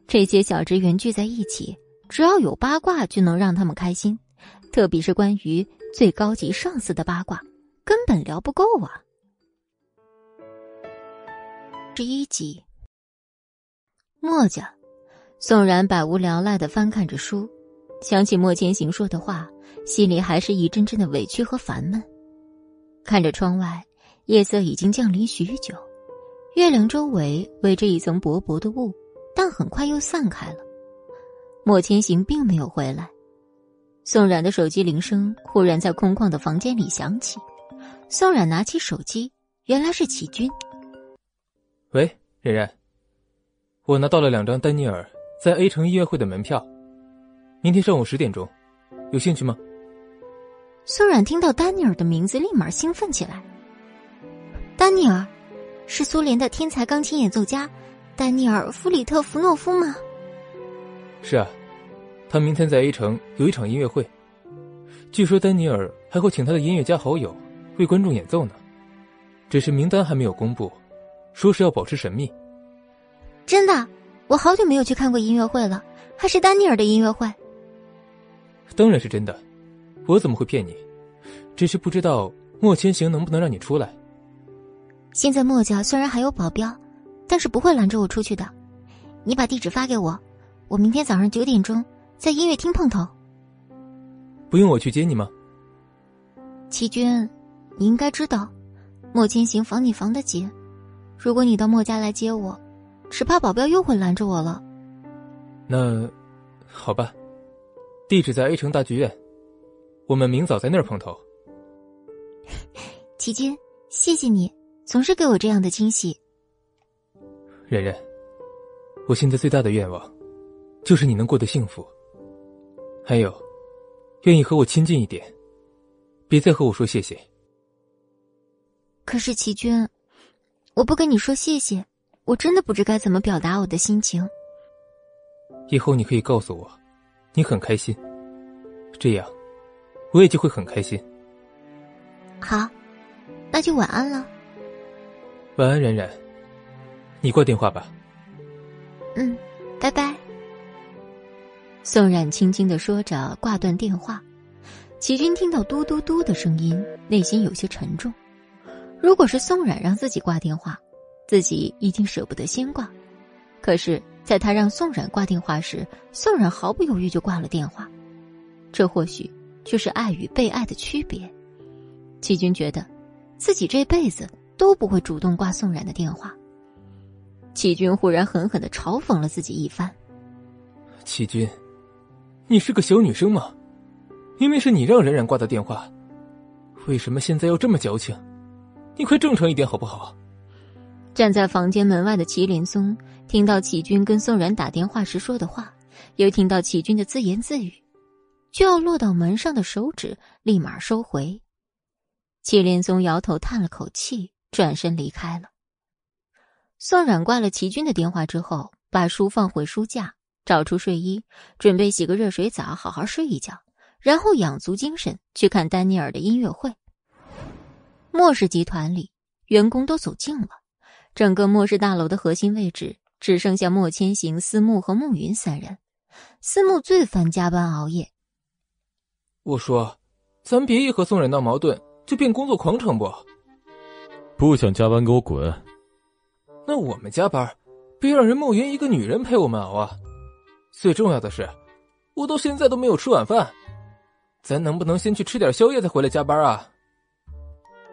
这些小职员聚在一起，只要有八卦就能让他们开心，特别是关于最高级上司的八卦，根本聊不够啊。十一集，墨家，宋然百无聊赖的翻看着书，想起莫千行说的话。心里还是一阵阵的委屈和烦闷。看着窗外，夜色已经降临许久，月亮周围围着一层薄薄的雾，但很快又散开了。莫千行并没有回来。宋冉的手机铃声忽然在空旷的房间里响起，宋冉拿起手机，原来是齐军。喂，冉冉，我拿到了两张丹尼尔在 A 城音乐会的门票，明天上午十点钟，有兴趣吗？苏软听到丹尼尔的名字，立马兴奋起来。丹尼尔，是苏联的天才钢琴演奏家，丹尼尔·弗里特弗诺夫吗？是啊，他明天在 A 城有一场音乐会，据说丹尼尔还会请他的音乐家好友为观众演奏呢。只是名单还没有公布，说是要保持神秘。真的，我好久没有去看过音乐会了，还是丹尼尔的音乐会。当然是真的。我怎么会骗你？只是不知道莫千行能不能让你出来。现在莫家虽然还有保镖，但是不会拦着我出去的。你把地址发给我，我明天早上九点钟在音乐厅碰头。不用我去接你吗？齐军，你应该知道，莫千行防你防得紧。如果你到莫家来接我，只怕保镖又会拦着我了。那，好吧，地址在 A 城大剧院。我们明早在那儿碰头。齐军，谢谢你，总是给我这样的惊喜。冉冉，我现在最大的愿望，就是你能过得幸福。还有，愿意和我亲近一点，别再和我说谢谢。可是齐军，我不跟你说谢谢，我真的不知该怎么表达我的心情。以后你可以告诉我，你很开心，这样。我也就会很开心。好，那就晚安了。晚安，冉冉。你挂电话吧。嗯，拜拜。宋冉轻轻的说着，挂断电话。齐军听到嘟嘟嘟的声音，内心有些沉重。如果是宋冉让自己挂电话，自己一定舍不得先挂。可是，在他让宋冉挂电话时，宋冉毫不犹豫就挂了电话。这或许。就是爱与被爱的区别。齐军觉得，自己这辈子都不会主动挂宋冉的电话。齐军忽然狠狠的嘲讽了自己一番。齐军，你是个小女生吗？明明是你让冉冉挂的电话，为什么现在要这么矫情？你快正常一点好不好？站在房间门外的麒麟松听到齐军跟宋冉打电话时说的话，又听到齐军的自言自语，就要落到门上的手指立马收回。祁连松摇头叹了口气，转身离开了。宋冉挂了齐军的电话之后，把书放回书架，找出睡衣，准备洗个热水澡，好好睡一觉，然后养足精神去看丹尼尔的音乐会。莫氏集团里，员工都走尽了，整个莫氏大楼的核心位置只剩下莫千行、思慕和慕云三人。思慕最烦加班熬夜。我说，咱别一和宋冉闹矛盾就变工作狂，成不？不想加班，给我滚！那我们加班，别让人梦云一个女人陪我们熬啊！最重要的是，我到现在都没有吃晚饭，咱能不能先去吃点宵夜再回来加班啊？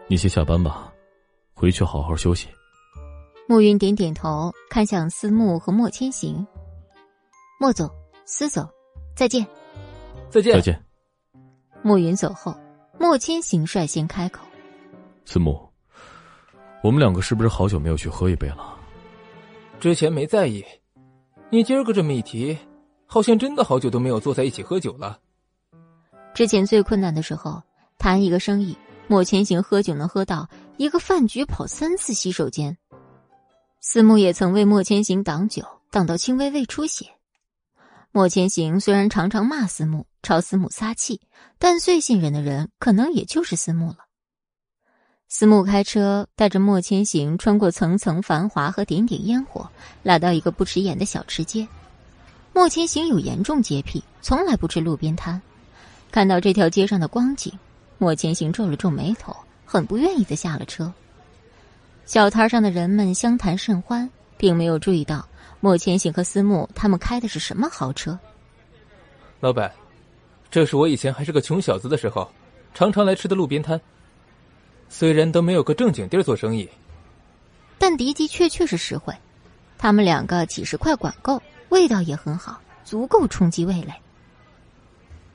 你先下班吧，回去好好休息。暮云点点头，看向思慕和莫千行。莫总，思总，再见。再见。再见。暮云走后，莫千行率先开口：“思慕。”我们两个是不是好久没有去喝一杯了？之前没在意，你今儿个这么一提，好像真的好久都没有坐在一起喝酒了。之前最困难的时候，谈一个生意，莫千行喝酒能喝到一个饭局跑三次洗手间。思慕也曾为莫千行挡酒，挡到轻微胃出血。莫千行虽然常常骂思慕，朝思慕撒气，但最信任的人可能也就是思慕了。思慕开车带着莫千行穿过层层繁华和点点烟火，来到一个不起眼的小吃街。莫千行有严重洁癖，从来不吃路边摊。看到这条街上的光景，莫千行皱了皱眉头，很不愿意的下了车。小摊上的人们相谈甚欢，并没有注意到莫千行和思慕他们开的是什么豪车。老板，这是我以前还是个穷小子的时候，常常来吃的路边摊。虽然都没有个正经地儿做生意，但的的确确是实惠。他们两个几十块管够，味道也很好，足够冲击味蕾。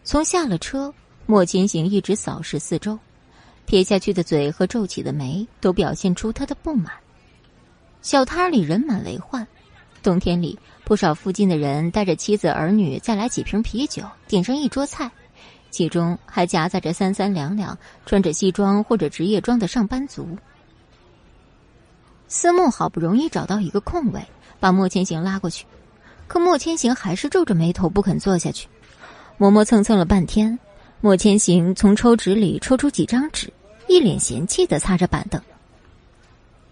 从下了车，莫千行一直扫视四周，撇下去的嘴和皱起的眉都表现出他的不满。小摊里人满为患，冬天里不少附近的人带着妻子儿女再来几瓶啤酒，点上一桌菜。其中还夹杂着三三两两穿着西装或者职业装的上班族。思慕好不容易找到一个空位，把莫千行拉过去，可莫千行还是皱着眉头不肯坐下去，磨磨蹭蹭了半天。莫千行从抽纸里抽出几张纸，一脸嫌弃的擦着板凳。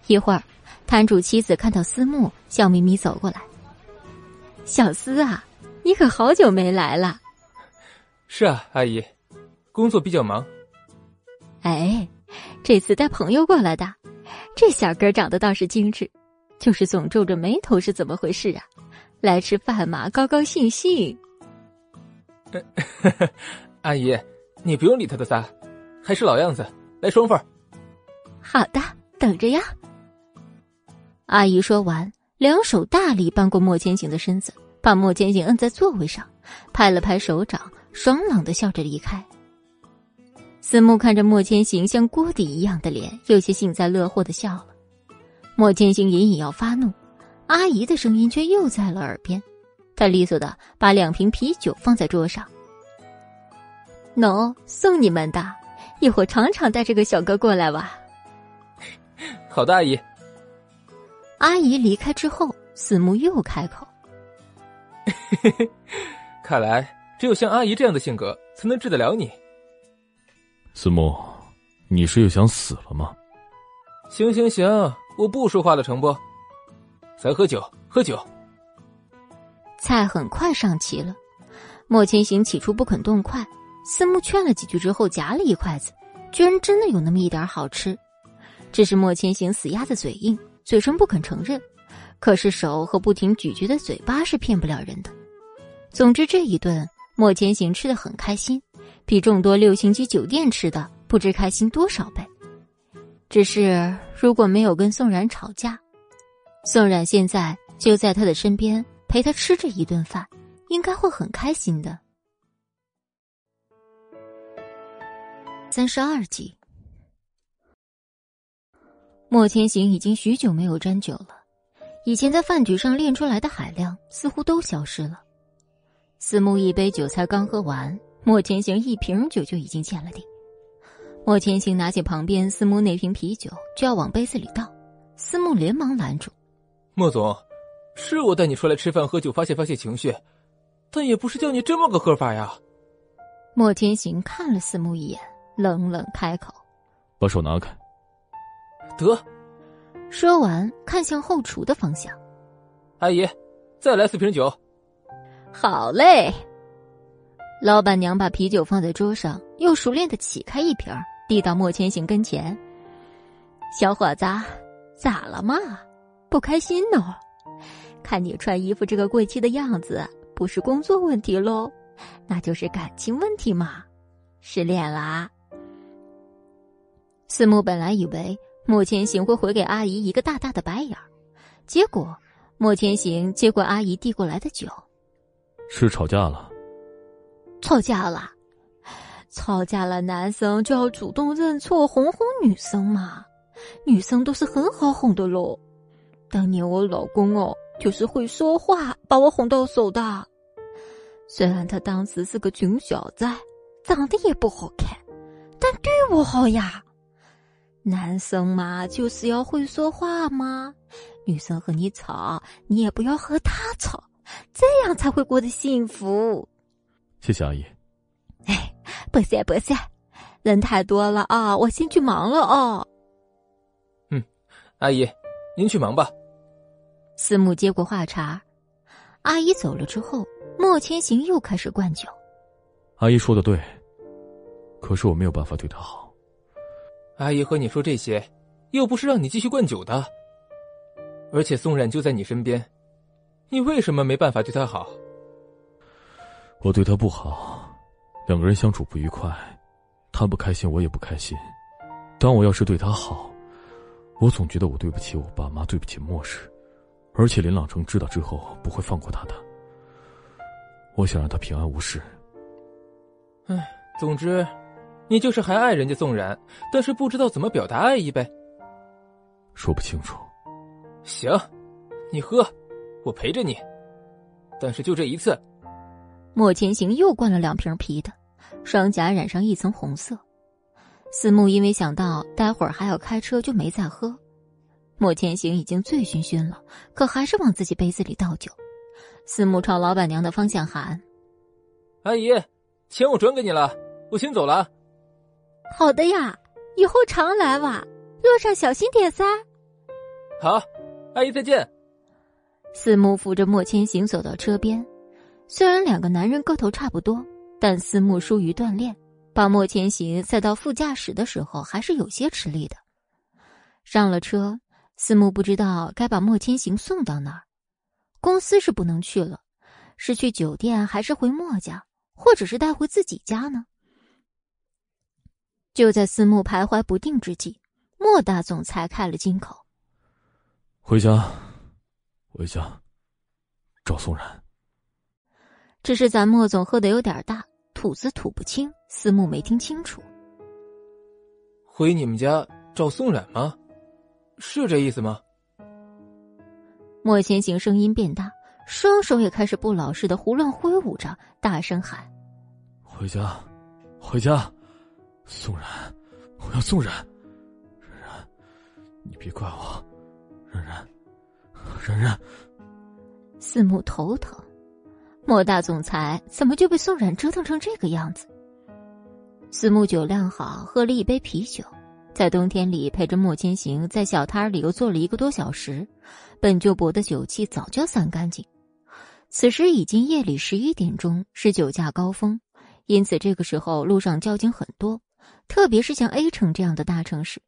一会儿，摊主妻子看到思慕，笑眯眯走过来：“小思啊，你可好久没来了。”是啊，阿姨，工作比较忙。哎，这次带朋友过来的，这小哥长得倒是精致，就是总皱着眉头，是怎么回事啊？来吃饭嘛，高高兴兴。阿姨，你不用理他的仨，还是老样子，来双份。好的，等着呀。阿姨说完，两手大力扳过莫千行的身子，把莫千行摁在座位上，拍了拍手掌。爽朗的笑着离开。思慕看着莫千行像锅底一样的脸，有些幸灾乐祸的笑了。莫千行隐隐要发怒，阿姨的声音却又在了耳边。他利索的把两瓶啤酒放在桌上。喏，送你们的，一会儿常常带这个小哥过来玩。好的，阿姨。阿姨离开之后，思慕又开口：“ 看来。”只有像阿姨这样的性格，才能治得了你。思慕，你是又想死了吗？行行行，我不说话了，成不？咱喝酒，喝酒。菜很快上齐了，莫千行起初不肯动筷，思慕劝了几句之后，夹了一筷子，居然真的有那么一点好吃。只是莫千行死鸭子嘴硬，嘴唇不肯承认，可是手和不停咀嚼的嘴巴是骗不了人的。总之这一顿。莫千行吃的很开心，比众多六星级酒店吃的不知开心多少倍。只是如果没有跟宋冉吵架，宋冉现在就在他的身边，陪他吃这一顿饭，应该会很开心的。三十二集，莫千行已经许久没有沾酒了，以前在饭局上练出来的海量似乎都消失了。思慕一杯酒才刚喝完，莫千行一瓶酒就已经见了底。莫千行拿起旁边思慕那瓶啤酒，就要往杯子里倒，思慕连忙拦住。莫总，是我带你出来吃饭喝酒发泄发泄情绪，但也不是叫你这么个喝法呀。莫千行看了四木一眼，冷冷开口：“把手拿开。”得。说完，看向后厨的方向：“阿姨，再来四瓶酒。”好嘞。老板娘把啤酒放在桌上，又熟练的起开一瓶，递到莫千行跟前：“小伙子，咋了嘛？”不开心呢，看你穿衣服这个贵气的样子，不是工作问题喽，那就是感情问题嘛，失恋啦。思慕本来以为莫千行会回给阿姨一个大大的白眼儿，结果莫千行接过阿姨递过来的酒，是吵架了。吵架了，吵架了，男生就要主动认错，哄哄女生嘛，女生都是很好哄的喽。当年我老公哦，就是会说话，把我哄到手的。虽然他当时是个穷小子，长得也不好看，但对我好呀。男生嘛，就是要会说话嘛。女生和你吵，你也不要和他吵，这样才会过得幸福。谢谢阿姨。哎，不谢不谢，人太多了啊，我先去忙了哦。嗯，阿姨，您去忙吧。思慕接过话茬，阿姨走了之后，莫千行又开始灌酒。阿姨说的对，可是我没有办法对她好。阿姨和你说这些，又不是让你继续灌酒的。而且宋冉就在你身边，你为什么没办法对她好？我对她不好，两个人相处不愉快，她不开心，我也不开心。当我要是对她好，我总觉得我对不起我爸妈，对不起莫氏。而且林朗成知道之后不会放过他的。我想让他平安无事。唉，总之，你就是还爱人家宋然，但是不知道怎么表达爱意呗。说不清楚。行，你喝，我陪着你。但是就这一次。莫千行又灌了两瓶啤的，双颊染上一层红色。思慕因为想到待会儿还要开车，就没再喝。莫千行已经醉醺醺了，可还是往自己杯子里倒酒。思慕朝老板娘的方向喊：“阿姨，钱我转给你了，我先走了。”“好的呀，以后常来哇，路上小心点噻。”“好，阿姨再见。”思慕扶着莫千行走到车边。虽然两个男人个头差不多，但思慕疏于锻炼，把莫千行塞到副驾驶的时候还是有些吃力的。上了车。思慕不知道该把莫千行送到哪儿，公司是不能去了，是去酒店还是回莫家，或者是带回自己家呢？就在思慕徘徊不定之际，莫大总裁开了金口：“回家，回家，找宋然。”只是咱莫总喝的有点大，吐字吐不清，思慕没听清楚。回你们家找宋冉吗？是这意思吗？莫千行声音变大，双手也开始不老实的胡乱挥舞着，大声喊：“回家，回家！宋然，我要宋然！冉冉，你别怪我！冉冉，冉冉！”四目头疼，莫大总裁怎么就被宋冉折腾成这个样子？四目酒量好，喝了一杯啤酒。在冬天里陪着莫千行在小摊里又坐了一个多小时，本就薄的酒气早就散干净。此时已经夜里十一点钟，是酒驾高峰，因此这个时候路上交警很多，特别是像 A 城这样的大城市。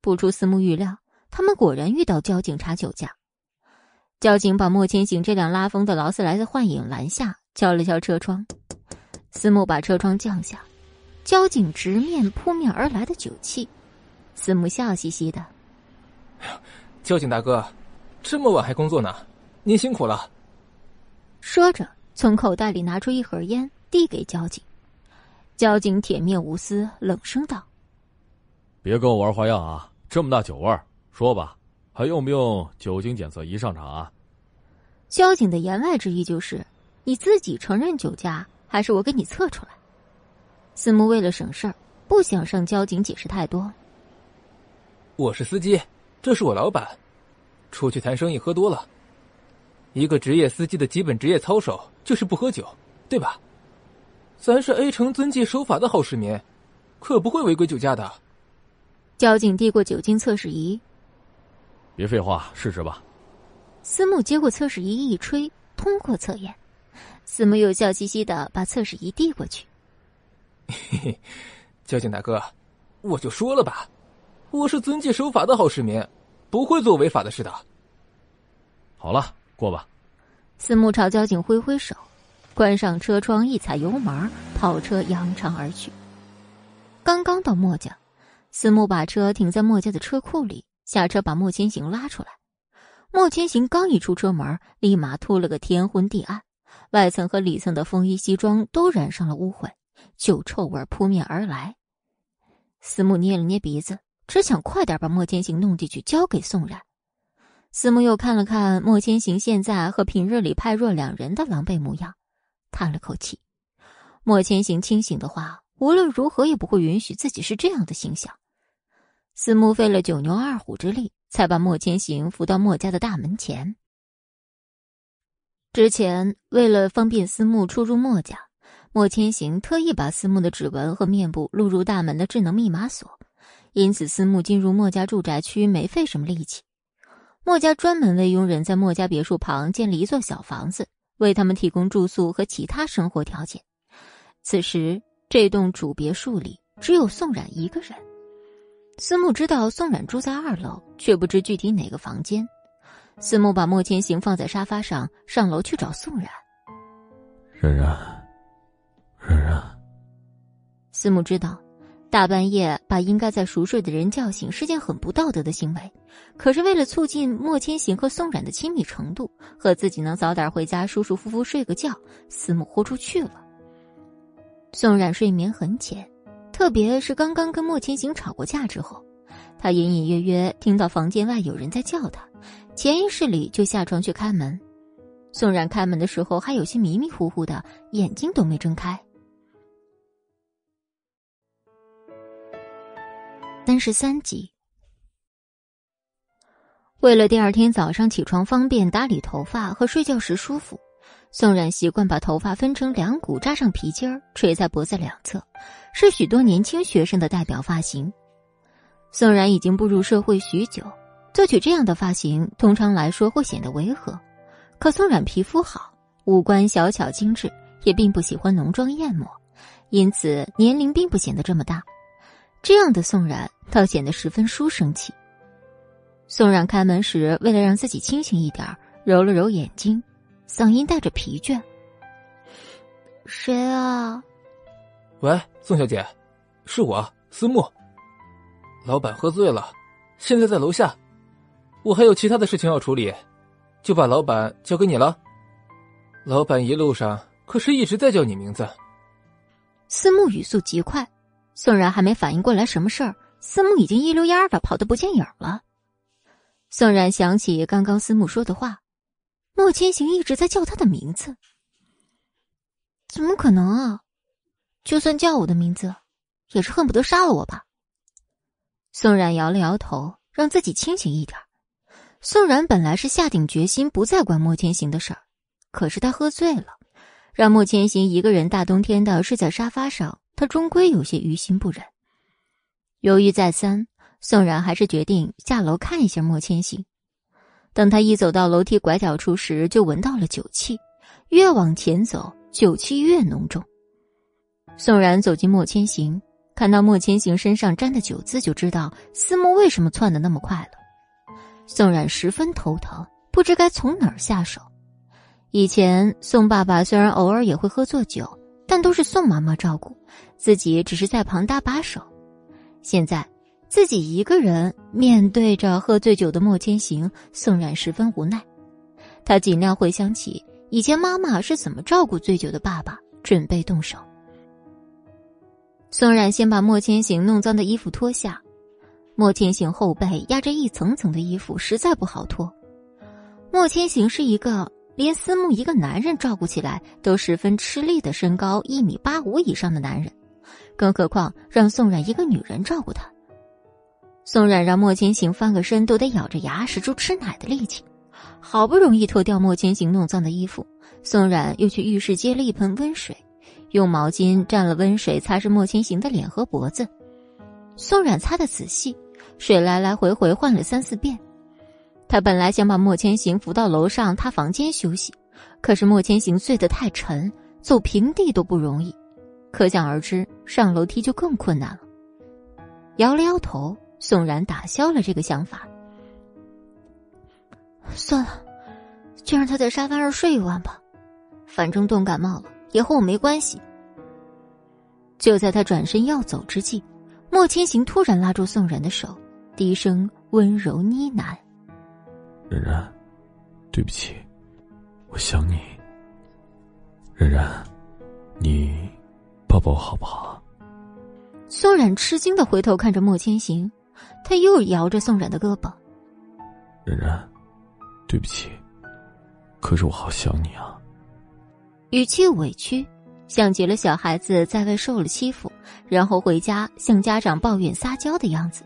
不出思慕预料，他们果然遇到交警查酒驾。交警把莫千行这辆拉风的劳斯莱斯幻影拦下，敲了敲车窗。思慕把车窗降下，交警直面扑面而来的酒气。思慕笑嘻嘻的：“交警大哥，这么晚还工作呢，您辛苦了。说着，从口袋里拿出一盒烟，递给交警。交警铁面无私，冷声道：“别跟我玩花样啊！这么大酒味儿，说吧，还用不用酒精检测仪上场啊？”交警的言外之意就是，你自己承认酒驾，还是我给你测出来？司慕为了省事儿，不想向交警解释太多。我是司机，这是我老板。出去谈生意喝多了，一个职业司机的基本职业操守就是不喝酒，对吧？咱是 A 城遵纪守法的好市民，可不会违规酒驾的。交警递过酒精测试仪，别废话，试试吧。司慕接过测试仪一吹，通过测验。司慕又笑嘻嘻的把测试仪递过去。嘿嘿，交警大哥，我就说了吧，我是遵纪守法的好市民。不会做违法的事的。好了，过吧。司慕朝交警挥挥手，关上车窗，一踩油门，跑车扬长而去。刚刚到墨家，司慕把车停在墨家的车库里，下车把莫千行拉出来。莫千行刚一出车门，立马秃了个天昏地暗，外层和里层的风衣西装都染上了污秽，酒臭味扑面而来。司慕捏了捏鼻子。只想快点把莫千行弄进去，交给宋冉。司慕又看了看莫千行现在和平日里判若两人的狼狈模样，叹了口气。莫千行清醒的话，无论如何也不会允许自己是这样的形象。司慕费了九牛二虎之力，才把莫千行扶到莫家的大门前。之前为了方便司慕出入莫家，莫千行特意把司慕的指纹和面部录入大门的智能密码锁。因此，司慕进入莫家住宅区没费什么力气。莫家专门为佣人在莫家别墅旁建了一座小房子，为他们提供住宿和其他生活条件。此时，这栋主别墅里只有宋冉一个人。司慕知道宋冉住在二楼，却不知具体哪个房间。司慕把莫千行放在沙发上，上楼去找宋冉。冉冉，冉冉。司慕知道。大半夜把应该在熟睡的人叫醒是件很不道德的行为，可是为了促进莫千行和宋冉的亲密程度，和自己能早点回家舒舒服服睡个觉，司慕豁出去了。宋冉睡眠很浅，特别是刚刚跟莫千行吵过架之后，他隐隐约约听到房间外有人在叫他，潜意识里就下床去开门。宋冉开门的时候还有些迷迷糊糊的，眼睛都没睁开。三十三集。为了第二天早上起床方便打理头发和睡觉时舒服，宋冉习惯把头发分成两股，扎上皮筋儿，垂在脖子两侧，是许多年轻学生的代表发型。宋冉已经步入社会许久，做起这样的发型，通常来说会显得违和。可宋冉皮肤好，五官小巧精致，也并不喜欢浓妆艳抹，因此年龄并不显得这么大。这样的宋冉倒显得十分书生气。宋冉开门时，为了让自己清醒一点，揉了揉眼睛，嗓音带着疲倦：“谁啊？”“喂，宋小姐，是我，思慕。老板喝醉了，现在在楼下，我还有其他的事情要处理，就把老板交给你了。老板一路上可是一直在叫你名字。”思慕语速极快。宋然还没反应过来什么事儿，司慕已经一溜烟的跑得不见影了。宋然想起刚刚司慕说的话，莫千行一直在叫他的名字，怎么可能啊？就算叫我的名字，也是恨不得杀了我吧。宋冉摇了摇头，让自己清醒一点。宋然本来是下定决心不再管莫千行的事儿，可是他喝醉了，让莫千行一个人大冬天的睡在沙发上。他终归有些于心不忍，犹豫再三，宋冉还是决定下楼看一下莫千行。等他一走到楼梯拐角处时，就闻到了酒气，越往前走，酒气越浓重。宋冉走进莫千行，看到莫千行身上沾的酒渍，就知道思慕为什么窜的那么快了。宋冉十分头疼，不知该从哪儿下手。以前宋爸爸虽然偶尔也会喝醉酒。但都是宋妈妈照顾，自己只是在旁搭把手。现在自己一个人面对着喝醉酒的莫千行，宋冉十分无奈。他尽量回想起以前妈妈是怎么照顾醉酒的爸爸，准备动手。宋冉先把莫千行弄脏的衣服脱下，莫千行后背压着一层层的衣服，实在不好脱。莫千行是一个连思慕一个男人照顾起来都十分吃力的身高一米八五以上的男人，更何况让宋冉一个女人照顾他。宋冉让莫千行翻个身都得咬着牙，使出吃奶的力气，好不容易脱掉莫千行弄脏的衣服，宋冉又去浴室接了一盆温水。用毛巾蘸了温水擦拭莫千行的脸和脖子，宋冉擦的仔细，水来来回回换了三四遍。他本来想把莫千行扶到楼上他房间休息，可是莫千行睡得太沉，走平地都不容易，可想而知上楼梯就更困难了。摇了摇头，宋然打消了这个想法。算了，就让他在沙发上睡一晚吧，反正冻感冒了。也和我没关系。就在他转身要走之际，莫千行突然拉住宋然的手，低声温柔呢喃：“冉冉，对不起，我想你。冉冉，你抱抱我好不好？”宋冉吃惊的回头看着莫千行，他又摇着宋冉的胳膊：“冉冉，对不起，可是我好想你啊。”语气委屈，像极了小孩子在外受了欺负，然后回家向家长抱怨撒娇的样子。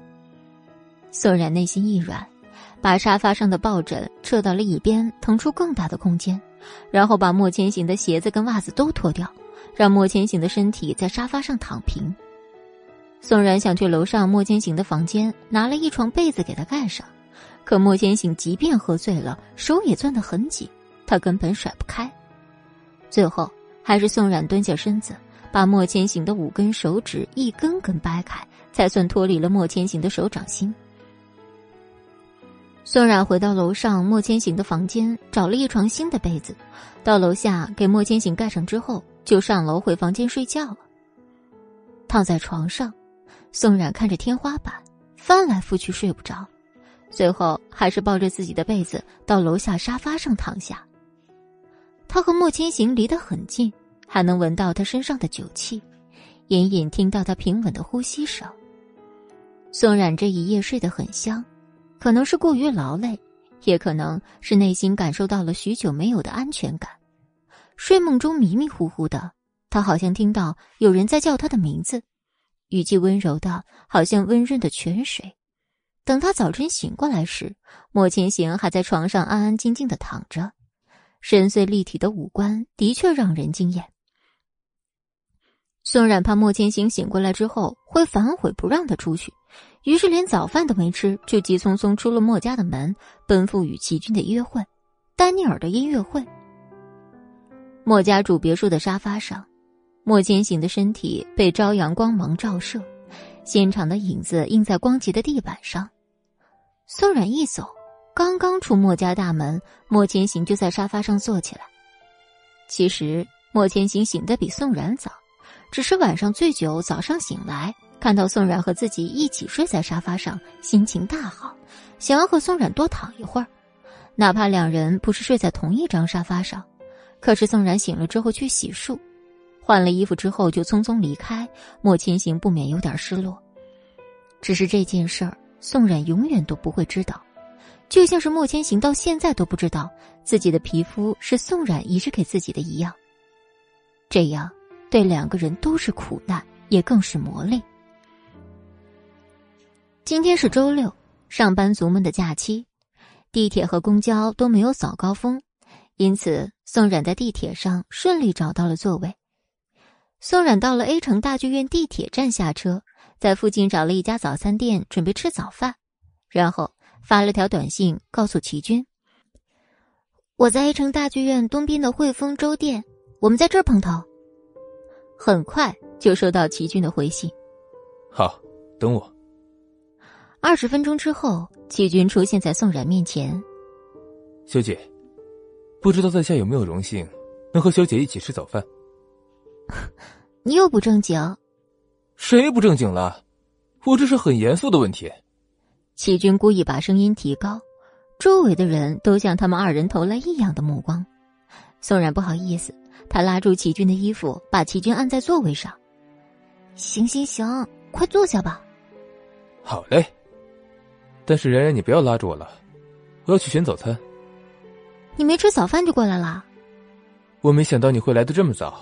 宋冉内心一软，把沙发上的抱枕撤到了一边，腾出更大的空间，然后把莫千行的鞋子跟袜子都脱掉，让莫千行的身体在沙发上躺平。宋冉想去楼上莫千行的房间，拿了一床被子给他盖上，可莫千行即便喝醉了，手也攥得很紧，他根本甩不开。最后，还是宋冉蹲下身子，把莫千行的五根手指一根根掰开，才算脱离了莫千行的手掌心。宋冉回到楼上莫千行的房间，找了一床新的被子，到楼下给莫千行盖上之后，就上楼回房间睡觉了。躺在床上，宋冉看着天花板，翻来覆去睡不着，最后还是抱着自己的被子到楼下沙发上躺下。他和莫千行离得很近，还能闻到他身上的酒气，隐隐听到他平稳的呼吸声。宋冉这一夜睡得很香，可能是过于劳累，也可能是内心感受到了许久没有的安全感。睡梦中迷迷糊糊的，他好像听到有人在叫他的名字，语气温柔的，好像温润的泉水。等他早晨醒过来时，莫千行还在床上安安静静的躺着。深邃立体的五官的确让人惊艳。宋冉怕莫千行醒过来之后会反悔不让他出去，于是连早饭都没吃，就急匆匆出了莫家的门，奔赴与齐军的约会——丹尼尔的音乐会。莫家主别墅的沙发上，莫千行的身体被朝阳光芒照射，纤长的影子映在光洁的地板上。宋冉一走。刚刚出莫家大门，莫千行就在沙发上坐起来。其实莫千行醒得比宋冉早，只是晚上醉酒，早上醒来看到宋冉和自己一起睡在沙发上，心情大好，想要和宋冉多躺一会儿，哪怕两人不是睡在同一张沙发上。可是宋冉醒了之后去洗漱，换了衣服之后就匆匆离开，莫千行不免有点失落。只是这件事儿，宋冉永远都不会知道。就像是莫千行到现在都不知道自己的皮肤是宋冉移植给自己的一样。这样对两个人都是苦难，也更是磨砺。今天是周六，上班族们的假期，地铁和公交都没有早高峰，因此宋冉在地铁上顺利找到了座位。宋冉到了 A 城大剧院地铁站下车，在附近找了一家早餐店准备吃早饭，然后。发了条短信告诉齐军：“我在 A 城大剧院东边的汇丰粥店，我们在这儿碰头。”很快就收到齐军的回信：“好，等我。”二十分钟之后，齐军出现在宋冉面前：“小姐，不知道在下有没有荣幸能和小姐一起吃早饭？” 你又不正经？谁不正经了？我这是很严肃的问题。齐军故意把声音提高，周围的人都向他们二人投来异样的目光。宋冉不好意思，他拉住齐军的衣服，把齐军按在座位上。行行行，快坐下吧。好嘞。但是然然，你不要拉着我了，我要去选早餐。你没吃早饭就过来了？我没想到你会来的这么早，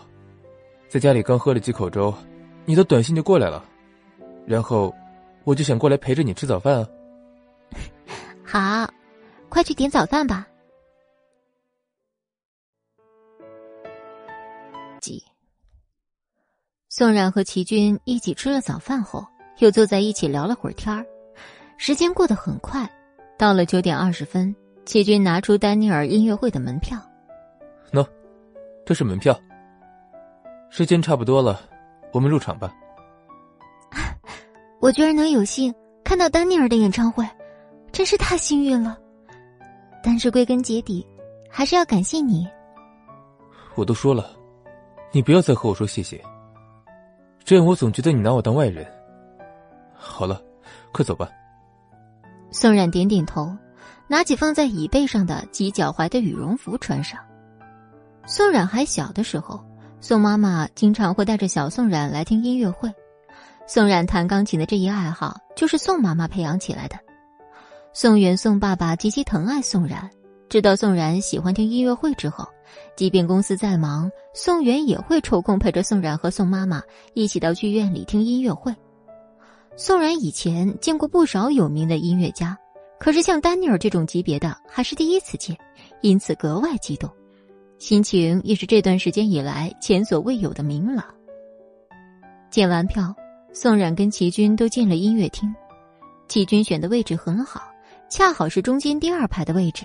在家里刚喝了几口粥，你的短信就过来了，然后我就想过来陪着你吃早饭啊。好，快去点早饭吧。几，宋冉和齐军一起吃了早饭后，又坐在一起聊了会儿天儿，时间过得很快，到了九点二十分，齐军拿出丹尼尔音乐会的门票。喏。这是门票。时间差不多了，我们入场吧。我居然能有幸看到丹尼尔的演唱会，真是太幸运了。但是归根结底，还是要感谢你。我都说了，你不要再和我说谢谢，这样我总觉得你拿我当外人。好了，快走吧。宋冉点点头，拿起放在椅背上的及脚踝的羽绒服穿上。宋冉还小的时候，宋妈妈经常会带着小宋冉来听音乐会。宋冉弹钢琴的这一爱好，就是宋妈妈培养起来的。宋元、宋爸爸极其疼爱宋冉，知道宋冉喜欢听音乐会之后，即便公司再忙，宋元也会抽空陪着宋冉和宋妈妈一起到剧院里听音乐会。宋冉以前见过不少有名的音乐家，可是像丹尼尔这种级别的还是第一次见，因此格外激动。心情也是这段时间以来前所未有的明朗。检完票，宋冉跟齐军都进了音乐厅。齐军选的位置很好，恰好是中间第二排的位置。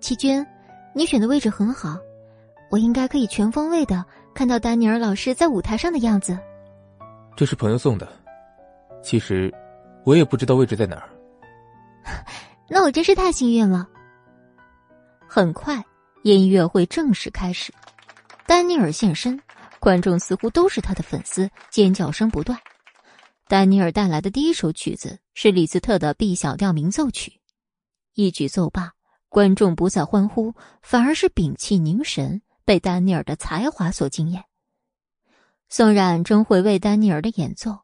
齐军，你选的位置很好，我应该可以全方位的看到丹尼尔老师在舞台上的样子。这是朋友送的，其实我也不知道位置在哪儿。那我真是太幸运了。很快，音乐会正式开始。丹尼尔现身，观众似乎都是他的粉丝，尖叫声不断。丹尼尔带来的第一首曲子是李斯特的 B 小调鸣奏曲。一曲奏罢，观众不再欢呼，反而是屏气凝神，被丹尼尔的才华所惊艳。宋冉正回味丹尼尔的演奏，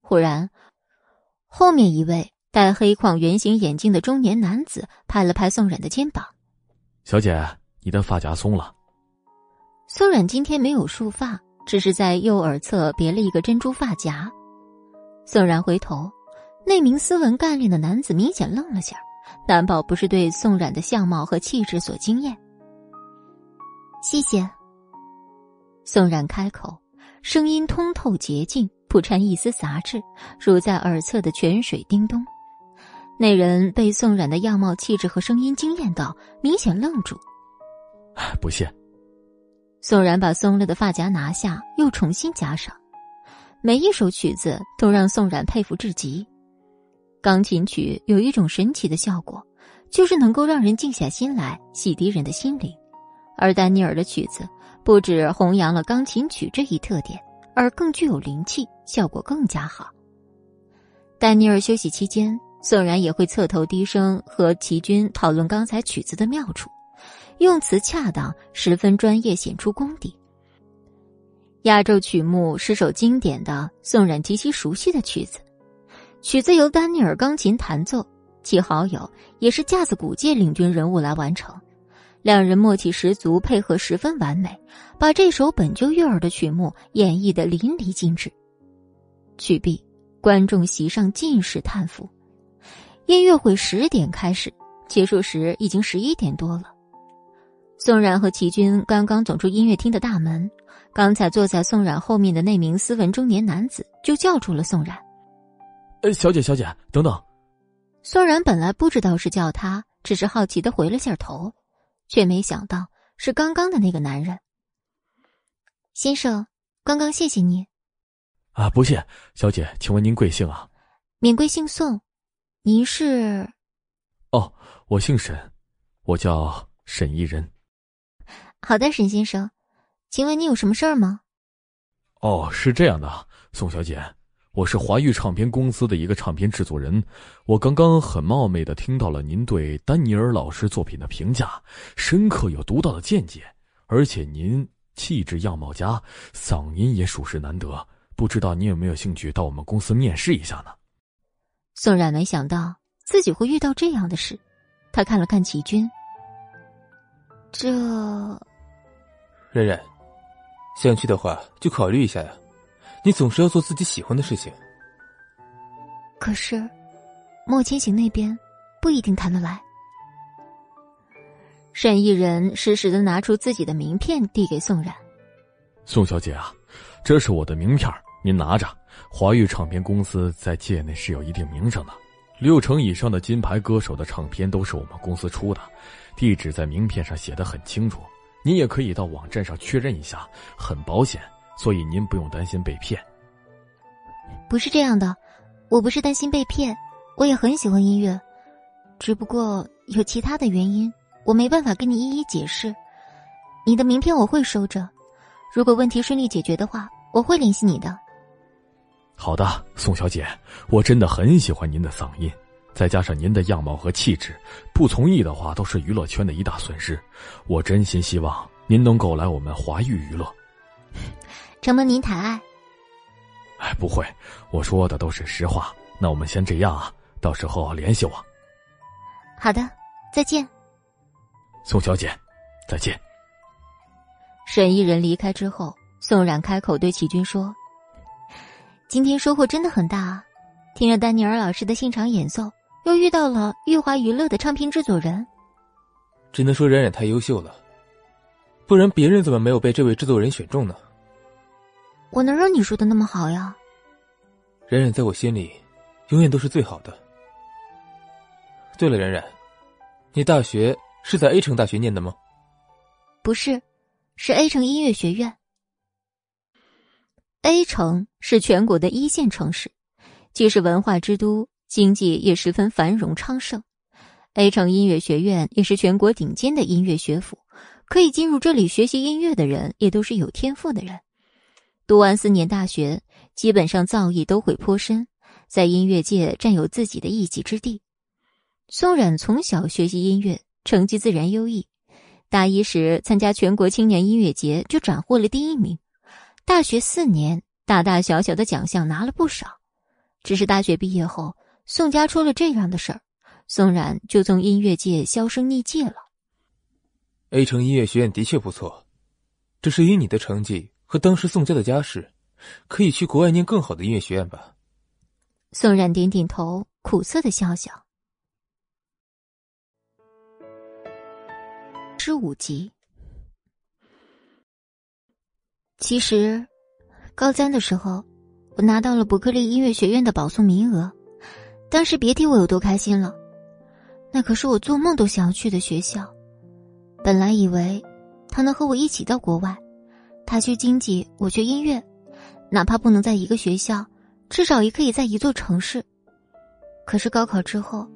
忽然，后面一位戴黑框圆形眼镜的中年男子拍了拍宋冉的肩膀。小姐，你的发夹松了。宋冉今天没有束发，只是在右耳侧别了一个珍珠发夹。宋冉回头，那名斯文干练的男子明显愣了下，难保不是对宋冉的相貌和气质所惊艳。谢谢。宋冉开口，声音通透洁净，不掺一丝杂质，如在耳侧的泉水叮咚。那人被宋冉的样貌、气质和声音惊艳到，明显愣住。不谢。宋冉把松了的发夹拿下，又重新夹上。每一首曲子都让宋冉佩服至极。钢琴曲有一种神奇的效果，就是能够让人静下心来，洗涤人的心灵。而丹尼尔的曲子不止弘扬了钢琴曲这一特点，而更具有灵气，效果更加好。丹尼尔休息期间。宋然也会侧头低声和齐军讨论刚才曲子的妙处，用词恰当，十分专业，显出功底。压轴曲目是首经典的宋冉极其熟悉的曲子，曲子由丹尼尔钢琴弹奏，其好友也是架子鼓界领军人物来完成，两人默契十足，配合十分完美，把这首本就悦耳的曲目演绎的淋漓尽致。曲毕，观众席上尽是叹服。音乐会十点开始，结束时已经十一点多了。宋冉和齐军刚刚走出音乐厅的大门，刚才坐在宋冉后面的那名斯文中年男子就叫住了宋冉：“呃，小姐，小姐，等等。”宋冉本来不知道是叫他，只是好奇的回了下头，却没想到是刚刚的那个男人。先生，刚刚谢谢你。啊，不谢，小姐，请问您贵姓啊？免贵姓宋。您是？哦，我姓沈，我叫沈一人。好的，沈先生，请问你有什么事儿吗？哦，是这样的，宋小姐，我是华语唱片公司的一个唱片制作人。我刚刚很冒昧的听到了您对丹尼尔老师作品的评价，深刻有独到的见解，而且您气质样貌佳，嗓音也属实难得。不知道您有没有兴趣到我们公司面试一下呢？宋冉没想到自己会遇到这样的事，他看了看齐军，这，冉冉，想去的话就考虑一下呀。你总是要做自己喜欢的事情。可是，莫千行那边不一定谈得来。沈一人适时的拿出自己的名片递给宋冉：“宋小姐啊，这是我的名片，您拿着。华语唱片公司在界内是有一定名声的，六成以上的金牌歌手的唱片都是我们公司出的，地址在名片上写的很清楚，您也可以到网站上确认一下，很保险。”所以您不用担心被骗。不是这样的，我不是担心被骗，我也很喜欢音乐，只不过有其他的原因，我没办法跟你一一解释。你的名片我会收着，如果问题顺利解决的话，我会联系你的。好的，宋小姐，我真的很喜欢您的嗓音，再加上您的样貌和气质，不从艺的话都是娱乐圈的一大损失。我真心希望您能够来我们华娱娱乐。承蒙您抬爱，哎，不会，我说的都是实话。那我们先这样啊，到时候联系我。好的，再见，宋小姐，再见。沈一人离开之后，宋冉开口对齐军说：“今天收获真的很大啊！听了丹尼尔老师的现场演奏，又遇到了玉华娱乐的唱片制作人。只能说冉冉太优秀了，不然别人怎么没有被这位制作人选中呢？”我能让你说的那么好呀？冉冉在我心里，永远都是最好的。对了，冉冉，你大学是在 A 城大学念的吗？不是，是 A 城音乐学院。A 城是全国的一线城市，既是文化之都，经济也十分繁荣昌盛。A 城音乐学院也是全国顶尖的音乐学府，可以进入这里学习音乐的人，也都是有天赋的人。读完四年大学，基本上造诣都会颇深，在音乐界占有自己的一席之地。宋冉从小学习音乐，成绩自然优异。大一时参加全国青年音乐节，就斩获了第一名。大学四年，大大小小的奖项拿了不少。只是大学毕业后，宋家出了这样的事儿，宋冉就从音乐界销声匿迹了。A 城音乐学院的确不错，只是以你的成绩。和当时宋家的家世，可以去国外念更好的音乐学院吧。宋冉点点头，苦涩的笑笑。十五集。其实，高三的时候，我拿到了伯克利音乐学院的保送名额，当时别提我有多开心了。那可是我做梦都想要去的学校。本来以为，他能和我一起到国外。他学经济，我学音乐，哪怕不能在一个学校，至少也可以在一座城市。可是高考之后，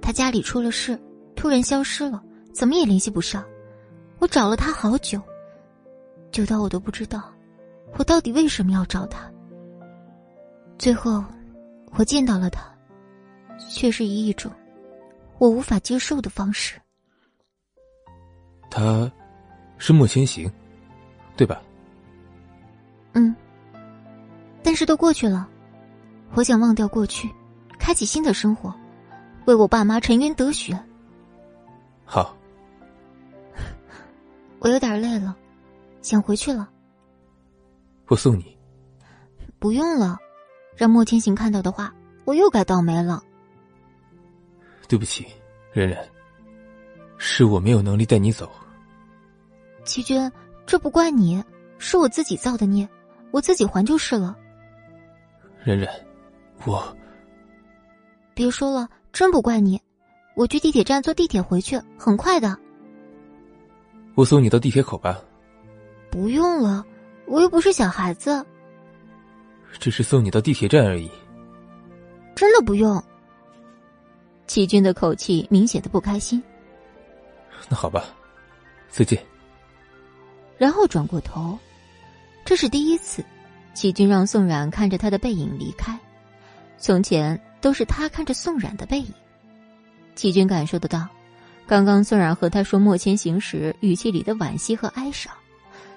他家里出了事，突然消失了，怎么也联系不上。我找了他好久，久到我都不知道，我到底为什么要找他。最后，我见到了他，却是以一种我无法接受的方式。他，是莫千行，对吧？嗯，但是都过去了，我想忘掉过去，开启新的生活，为我爸妈沉冤得雪。好，我有点累了，想回去了。我送你。不用了，让莫天行看到的话，我又该倒霉了。对不起，冉冉，是我没有能力带你走。齐军，这不怪你，是我自己造的孽。我自己还就是了。冉冉，我别说了，真不怪你。我去地铁站坐地铁回去，很快的。我送你到地铁口吧。不用了，我又不是小孩子。只是送你到地铁站而已。真的不用。齐军的口气明显的不开心。那好吧，再见。然后转过头。这是第一次，齐军让宋冉看着他的背影离开，从前都是他看着宋冉的背影。齐军感受得到，刚刚宋冉和他说莫千行时语气里的惋惜和哀伤。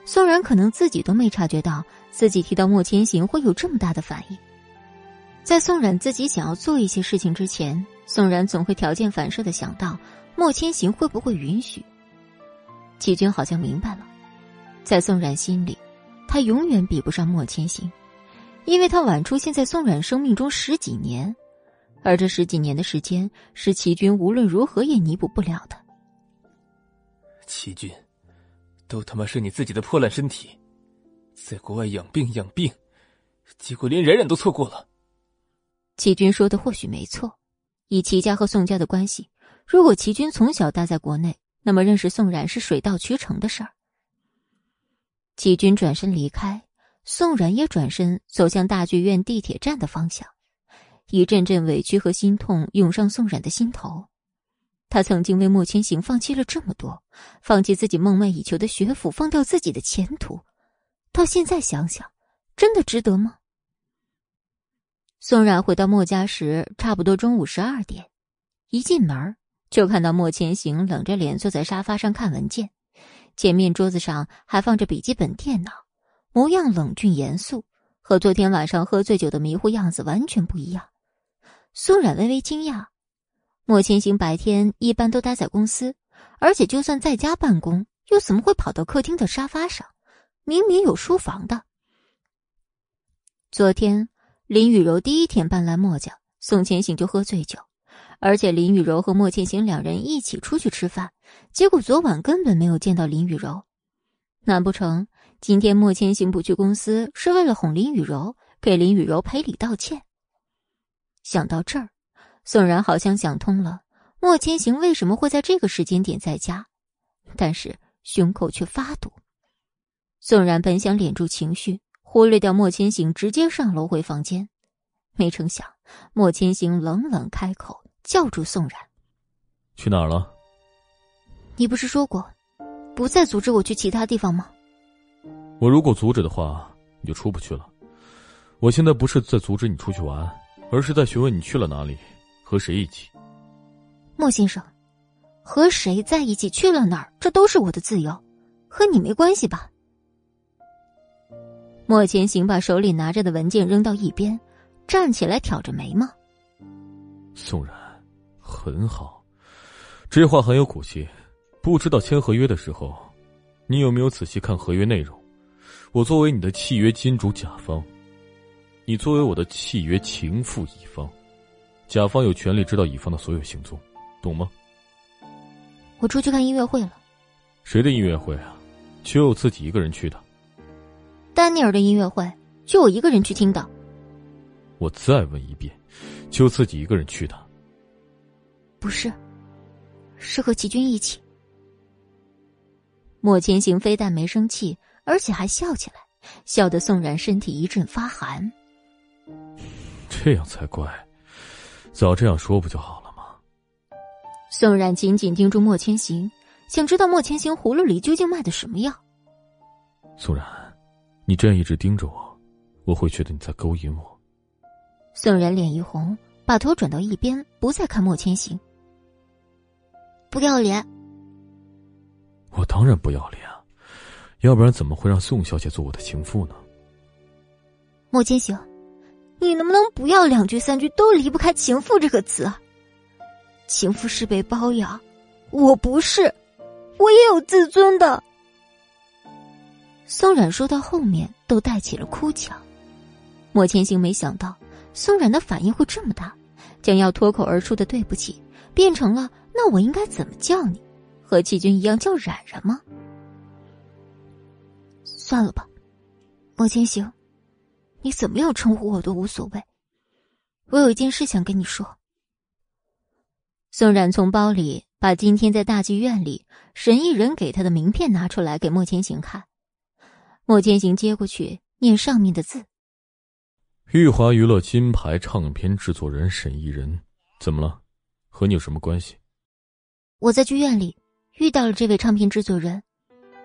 宋冉可能自己都没察觉到，自己提到莫千行会有这么大的反应。在宋冉自己想要做一些事情之前，宋冉总会条件反射的想到莫千行会不会允许。齐军好像明白了，在宋冉心里，他永远比不上莫千行，因为他晚出现在宋冉生命中十几年，而这十几年的时间是齐军无论如何也弥补不了的。齐军。都他妈是你自己的破烂身体，在国外养病养病，结果连冉冉都错过了。齐军说的或许没错，以齐家和宋家的关系，如果齐军从小待在国内，那么认识宋冉是水到渠成的事儿。齐军转身离开，宋冉也转身走向大剧院地铁站的方向，一阵阵委屈和心痛涌上宋冉的心头。他曾经为莫千行放弃了这么多，放弃自己梦寐以求的学府，放掉自己的前途，到现在想想，真的值得吗？宋冉回到莫家时，差不多中午十二点，一进门就看到莫千行冷着脸坐在沙发上看文件，前面桌子上还放着笔记本电脑，模样冷峻严肃，和昨天晚上喝醉酒的迷糊样子完全不一样。苏冉微微惊讶。莫千行白天一般都待在公司，而且就算在家办公，又怎么会跑到客厅的沙发上？明明有书房的。昨天林雨柔第一天搬来莫家，宋千行就喝醉酒，而且林雨柔和莫千行两人一起出去吃饭，结果昨晚根本没有见到林雨柔。难不成今天莫千行不去公司是为了哄林雨柔，给林雨柔赔礼道歉？想到这儿。宋然好像想通了，莫千行为什么会在这个时间点在家，但是胸口却发堵。宋然本想敛住情绪，忽略掉莫千行，直接上楼回房间，没成想莫千行冷冷开口，叫住宋然：“去哪儿了？你不是说过，不再阻止我去其他地方吗？我如果阻止的话，你就出不去了。我现在不是在阻止你出去玩，而是在询问你去了哪里。”和谁一起？莫先生，和谁在一起去了哪儿？这都是我的自由，和你没关系吧？莫千行把手里拿着的文件扔到一边，站起来挑着眉毛。宋然，很好，这话很有骨气。不知道签合约的时候，你有没有仔细看合约内容？我作为你的契约金主甲方，你作为我的契约情妇乙方。甲方有权利知道乙方的所有行踪，懂吗？我出去看音乐会了。谁的音乐会啊？就自己一个人去的。丹尼尔的音乐会，就我一个人去听的。我再问一遍，就自己一个人去的？不是，是和齐军一起。莫千行非但没生气，而且还笑起来，笑得宋然身体一阵发寒。这样才怪。早这样说不就好了吗？宋冉紧紧盯住莫千行，想知道莫千行葫芦里究竟卖的什么药。宋冉，你这样一直盯着我，我会觉得你在勾引我。宋冉脸一红，把头转到一边，不再看莫千行。不要脸！我当然不要脸啊，要不然怎么会让宋小姐做我的情妇呢？莫千行。你能不能不要两句三句都离不开“情妇”这个词？情妇是被包养，我不是，我也有自尊的。宋冉说到后面都带起了哭腔。莫千行没想到宋冉的反应会这么大，将要脱口而出的“对不起”变成了“那我应该怎么叫你？和季军一样叫冉冉吗？”算了吧，莫千行。你怎么样称呼我都无所谓，我有一件事想跟你说。宋冉从包里把今天在大剧院里神艺人给他的名片拿出来给莫千行看，莫千行接过去念上面的字：“玉华娱乐金牌唱片制作人沈艺人，怎么了？和你有什么关系？”我在剧院里遇到了这位唱片制作人，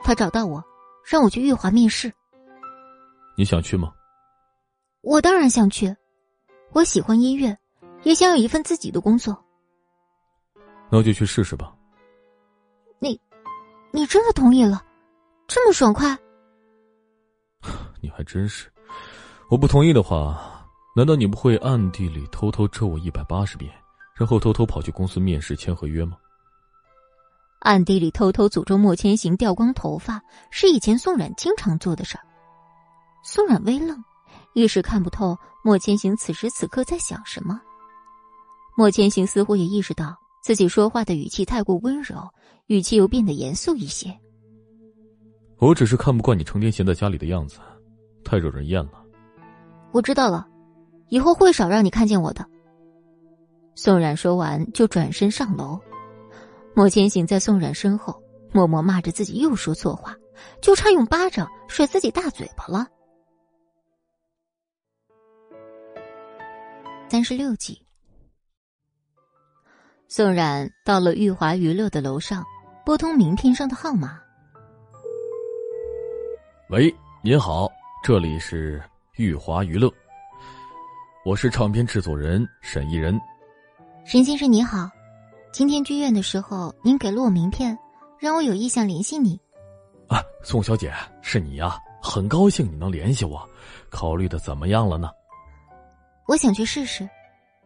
他找到我，让我去玉华面试。你想去吗？我当然想去，我喜欢音乐，也想有一份自己的工作。那就去试试吧。你，你真的同意了？这么爽快？你还真是。我不同意的话，难道你不会暗地里偷偷抽我一百八十遍，然后偷偷跑去公司面试签合约吗？暗地里偷偷诅咒莫千行掉光头发，是以前宋冉经常做的事儿。宋冉微愣，一时看不透莫千行此时此刻在想什么。莫千行似乎也意识到自己说话的语气太过温柔，语气又变得严肃一些。我只是看不惯你成天闲在家里的样子，太惹人厌了。我知道了，以后会少让你看见我的。宋冉说完，就转身上楼。莫千行在宋冉身后默默骂着自己又说错话，就差用巴掌甩自己大嘴巴了。三十六集，宋冉到了玉华娱乐的楼上，拨通名片上的号码。喂，您好，这里是玉华娱乐，我是唱片制作人沈一人。沈先生你好。今天剧院的时候，您给了我名片，让我有意向联系你。啊，宋小姐，是你呀！很高兴你能联系我，考虑的怎么样了呢？我想去试试，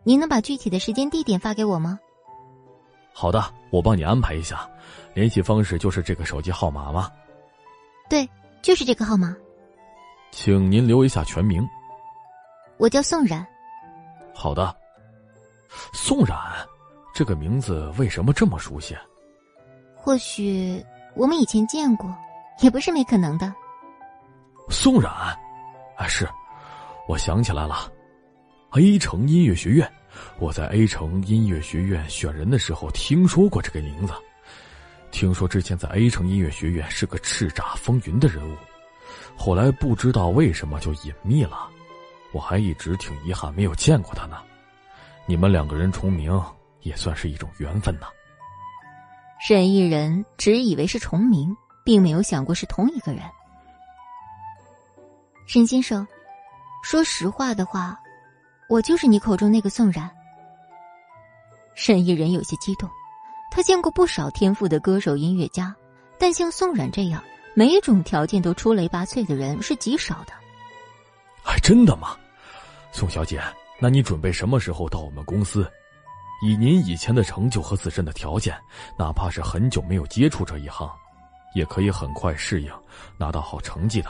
您能把具体的时间地点发给我吗？好的，我帮你安排一下。联系方式就是这个手机号码吗？对，就是这个号码。请您留一下全名。我叫宋冉。好的，宋冉。这个名字为什么这么熟悉？或许我们以前见过，也不是没可能的。宋冉，啊，是，我想起来了，A 城音乐学院。我在 A 城音乐学院选人的时候听说过这个名字。听说之前在 A 城音乐学院是个叱咤风云的人物，后来不知道为什么就隐秘了。我还一直挺遗憾没有见过他呢。你们两个人重名。也算是一种缘分呐。沈一人只以为是重名，并没有想过是同一个人。沈先生，说实话的话，我就是你口中那个宋冉。沈一人有些激动，他见过不少天赋的歌手、音乐家，但像宋冉这样每种条件都出类拔萃的人是极少的。还，真的吗？宋小姐，那你准备什么时候到我们公司？以您以前的成就和自身的条件，哪怕是很久没有接触这一行，也可以很快适应，拿到好成绩的。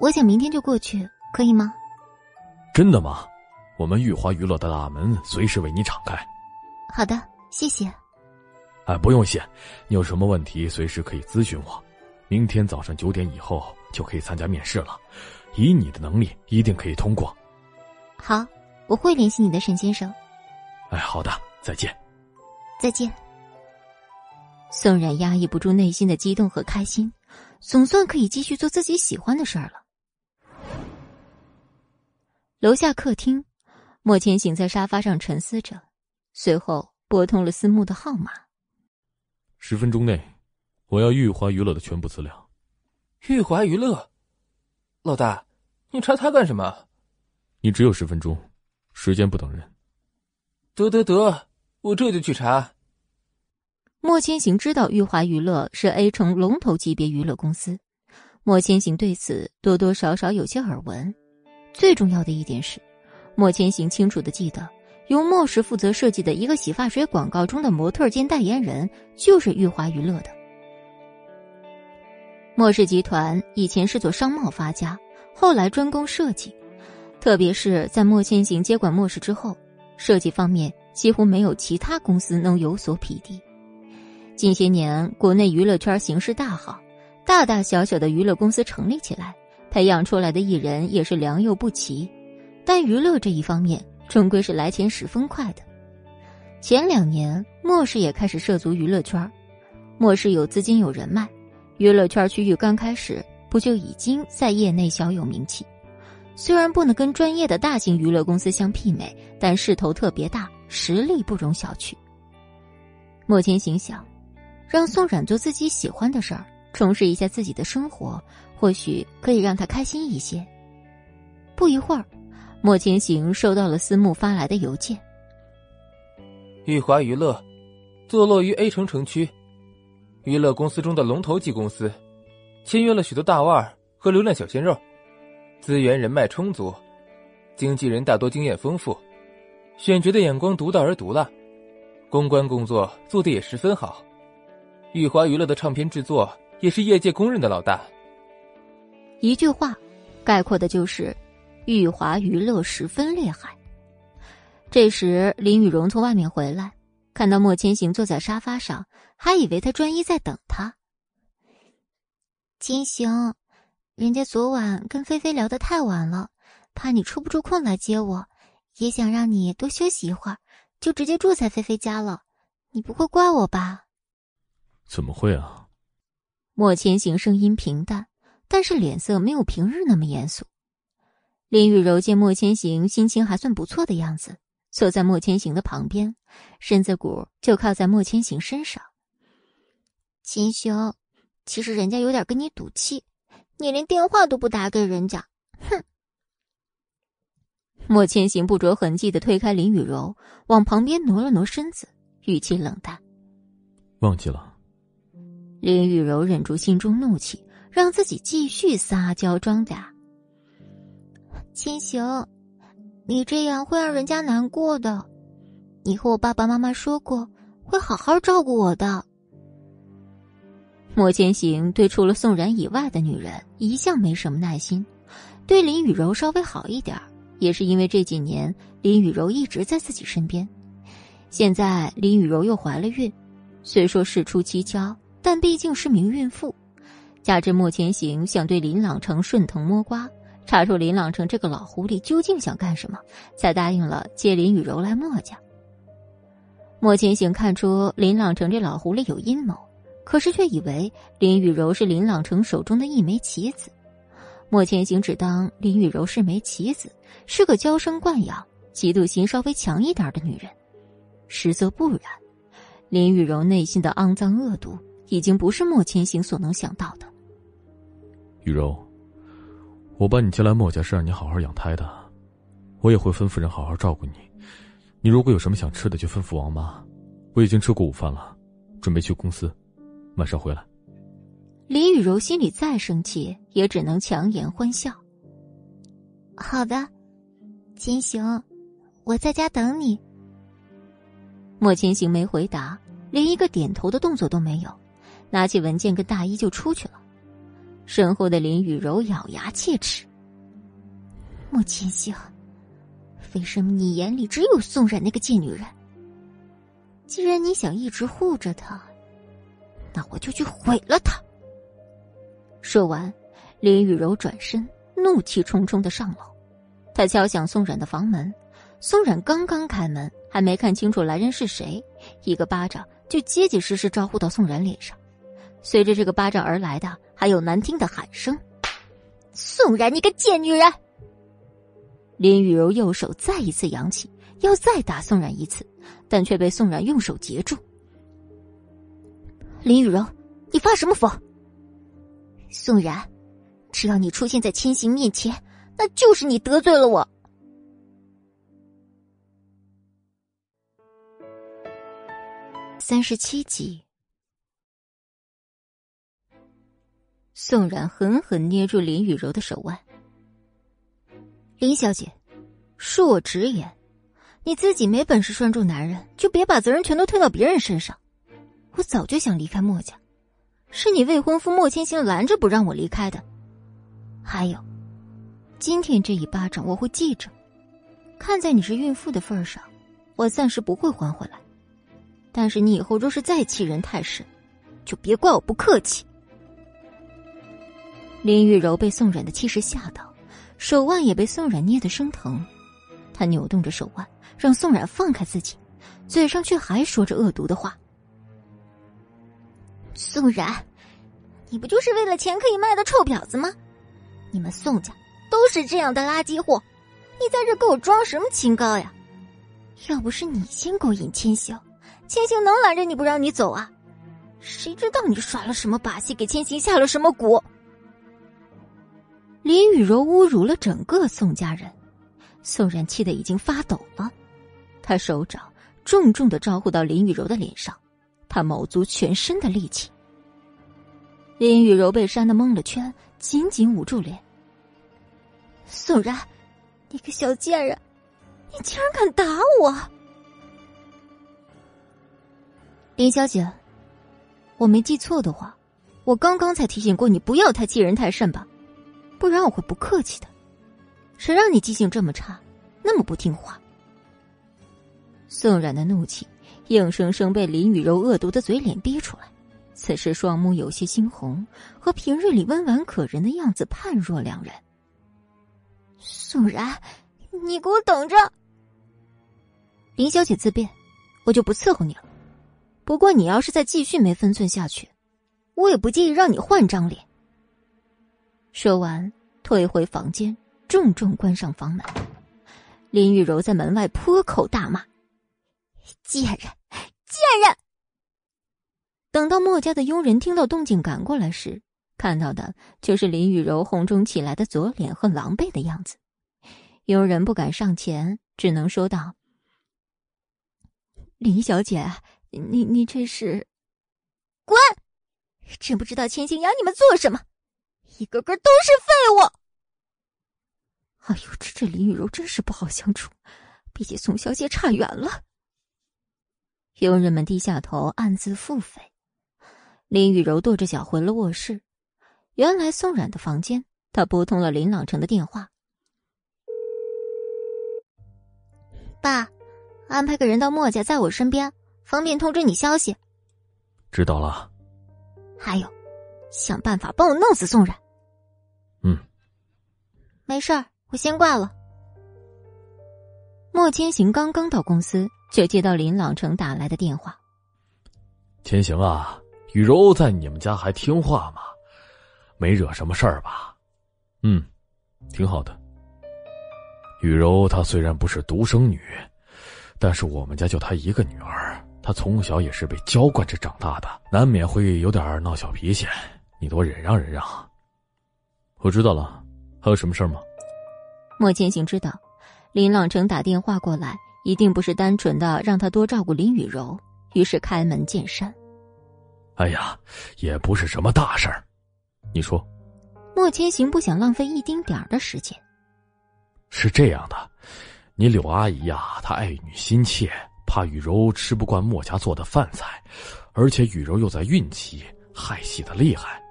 我想明天就过去，可以吗？真的吗？我们玉华娱乐的大门随时为你敞开。好的，谢谢。哎，不用谢，你有什么问题随时可以咨询我。明天早上九点以后就可以参加面试了，以你的能力，一定可以通过。好，我会联系你的，沈先生。哎，好的，再见。再见。宋冉压抑不住内心的激动和开心，总算可以继续做自己喜欢的事儿了。楼下客厅，莫千行在沙发上沉思着，随后拨通了思慕的号码。十分钟内，我要玉华娱乐的全部资料。玉华娱乐，老大，你查他干什么？你只有十分钟，时间不等人。得得得，我这就去查。莫千行知道玉华娱乐是 A 城龙头级别娱乐公司，莫千行对此多多少少有些耳闻。最重要的一点是，莫千行清楚的记得，由莫氏负责设计的一个洗发水广告中的模特兼代言人就是玉华娱乐的。莫氏集团以前是做商贸发家，后来专攻设计，特别是在莫千行接管莫氏之后。设计方面几乎没有其他公司能有所匹敌。近些年，国内娱乐圈形势大好，大大小小的娱乐公司成立起来，培养出来的艺人也是良莠不齐。但娱乐这一方面，终归是来钱十分快的。前两年，莫氏也开始涉足娱乐圈。莫氏有资金有人脉，娱乐圈区域刚开始不就已经在业内小有名气。虽然不能跟专业的大型娱乐公司相媲美，但势头特别大，实力不容小觑。莫千行想，让宋冉做自己喜欢的事儿，充实一下自己的生活，或许可以让他开心一些。不一会儿，莫千行收到了思慕发来的邮件。玉华娱乐，坐落于 A 城城区，娱乐公司中的龙头级公司，签约了许多大腕和流量小鲜肉，资源人脉充足，经纪人大多经验丰富，选角的眼光独到而毒辣，公关工作做得也十分好。玉华娱乐的唱片制作也是业界公认的老大。一句话，概括的就是。玉华娱乐十分厉害。这时，林雨荣从外面回来，看到莫千行坐在沙发上，还以为他专一在等他。千行，人家昨晚跟菲菲聊得太晚了，怕你抽不出空来接我，也想让你多休息一会儿，就直接住在菲菲家了。你不会怪我吧？怎么会啊？莫千行声音平淡，但是脸色没有平日那么严肃。林雨柔见莫千行心情还算不错的样子，坐在莫千行的旁边，身子骨就靠在莫千行身上。秦兄，其实人家有点跟你赌气，你连电话都不打给人家，哼！莫千行不着痕迹的推开林雨柔，往旁边挪了挪身子，语气冷淡：“忘记了。”林雨柔忍住心中怒气，让自己继续撒娇装嗲。千行，你这样会让人家难过的。你和我爸爸妈妈说过，会好好照顾我的。莫千行对除了宋然以外的女人一向没什么耐心，对林雨柔稍微好一点，也是因为这几年林雨柔一直在自己身边。现在林雨柔又怀了孕，虽说事出蹊跷，但毕竟是名孕妇，加之莫千行想对林朗成顺藤摸瓜。查出林朗成这个老狐狸究竟想干什么，才答应了接林雨柔来墨家。莫千行看出林朗成这老狐狸有阴谋，可是却以为林雨柔是林朗成手中的一枚棋子。莫千行只当林雨柔是枚棋子，是个娇生惯养、嫉妒心稍微强一点的女人，实则不然。林雨柔内心的肮脏恶毒，已经不是莫千行所能想到的。雨柔。我把你接来莫家是让你好好养胎的，我也会吩咐人好好照顾你。你如果有什么想吃的，就吩咐王妈。我已经吃过午饭了，准备去公司，马上回来。林雨柔心里再生气，也只能强颜欢笑。好的，千行，我在家等你。莫千行没回答，连一个点头的动作都没有，拿起文件跟大衣就出去了。身后的林雨柔咬牙切齿：“莫千行，为什么你眼里只有宋冉那个贱女人？既然你想一直护着她，那我就去毁了他。”说完，林雨柔转身，怒气冲冲的上楼。他敲响宋冉的房门，宋冉刚刚开门，还没看清楚来人是谁，一个巴掌就结结实实招呼到宋冉脸上。随着这个巴掌而来的，还有难听的喊声：“宋然，你个贱女人！”林雨柔右手再一次扬起，要再打宋冉一次，但却被宋冉用手截住。林雨柔，你发什么疯？宋然，只要你出现在千行面前，那就是你得罪了我。三十七集。宋冉狠狠捏住林雨柔的手腕。林小姐，恕我直言，你自己没本事拴住男人，就别把责任全都推到别人身上。我早就想离开墨家，是你未婚夫莫千行拦着不让我离开的。还有，今天这一巴掌我会记着，看在你是孕妇的份上，我暂时不会还回来。但是你以后若是再欺人太甚，就别怪我不客气。林玉柔被宋冉的气势吓到，手腕也被宋冉捏得生疼。她扭动着手腕，让宋冉放开自己，嘴上却还说着恶毒的话：“宋冉，你不就是为了钱可以卖的臭婊子吗？你们宋家都是这样的垃圾货，你在这给我装什么清高呀？要不是你先勾引千行，千行能拦着你不让你走啊？谁知道你耍了什么把戏，给千行下了什么蛊？”林雨柔侮辱了整个宋家人，宋然气得已经发抖了，他手掌重重的招呼到林雨柔的脸上，他卯足全身的力气。林雨柔被扇得蒙了圈，紧紧捂住脸。宋然，你个小贱人，你竟然敢打我！林小姐，我没记错的话，我刚刚才提醒过你不要太欺人太甚吧？不然我会不客气的。谁让你记性这么差，那么不听话？宋冉的怒气硬生生被林雨柔恶毒的嘴脸逼出来，此时双目有些猩红，和平日里温婉可人的样子判若两人。宋然，你给我等着！林小姐自便，我就不伺候你了。不过你要是再继续没分寸下去，我也不介意让你换张脸。说完，退回房间。重重关上房门，林雨柔在门外破口大骂：“贱人，贱人！”等到墨家的佣人听到动静赶过来时，看到的就是林雨柔红肿起来的左脸和狼狈的样子。佣人不敢上前，只能说道：“林小姐，你你这是……滚！真不知道千星养你们做什么，一个个都是废物！”哎呦，这这林雨柔真是不好相处，比起宋小姐差远了。佣人们低下头，暗自腹诽。林雨柔跺着脚回了卧室。原来宋冉的房间，她拨通了林朗成的电话：“爸，安排个人到墨家，在我身边，方便通知你消息。”知道了。还有，想办法帮我弄死宋冉。嗯，没事儿。我先挂了。莫千行刚刚到公司，就接到林朗成打来的电话。千行啊，雨柔在你们家还听话吗？没惹什么事儿吧？嗯，挺好的。雨柔她虽然不是独生女，但是我们家就她一个女儿，她从小也是被娇惯着长大的，难免会有点闹小脾气，你多忍让忍让。我知道了，还有什么事儿吗？莫千行知道，林朗成打电话过来，一定不是单纯的让他多照顾林雨柔，于是开门见山：“哎呀，也不是什么大事儿，你说。”莫千行不想浪费一丁点儿的时间。是这样的，你柳阿姨呀，她爱女心切，怕雨柔吃不惯莫家做的饭菜，而且雨柔又在孕期，害喜的厉害。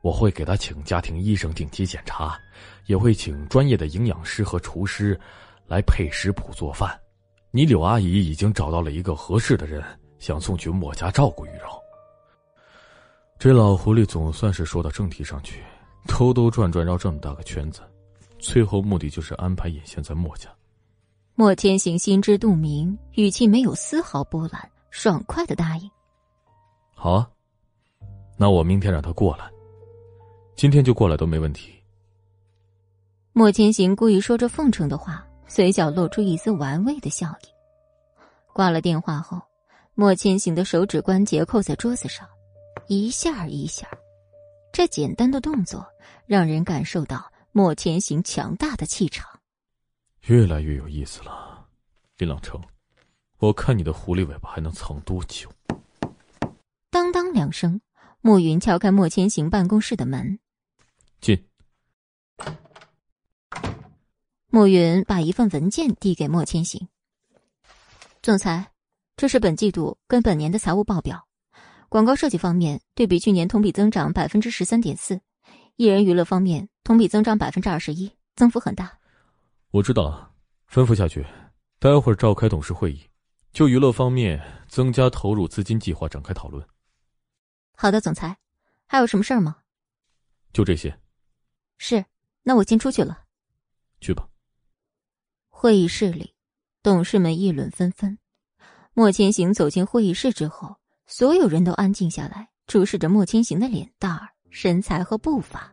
我会给她请家庭医生定期检查。也会请专业的营养师和厨师来配食谱做饭。你柳阿姨已经找到了一个合适的人，想送去莫家照顾玉柔。这老狐狸总算是说到正题上去，兜兜转转绕这么大个圈子，最后目的就是安排眼线在莫家。莫千行心知肚明，语气没有丝毫波澜，爽快的答应：“好啊，那我明天让他过来，今天就过来都没问题。”莫千行故意说着奉承的话，嘴角露出一丝玩味的笑意。挂了电话后，莫千行的手指关节扣在桌子上，一下一下，这简单的动作让人感受到莫千行强大的气场。越来越有意思了，林朗成，我看你的狐狸尾巴还能藏多久？当当两声，暮云敲开莫千行办公室的门，进。暮云把一份文件递给莫千行。总裁，这是本季度跟本年的财务报表。广告设计方面，对比去年同比增长百分之十三点四；艺人娱乐方面，同比增长百分之二十一，增幅很大。我知道了，吩咐下去，待会儿召开董事会议，就娱乐方面增加投入资金计划展开讨论。好的，总裁，还有什么事儿吗？就这些。是，那我先出去了。去吧。会议室里，董事们议论纷纷。莫千行走进会议室之后，所有人都安静下来，注视着莫千行的脸蛋儿、身材和步伐，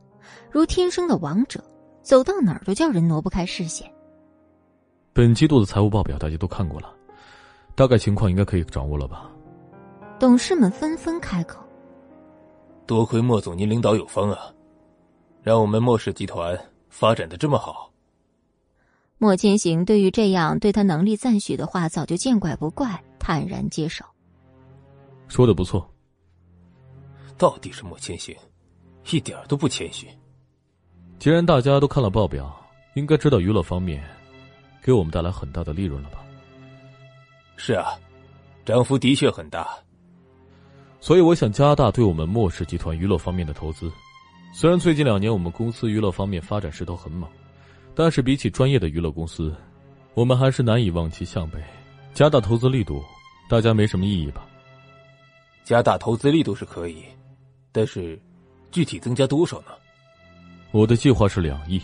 如天生的王者，走到哪儿都叫人挪不开视线。本季度的财务报表大家都看过了，大概情况应该可以掌握了吧？董事们纷纷开口：“多亏莫总您领导有方啊，让我们莫氏集团发展的这么好。”莫千行对于这样对他能力赞许的话，早就见怪不怪，坦然接受。说的不错。到底是莫千行，一点都不谦虚。既然大家都看了报表，应该知道娱乐方面给我们带来很大的利润了吧？是啊，涨幅的确很大。所以我想加大对我们莫氏集团娱乐方面的投资。虽然最近两年我们公司娱乐方面发展势头很猛，但是比起专业的娱乐公司，我们还是难以望其项背。加大投资力度，大家没什么异议吧？加大投资力度是可以，但是具体增加多少呢？我的计划是两亿。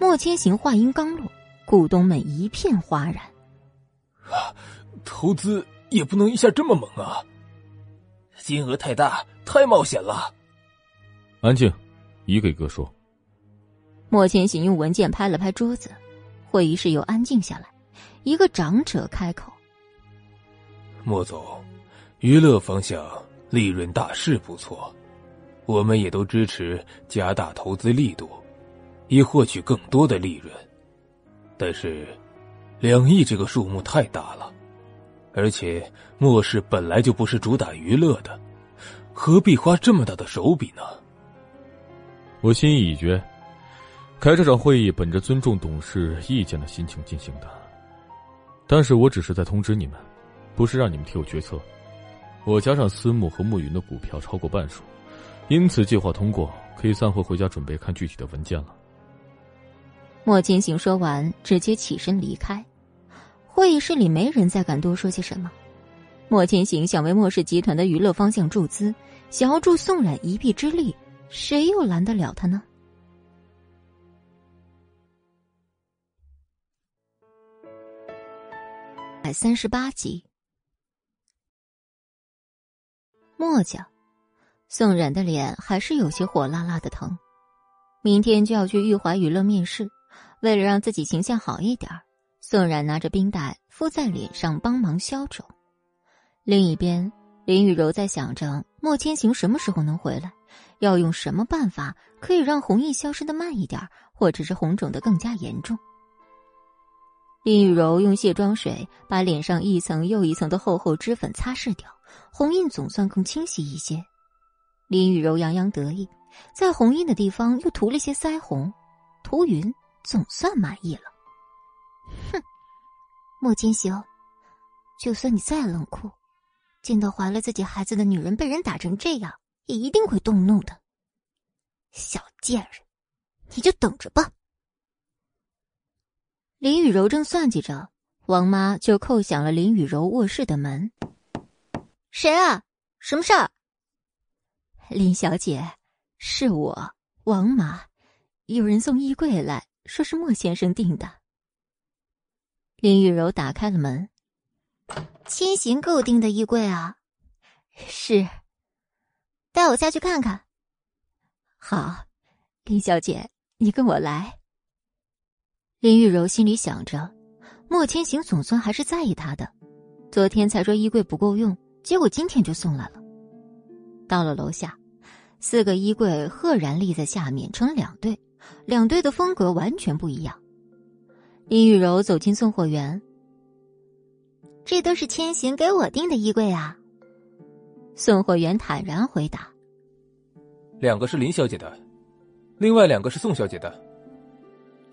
莫千行话音刚落，股东们一片哗然。啊，投资也不能一下这么猛啊！金额太大，太冒险了。安静，一个一个说。莫千行用文件拍了拍桌子，会议室又安静下来。一个长者开口：“莫总，娱乐方向利润大是不错，我们也都支持加大投资力度，以获取更多的利润。但是，两亿这个数目太大了，而且莫氏本来就不是主打娱乐的，何必花这么大的手笔呢？”我心意已决，开这场会议本着尊重董事意见的心情进行的。但是我只是在通知你们，不是让你们替我决策。我加上私募和暮云的股票超过半数，因此计划通过，可以散会回家准备看具体的文件了。莫千行说完，直接起身离开。会议室里没人再敢多说些什么。莫千行想为莫氏集团的娱乐方向注资，想要助宋冉一臂之力。谁又拦得了他呢？百三十八集，墨家，宋冉的脸还是有些火辣辣的疼。明天就要去玉华娱乐面试，为了让自己形象好一点，宋冉拿着冰袋敷在脸上帮忙消肿。另一边，林雨柔在想着莫千行什么时候能回来。要用什么办法可以让红印消失的慢一点，或者是红肿的更加严重？林雨柔用卸妆水把脸上一层又一层的厚厚脂粉擦拭掉，红印总算更清晰一些。林雨柔洋洋得意，在红印的地方又涂了些腮红，涂匀，总算满意了。哼，莫金行，就算你再冷酷，见到怀了自己孩子的女人被人打成这样。也一定会动怒的，小贱人，你就等着吧。林雨柔正算计着，王妈就叩响了林雨柔卧室的门。谁啊？什么事儿？林小姐，是我王妈，有人送衣柜来说是莫先生订的。林雨柔打开了门。千行给我订的衣柜啊？是。带我下去看看。好，林小姐，你跟我来。林玉柔心里想着，莫千行总算还是在意她的。昨天才说衣柜不够用，结果今天就送来了。到了楼下，四个衣柜赫然立在下面，成两对，两对的风格完全不一样。林玉柔走进送货员，这都是千行给我订的衣柜啊。送货员坦然回答：“两个是林小姐的，另外两个是宋小姐的。”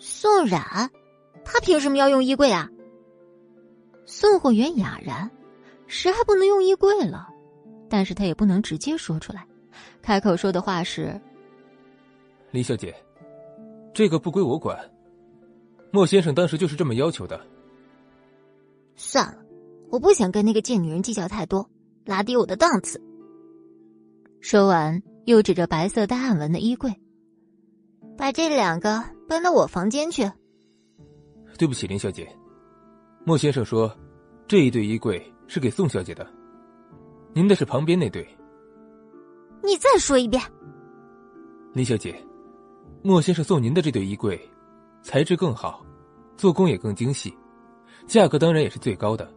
宋冉，他凭什么要用衣柜啊？送货员哑然：“谁还不能用衣柜了？”但是他也不能直接说出来，开口说的话是：“李小姐，这个不归我管。莫先生当时就是这么要求的。”算了，我不想跟那个贱女人计较太多。拉低我的档次。说完，又指着白色带暗纹的衣柜，把这两个搬到我房间去。对不起，林小姐，莫先生说，这一对衣柜是给宋小姐的，您的是旁边那对。你再说一遍，林小姐，莫先生送您的这对衣柜，材质更好，做工也更精细，价格当然也是最高的。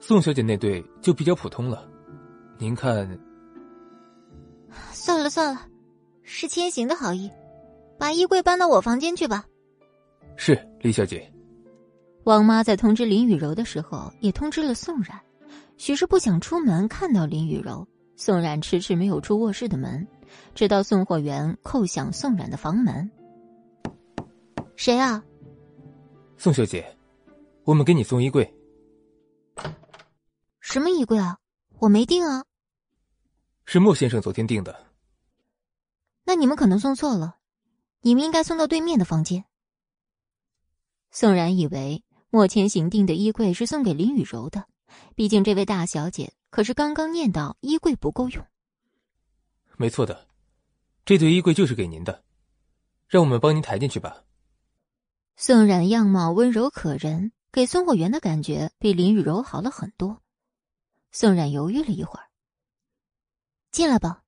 宋小姐那对就比较普通了，您看。算了算了，是千行的好意，把衣柜搬到我房间去吧。是李小姐。王妈在通知林雨柔的时候，也通知了宋冉。许是不想出门看到林雨柔，宋冉迟迟没有出卧室的门，直到送货员叩响宋冉的房门。谁啊？宋小姐，我们给你送衣柜。什么衣柜啊？我没订啊。是莫先生昨天订的。那你们可能送错了，你们应该送到对面的房间。宋冉以为莫千行订的衣柜是送给林雨柔的。毕竟，这位大小姐可是刚刚念叨衣柜不够用。没错的，这对衣柜就是给您的，让我们帮您抬进去吧。宋冉样貌温柔可人，给送货员的感觉比林雨柔好了很多。宋冉犹豫了一会儿，进来吧。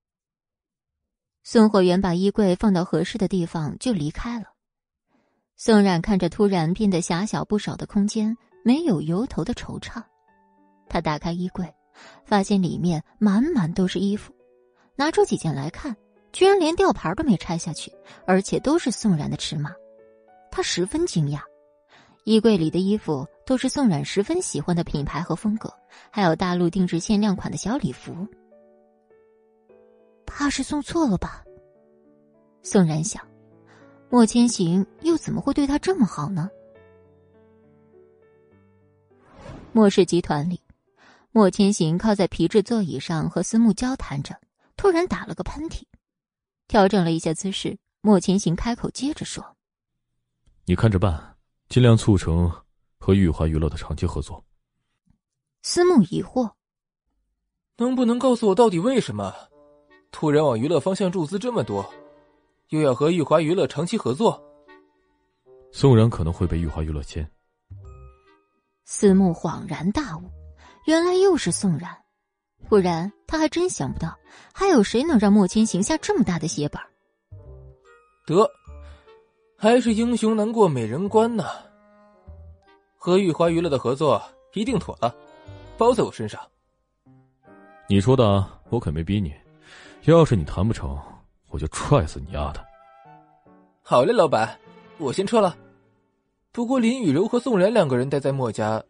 送货员把衣柜放到合适的地方就离开了。宋冉看着突然变得狭小不少的空间，没有由头的惆怅。他打开衣柜，发现里面满满都是衣服，拿出几件来看，居然连吊牌都没拆下去，而且都是宋冉的尺码。他十分惊讶，衣柜里的衣服都是宋冉十分喜欢的品牌和风格，还有大陆定制限量款的小礼服。怕是送错了吧？宋然想，莫千行又怎么会对他这么好呢？莫氏集团里。莫千行靠在皮质座椅上和思慕交谈着，突然打了个喷嚏，调整了一下姿势。莫千行开口接着说：“你看着办，尽量促成和玉华娱乐的长期合作。”思慕疑惑：“能不能告诉我到底为什么突然往娱乐方向注资这么多，又要和玉华娱乐长期合作？”宋然可能会被玉华娱乐签。思慕恍然大悟。原来又是宋然，不然他还真想不到还有谁能让莫千行下这么大的血本。得，还是英雄难过美人关呢。和玉华娱乐的合作一定妥了，包在我身上。你说的，我可没逼你。要是你谈不成，我就踹死你丫的！好嘞，老板，我先撤了。不过林雨柔和宋然两个人待在莫家，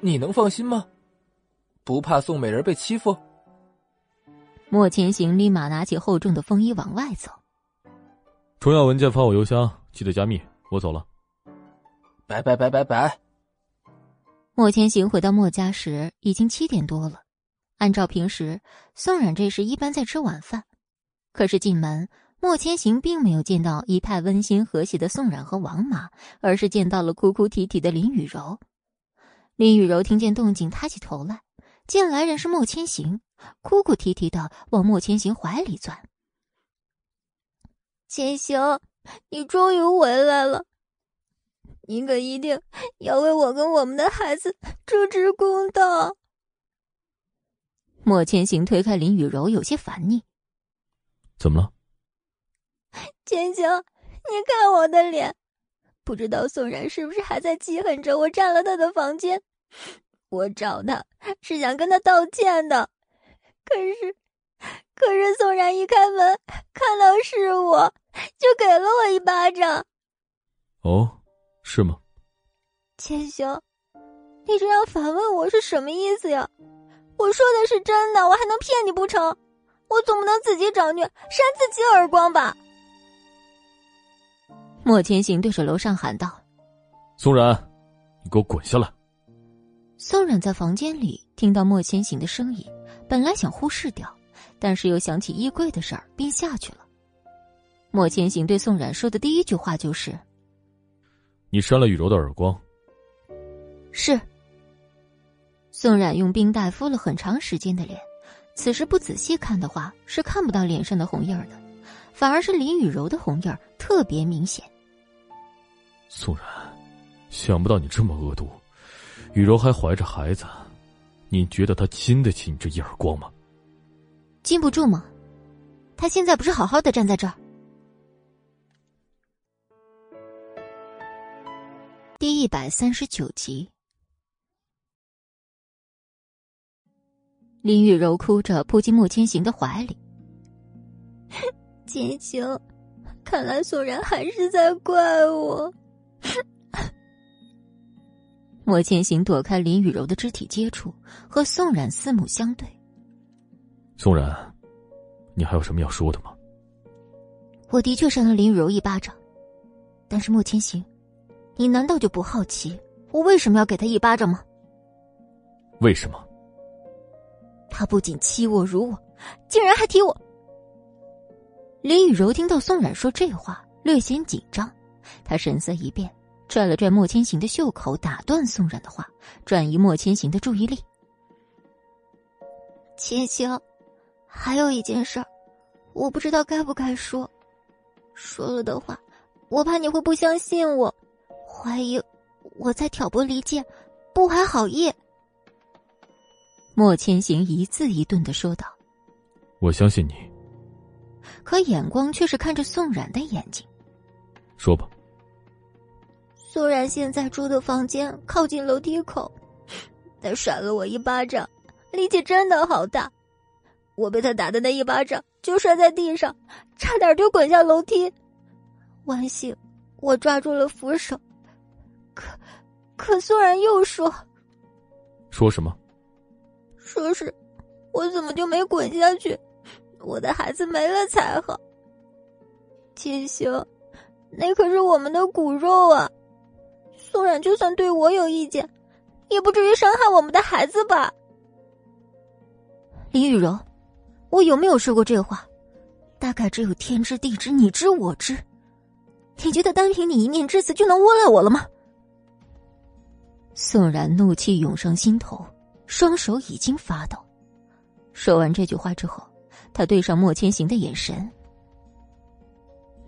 你能放心吗？不怕宋美人被欺负？莫千行立马拿起厚重的风衣往外走。重要文件发我邮箱，记得加密。我走了。拜拜拜拜拜。莫千行回到莫家时已经七点多了。按照平时，宋冉这时一般在吃晚饭。可是进门，莫千行并没有见到一派温馨和谐的宋冉和王妈，而是见到了哭哭啼啼的林雨柔。林雨柔听见动静，抬起头来。见来人是莫千行，哭哭啼啼的往莫千行怀里钻。千行，你终于回来了，你可一定要为我跟我们的孩子主持公道。莫千行推开林雨柔，有些烦腻：“怎么了？”千行，你看我的脸，不知道宋然是不是还在记恨着我占了他的房间。我找他是想跟他道歉的，可是，可是宋然一开门看到是我，就给了我一巴掌。哦，是吗？千行，你这样反问我是什么意思呀？我说的是真的，我还能骗你不成？我总不能自己找虐，扇自己耳光吧？莫千行对着楼上喊道：“宋冉，你给我滚下来！”宋冉在房间里听到莫千行的声音，本来想忽视掉，但是又想起衣柜的事儿，便下去了。莫千行对宋冉说的第一句话就是：“你扇了雨柔的耳光。”是。宋冉用冰袋敷了很长时间的脸，此时不仔细看的话是看不到脸上的红印儿的，反而是林雨柔的红印儿特别明显。宋然，想不到你这么恶毒。雨柔还怀着孩子，你觉得她经得起你这一耳光吗？禁不住吗？他现在不是好好的站在这儿。第一百三十九集，林雨柔哭着扑进莫千行的怀里。千行，看来宋然还是在怪我。莫千行躲开林雨柔的肢体接触，和宋冉四目相对。宋冉，你还有什么要说的吗？我的确扇了林雨柔一巴掌，但是莫千行，你难道就不好奇我为什么要给他一巴掌吗？为什么？他不仅欺我辱我，竟然还踢我。林雨柔听到宋冉说这话，略显紧张，她神色一变，拽了拽莫千行的袖口，打断宋冉的话，转移莫千行的注意力。千行，还有一件事儿，我不知道该不该说。说了的话，我怕你会不相信我，怀疑我在挑拨离间，不怀好意。莫千行一字一顿的说道：“我相信你。”可眼光却是看着宋冉的眼睛。说吧。宋冉现在住的房间靠近楼梯口，他甩了我一巴掌，力气真的好大。我被他打的那一巴掌就摔在地上，差点就滚下楼梯。万幸，我抓住了扶手。可，可宋冉又说：“说什么？”说是，我怎么就没滚下去？我的孩子没了才好。千行，那可是我们的骨肉啊！宋冉就算对我有意见，也不至于伤害我们的孩子吧？李雨柔，我有没有说过这话？大概只有天知地知，你知我知。你觉得单凭你一面之词就能诬赖我了吗？宋冉怒气涌上心头。双手已经发抖。说完这句话之后，他对上莫千行的眼神：“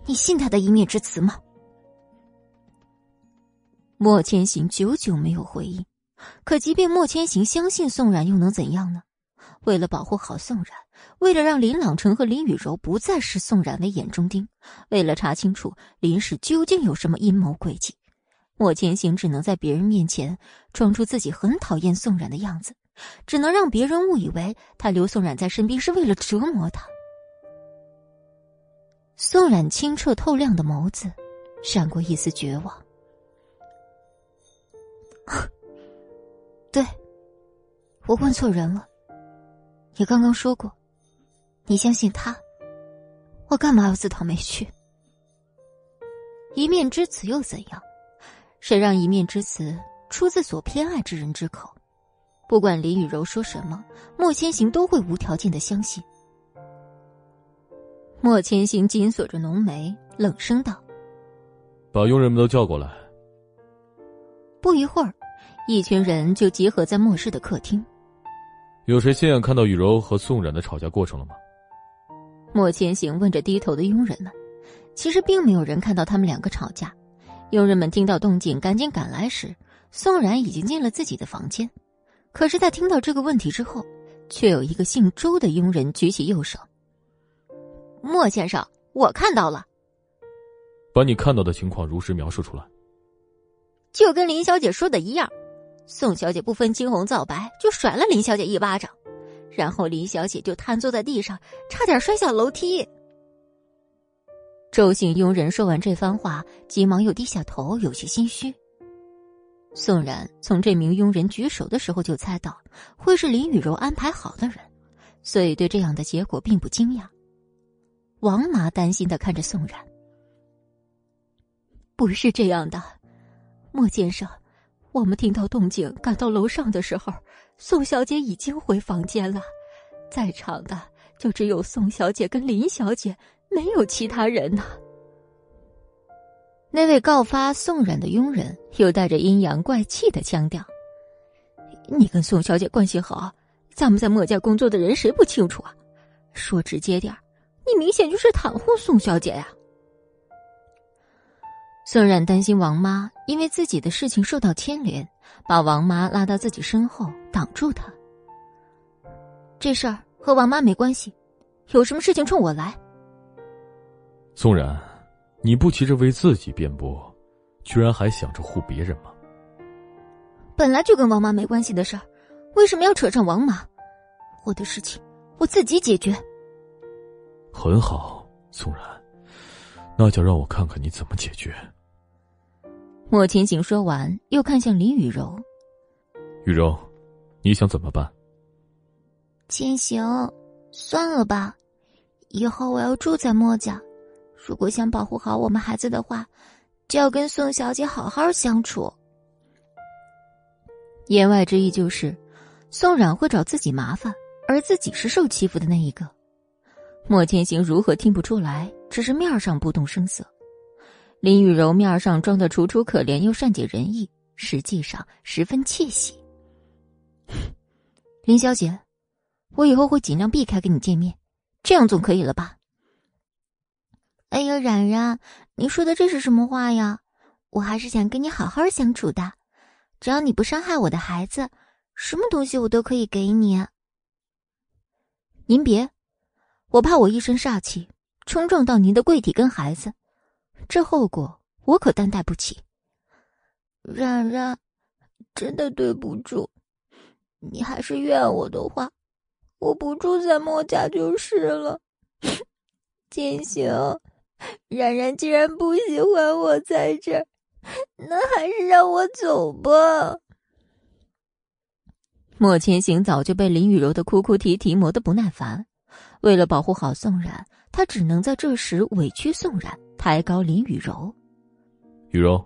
你信他的一面之词吗？”莫千行久久没有回应。可即便莫千行相信宋冉，又能怎样呢？为了保护好宋冉，为了让林朗成和林雨柔不再视宋冉为眼中钉，为了查清楚林氏究竟有什么阴谋诡计。莫千行只能在别人面前装出自己很讨厌宋冉的样子，只能让别人误以为他留宋冉在身边是为了折磨他。宋冉清澈透亮的眸子闪过一丝绝望。对，我问错人了。你刚刚说过，你相信他，我干嘛要自讨没趣？一面之词又怎样？谁让一面之词出自所偏爱之人之口？不管林雨柔说什么，莫千行都会无条件的相信。莫千行紧锁着浓眉，冷声道：“把佣人们都叫过来。”不一会儿，一群人就集合在末世的客厅。有谁亲眼看到雨柔和宋冉的吵架过程了吗？莫千行问着低头的佣人们。其实并没有人看到他们两个吵架。佣人们听到动静，赶紧赶来时，宋冉已经进了自己的房间。可是他听到这个问题之后，却有一个姓周的佣人举起右手：“莫先生，我看到了。”把你看到的情况如实描述出来。就跟林小姐说的一样，宋小姐不分青红皂白就甩了林小姐一巴掌，然后林小姐就瘫坐在地上，差点摔下楼梯。周姓佣人说完这番话，急忙又低下头，有些心虚。宋冉从这名佣人举手的时候就猜到会是林雨柔安排好的人，所以对这样的结果并不惊讶。王妈担心的看着宋冉：“不是这样的，莫先生，我们听到动静赶到楼上的时候，宋小姐已经回房间了，在场的就只有宋小姐跟林小姐。”没有其他人呢。那位告发宋冉的佣人又带着阴阳怪气的腔调：“你跟宋小姐关系好，咱们在墨家工作的人谁不清楚啊？说直接点你明显就是袒护宋小姐呀！”宋冉担心王妈因为自己的事情受到牵连，把王妈拉到自己身后挡住她。这事儿和王妈没关系，有什么事情冲我来。宋然，你不急着为自己辩驳，居然还想着护别人吗？本来就跟王妈没关系的事儿，为什么要扯上王妈？我的事情我自己解决。很好，宋然，那就让我看看你怎么解决。莫千行说完，又看向林雨柔：“雨柔，你想怎么办？”千行，算了吧，以后我要住在莫家。如果想保护好我们孩子的话，就要跟宋小姐好好相处。言外之意就是，宋冉会找自己麻烦，而自己是受欺负的那一个。莫千行如何听不出来？只是面上不动声色。林雨柔面上装的楚楚可怜又善解人意，实际上十分窃喜。林小姐，我以后会尽量避开跟你见面，这样总可以了吧？哎呀，冉冉，你说的这是什么话呀？我还是想跟你好好相处的，只要你不伤害我的孩子，什么东西我都可以给你。您别，我怕我一身煞气冲撞到您的贵体跟孩子，这后果我可担待不起。冉冉，真的对不住，你还是怨我的话，我不住在莫家就是了。建行。冉冉既然不喜欢我在这儿，那还是让我走吧。莫千行早就被林雨柔的哭哭啼啼磨得不耐烦，为了保护好宋冉，他只能在这时委屈宋冉，抬高林雨柔。雨柔，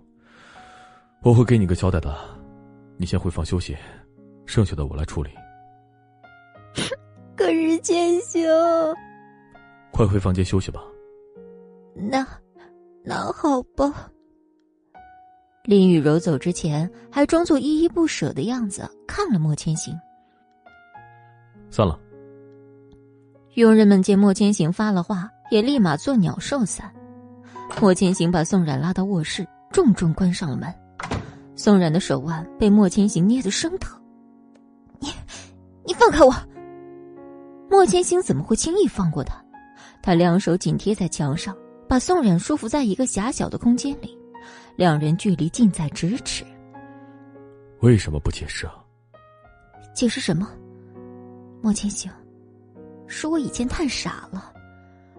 我会给你个交代的，你先回房休息，剩下的我来处理。可是千行，快回房间休息吧。那，那好吧。林雨柔走之前还装作依依不舍的样子，看了莫千行。算了。佣人们见莫千行发了话，也立马作鸟兽散。莫千行把宋冉拉到卧室，重重关上了门。宋冉的手腕被莫千行捏得生疼。你，你放开我！莫千行怎么会轻易放过他？他两手紧贴在墙上。把宋冉束缚在一个狭小的空间里，两人距离近在咫尺。为什么不解释啊？解释什么？莫千行，是我以前太傻了，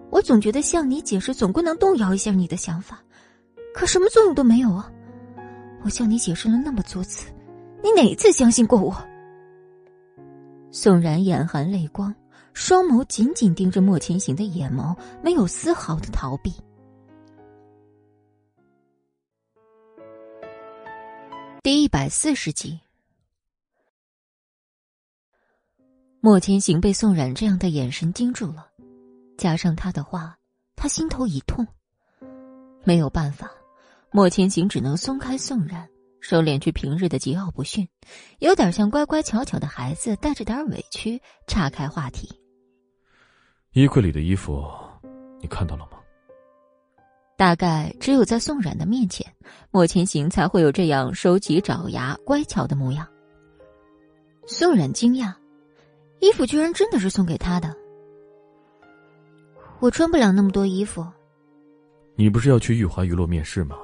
我总觉得向你解释总归能动摇一下你的想法，可什么作用都没有啊！我向你解释了那么多次，你哪一次相信过我？宋冉眼含泪光。双眸紧紧盯着莫千行的眼眸，没有丝毫的逃避。第一百四十集，莫千行被宋冉这样的眼神惊住了，加上他的话，他心头一痛。没有办法，莫千行只能松开宋冉，收敛去平日的桀骜不驯，有点像乖乖巧巧的孩子，带着点委屈，岔开话题。衣柜里的衣服，你看到了吗？大概只有在宋冉的面前，莫千行才会有这样收起爪牙、乖巧的模样。宋冉惊讶，衣服居然真的是送给他的。我穿不了那么多衣服。你不是要去玉华娱乐面试吗？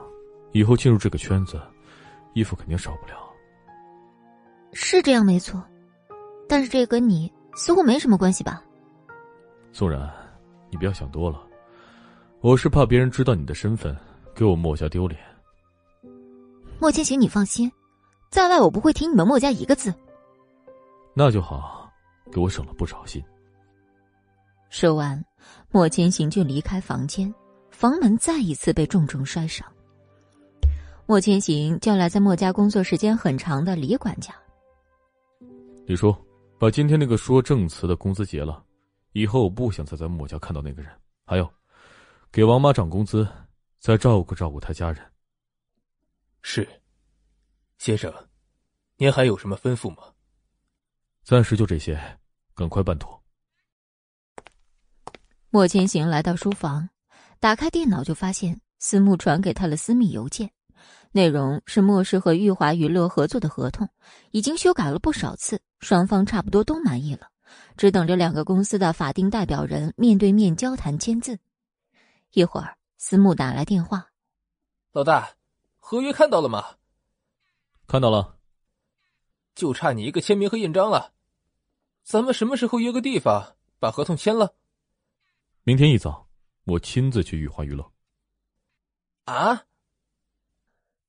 以后进入这个圈子，衣服肯定少不了。是这样没错，但是这跟你似乎没什么关系吧？宋然，你不要想多了，我是怕别人知道你的身份，给我墨家丢脸。莫千行，你放心，在外我不会提你们墨家一个字。那就好，给我省了不少心。说完，莫千行就离开房间，房门再一次被重重摔上。莫千行叫来在莫家工作时间很长的李管家。李叔，把今天那个说证词的工资结了。以后我不想再在莫家看到那个人。还有，给王妈涨工资，再照顾照顾她家人。是，先生，您还有什么吩咐吗？暂时就这些，赶快办妥。莫千行来到书房，打开电脑就发现司慕传给他了私密邮件，内容是莫氏和玉华娱乐合作的合同，已经修改了不少次，双方差不多都满意了。只等着两个公司的法定代表人面对面交谈签字。一会儿，思慕打来电话：“老大，合约看到了吗？”“看到了。”“就差你一个签名和印章了。咱们什么时候约个地方把合同签了？”“明天一早，我亲自去玉华娱乐。”“啊！”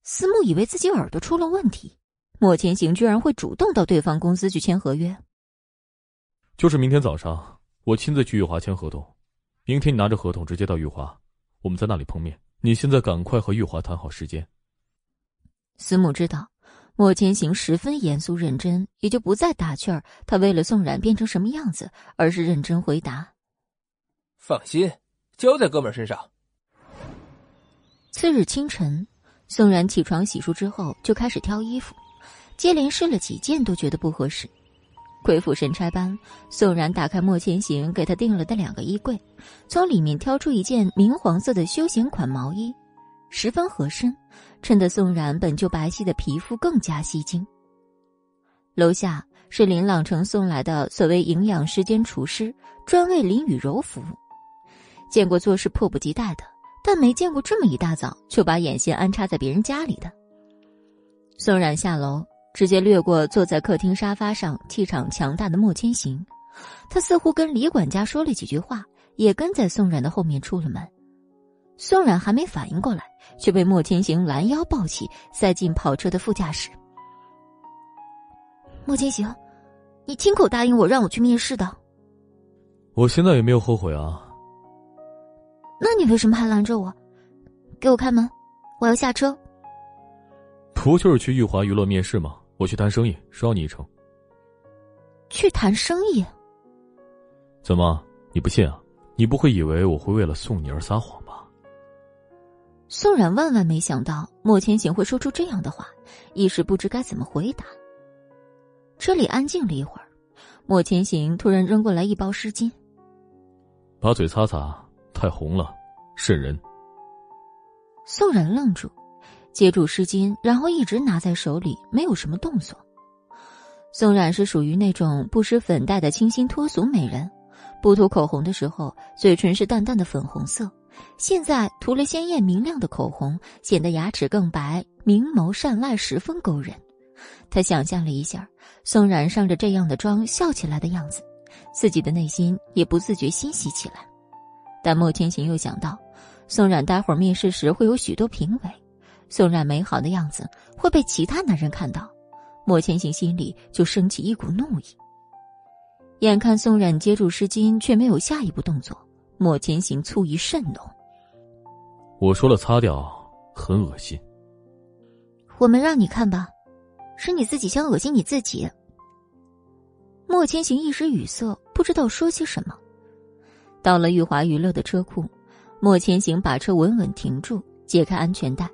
思慕以为自己耳朵出了问题，莫千行居然会主动到对方公司去签合约。就是明天早上，我亲自去玉华签合同。明天你拿着合同直接到玉华，我们在那里碰面。你现在赶快和玉华谈好时间。司慕知道莫千行十分严肃认真，也就不再打趣儿。他为了宋冉变成什么样子，而是认真回答：“放心，交在哥们身上。”次日清晨。宋冉起床洗漱之后，就开始挑衣服，接连试了几件，都觉得不合适。鬼斧神差般，宋然打开莫千行给他订了的两个衣柜，从里面挑出一件明黄色的休闲款毛衣，十分合身，衬得宋然本就白皙的皮肤更加吸睛。楼下是林朗成送来的所谓营养师兼厨师，专为林雨柔服务。见过做事迫不及待的。但没见过这么一大早就把眼线安插在别人家里的。宋冉下楼，直接掠过坐在客厅沙发上气场强大的莫千行，他似乎跟李管家说了几句话，也跟在宋冉的后面出了门。宋冉还没反应过来，却被莫千行拦腰抱起，塞进跑车的副驾驶。莫千行，你亲口答应我让我去面试的，我现在也没有后悔啊。那你为什么还拦着我？给我开门，我要下车。不就是去玉华娱乐面试吗？我去谈生意，捎你一程。去谈生意？怎么，你不信啊？你不会以为我会为了送你而撒谎吧？宋冉万万没想到莫千行会说出这样的话，一时不知该怎么回答。车里安静了一会儿，莫千行突然扔过来一包湿巾，把嘴擦擦。太红了，渗人。宋冉愣住，接住湿巾，然后一直拿在手里，没有什么动作。宋冉是属于那种不施粉黛的清新脱俗美人，不涂口红的时候，嘴唇是淡淡的粉红色，现在涂了鲜艳明亮的口红，显得牙齿更白，明眸善睐，十分勾人。他想象了一下，宋冉上着这样的妆笑起来的样子，自己的内心也不自觉欣喜起来。但莫千行又想到，宋冉待会儿面试时会有许多评委，宋冉美好的样子会被其他男人看到，莫千行心里就升起一股怒意。眼看宋冉接住湿巾，却没有下一步动作，莫千行醋意甚浓。我说了，擦掉，很恶心。我没让你看吧，是你自己想恶心你自己。莫千行一时语塞，不知道说些什么。到了玉华娱乐的车库，莫千行把车稳稳停住，解开安全带，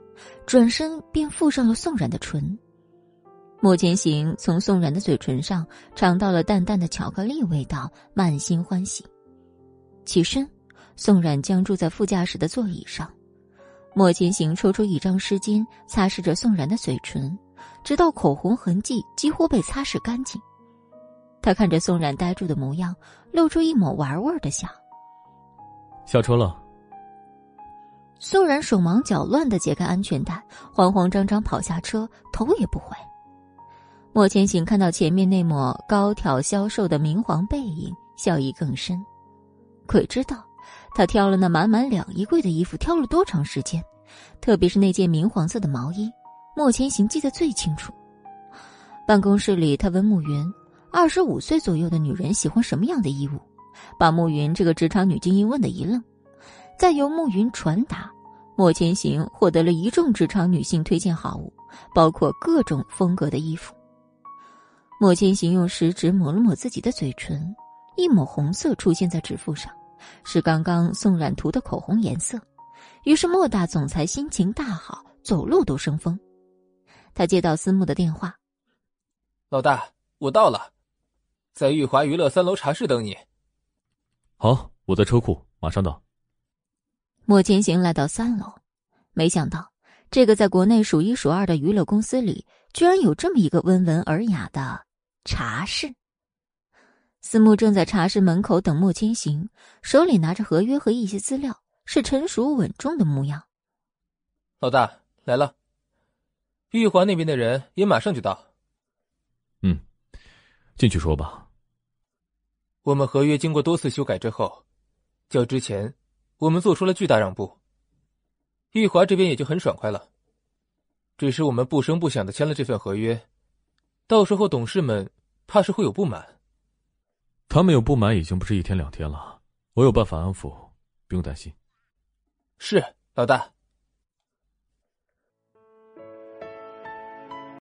转身便附上了宋冉的唇。莫千行从宋冉的嘴唇上尝到了淡淡的巧克力味道，满心欢喜。起身，宋冉僵住在副驾驶的座椅上。莫千行抽出一张湿巾，擦拭着宋冉的嘴唇，直到口红痕迹几乎被擦拭干净。他看着宋冉呆住的模样，露出一抹玩味的笑。下车了。宋然手忙脚乱的解开安全带，慌慌张张跑下车，头也不回。莫千行看到前面那抹高挑消瘦的明黄背影，笑意更深。鬼知道，他挑了那满满两衣柜的衣服，挑了多长时间？特别是那件明黄色的毛衣，莫千行记得最清楚。办公室里，他问慕云：“二十五岁左右的女人喜欢什么样的衣物？”把慕云这个职场女精英问的一愣，再由慕云传达，莫千行获得了一众职场女性推荐好物，包括各种风格的衣服。莫千行用食指抹了抹自己的嘴唇，一抹红色出现在指腹上，是刚刚宋冉涂的口红颜色。于是莫大总裁心情大好，走路都生风。他接到思慕的电话：“老大，我到了，在玉华娱乐三楼茶室等你。”好，我在车库，马上到。莫千行来到三楼，没想到这个在国内数一数二的娱乐公司里，居然有这么一个温文尔雅的茶室。思慕正在茶室门口等莫千行，手里拿着合约和一些资料，是成熟稳重的模样。老大来了，玉华那边的人也马上就到。嗯，进去说吧。我们合约经过多次修改之后，较之前，我们做出了巨大让步。玉华这边也就很爽快了。只是我们不声不响的签了这份合约，到时候董事们怕是会有不满。他们有不满已经不是一天两天了，我有办法安抚，不用担心。是老大。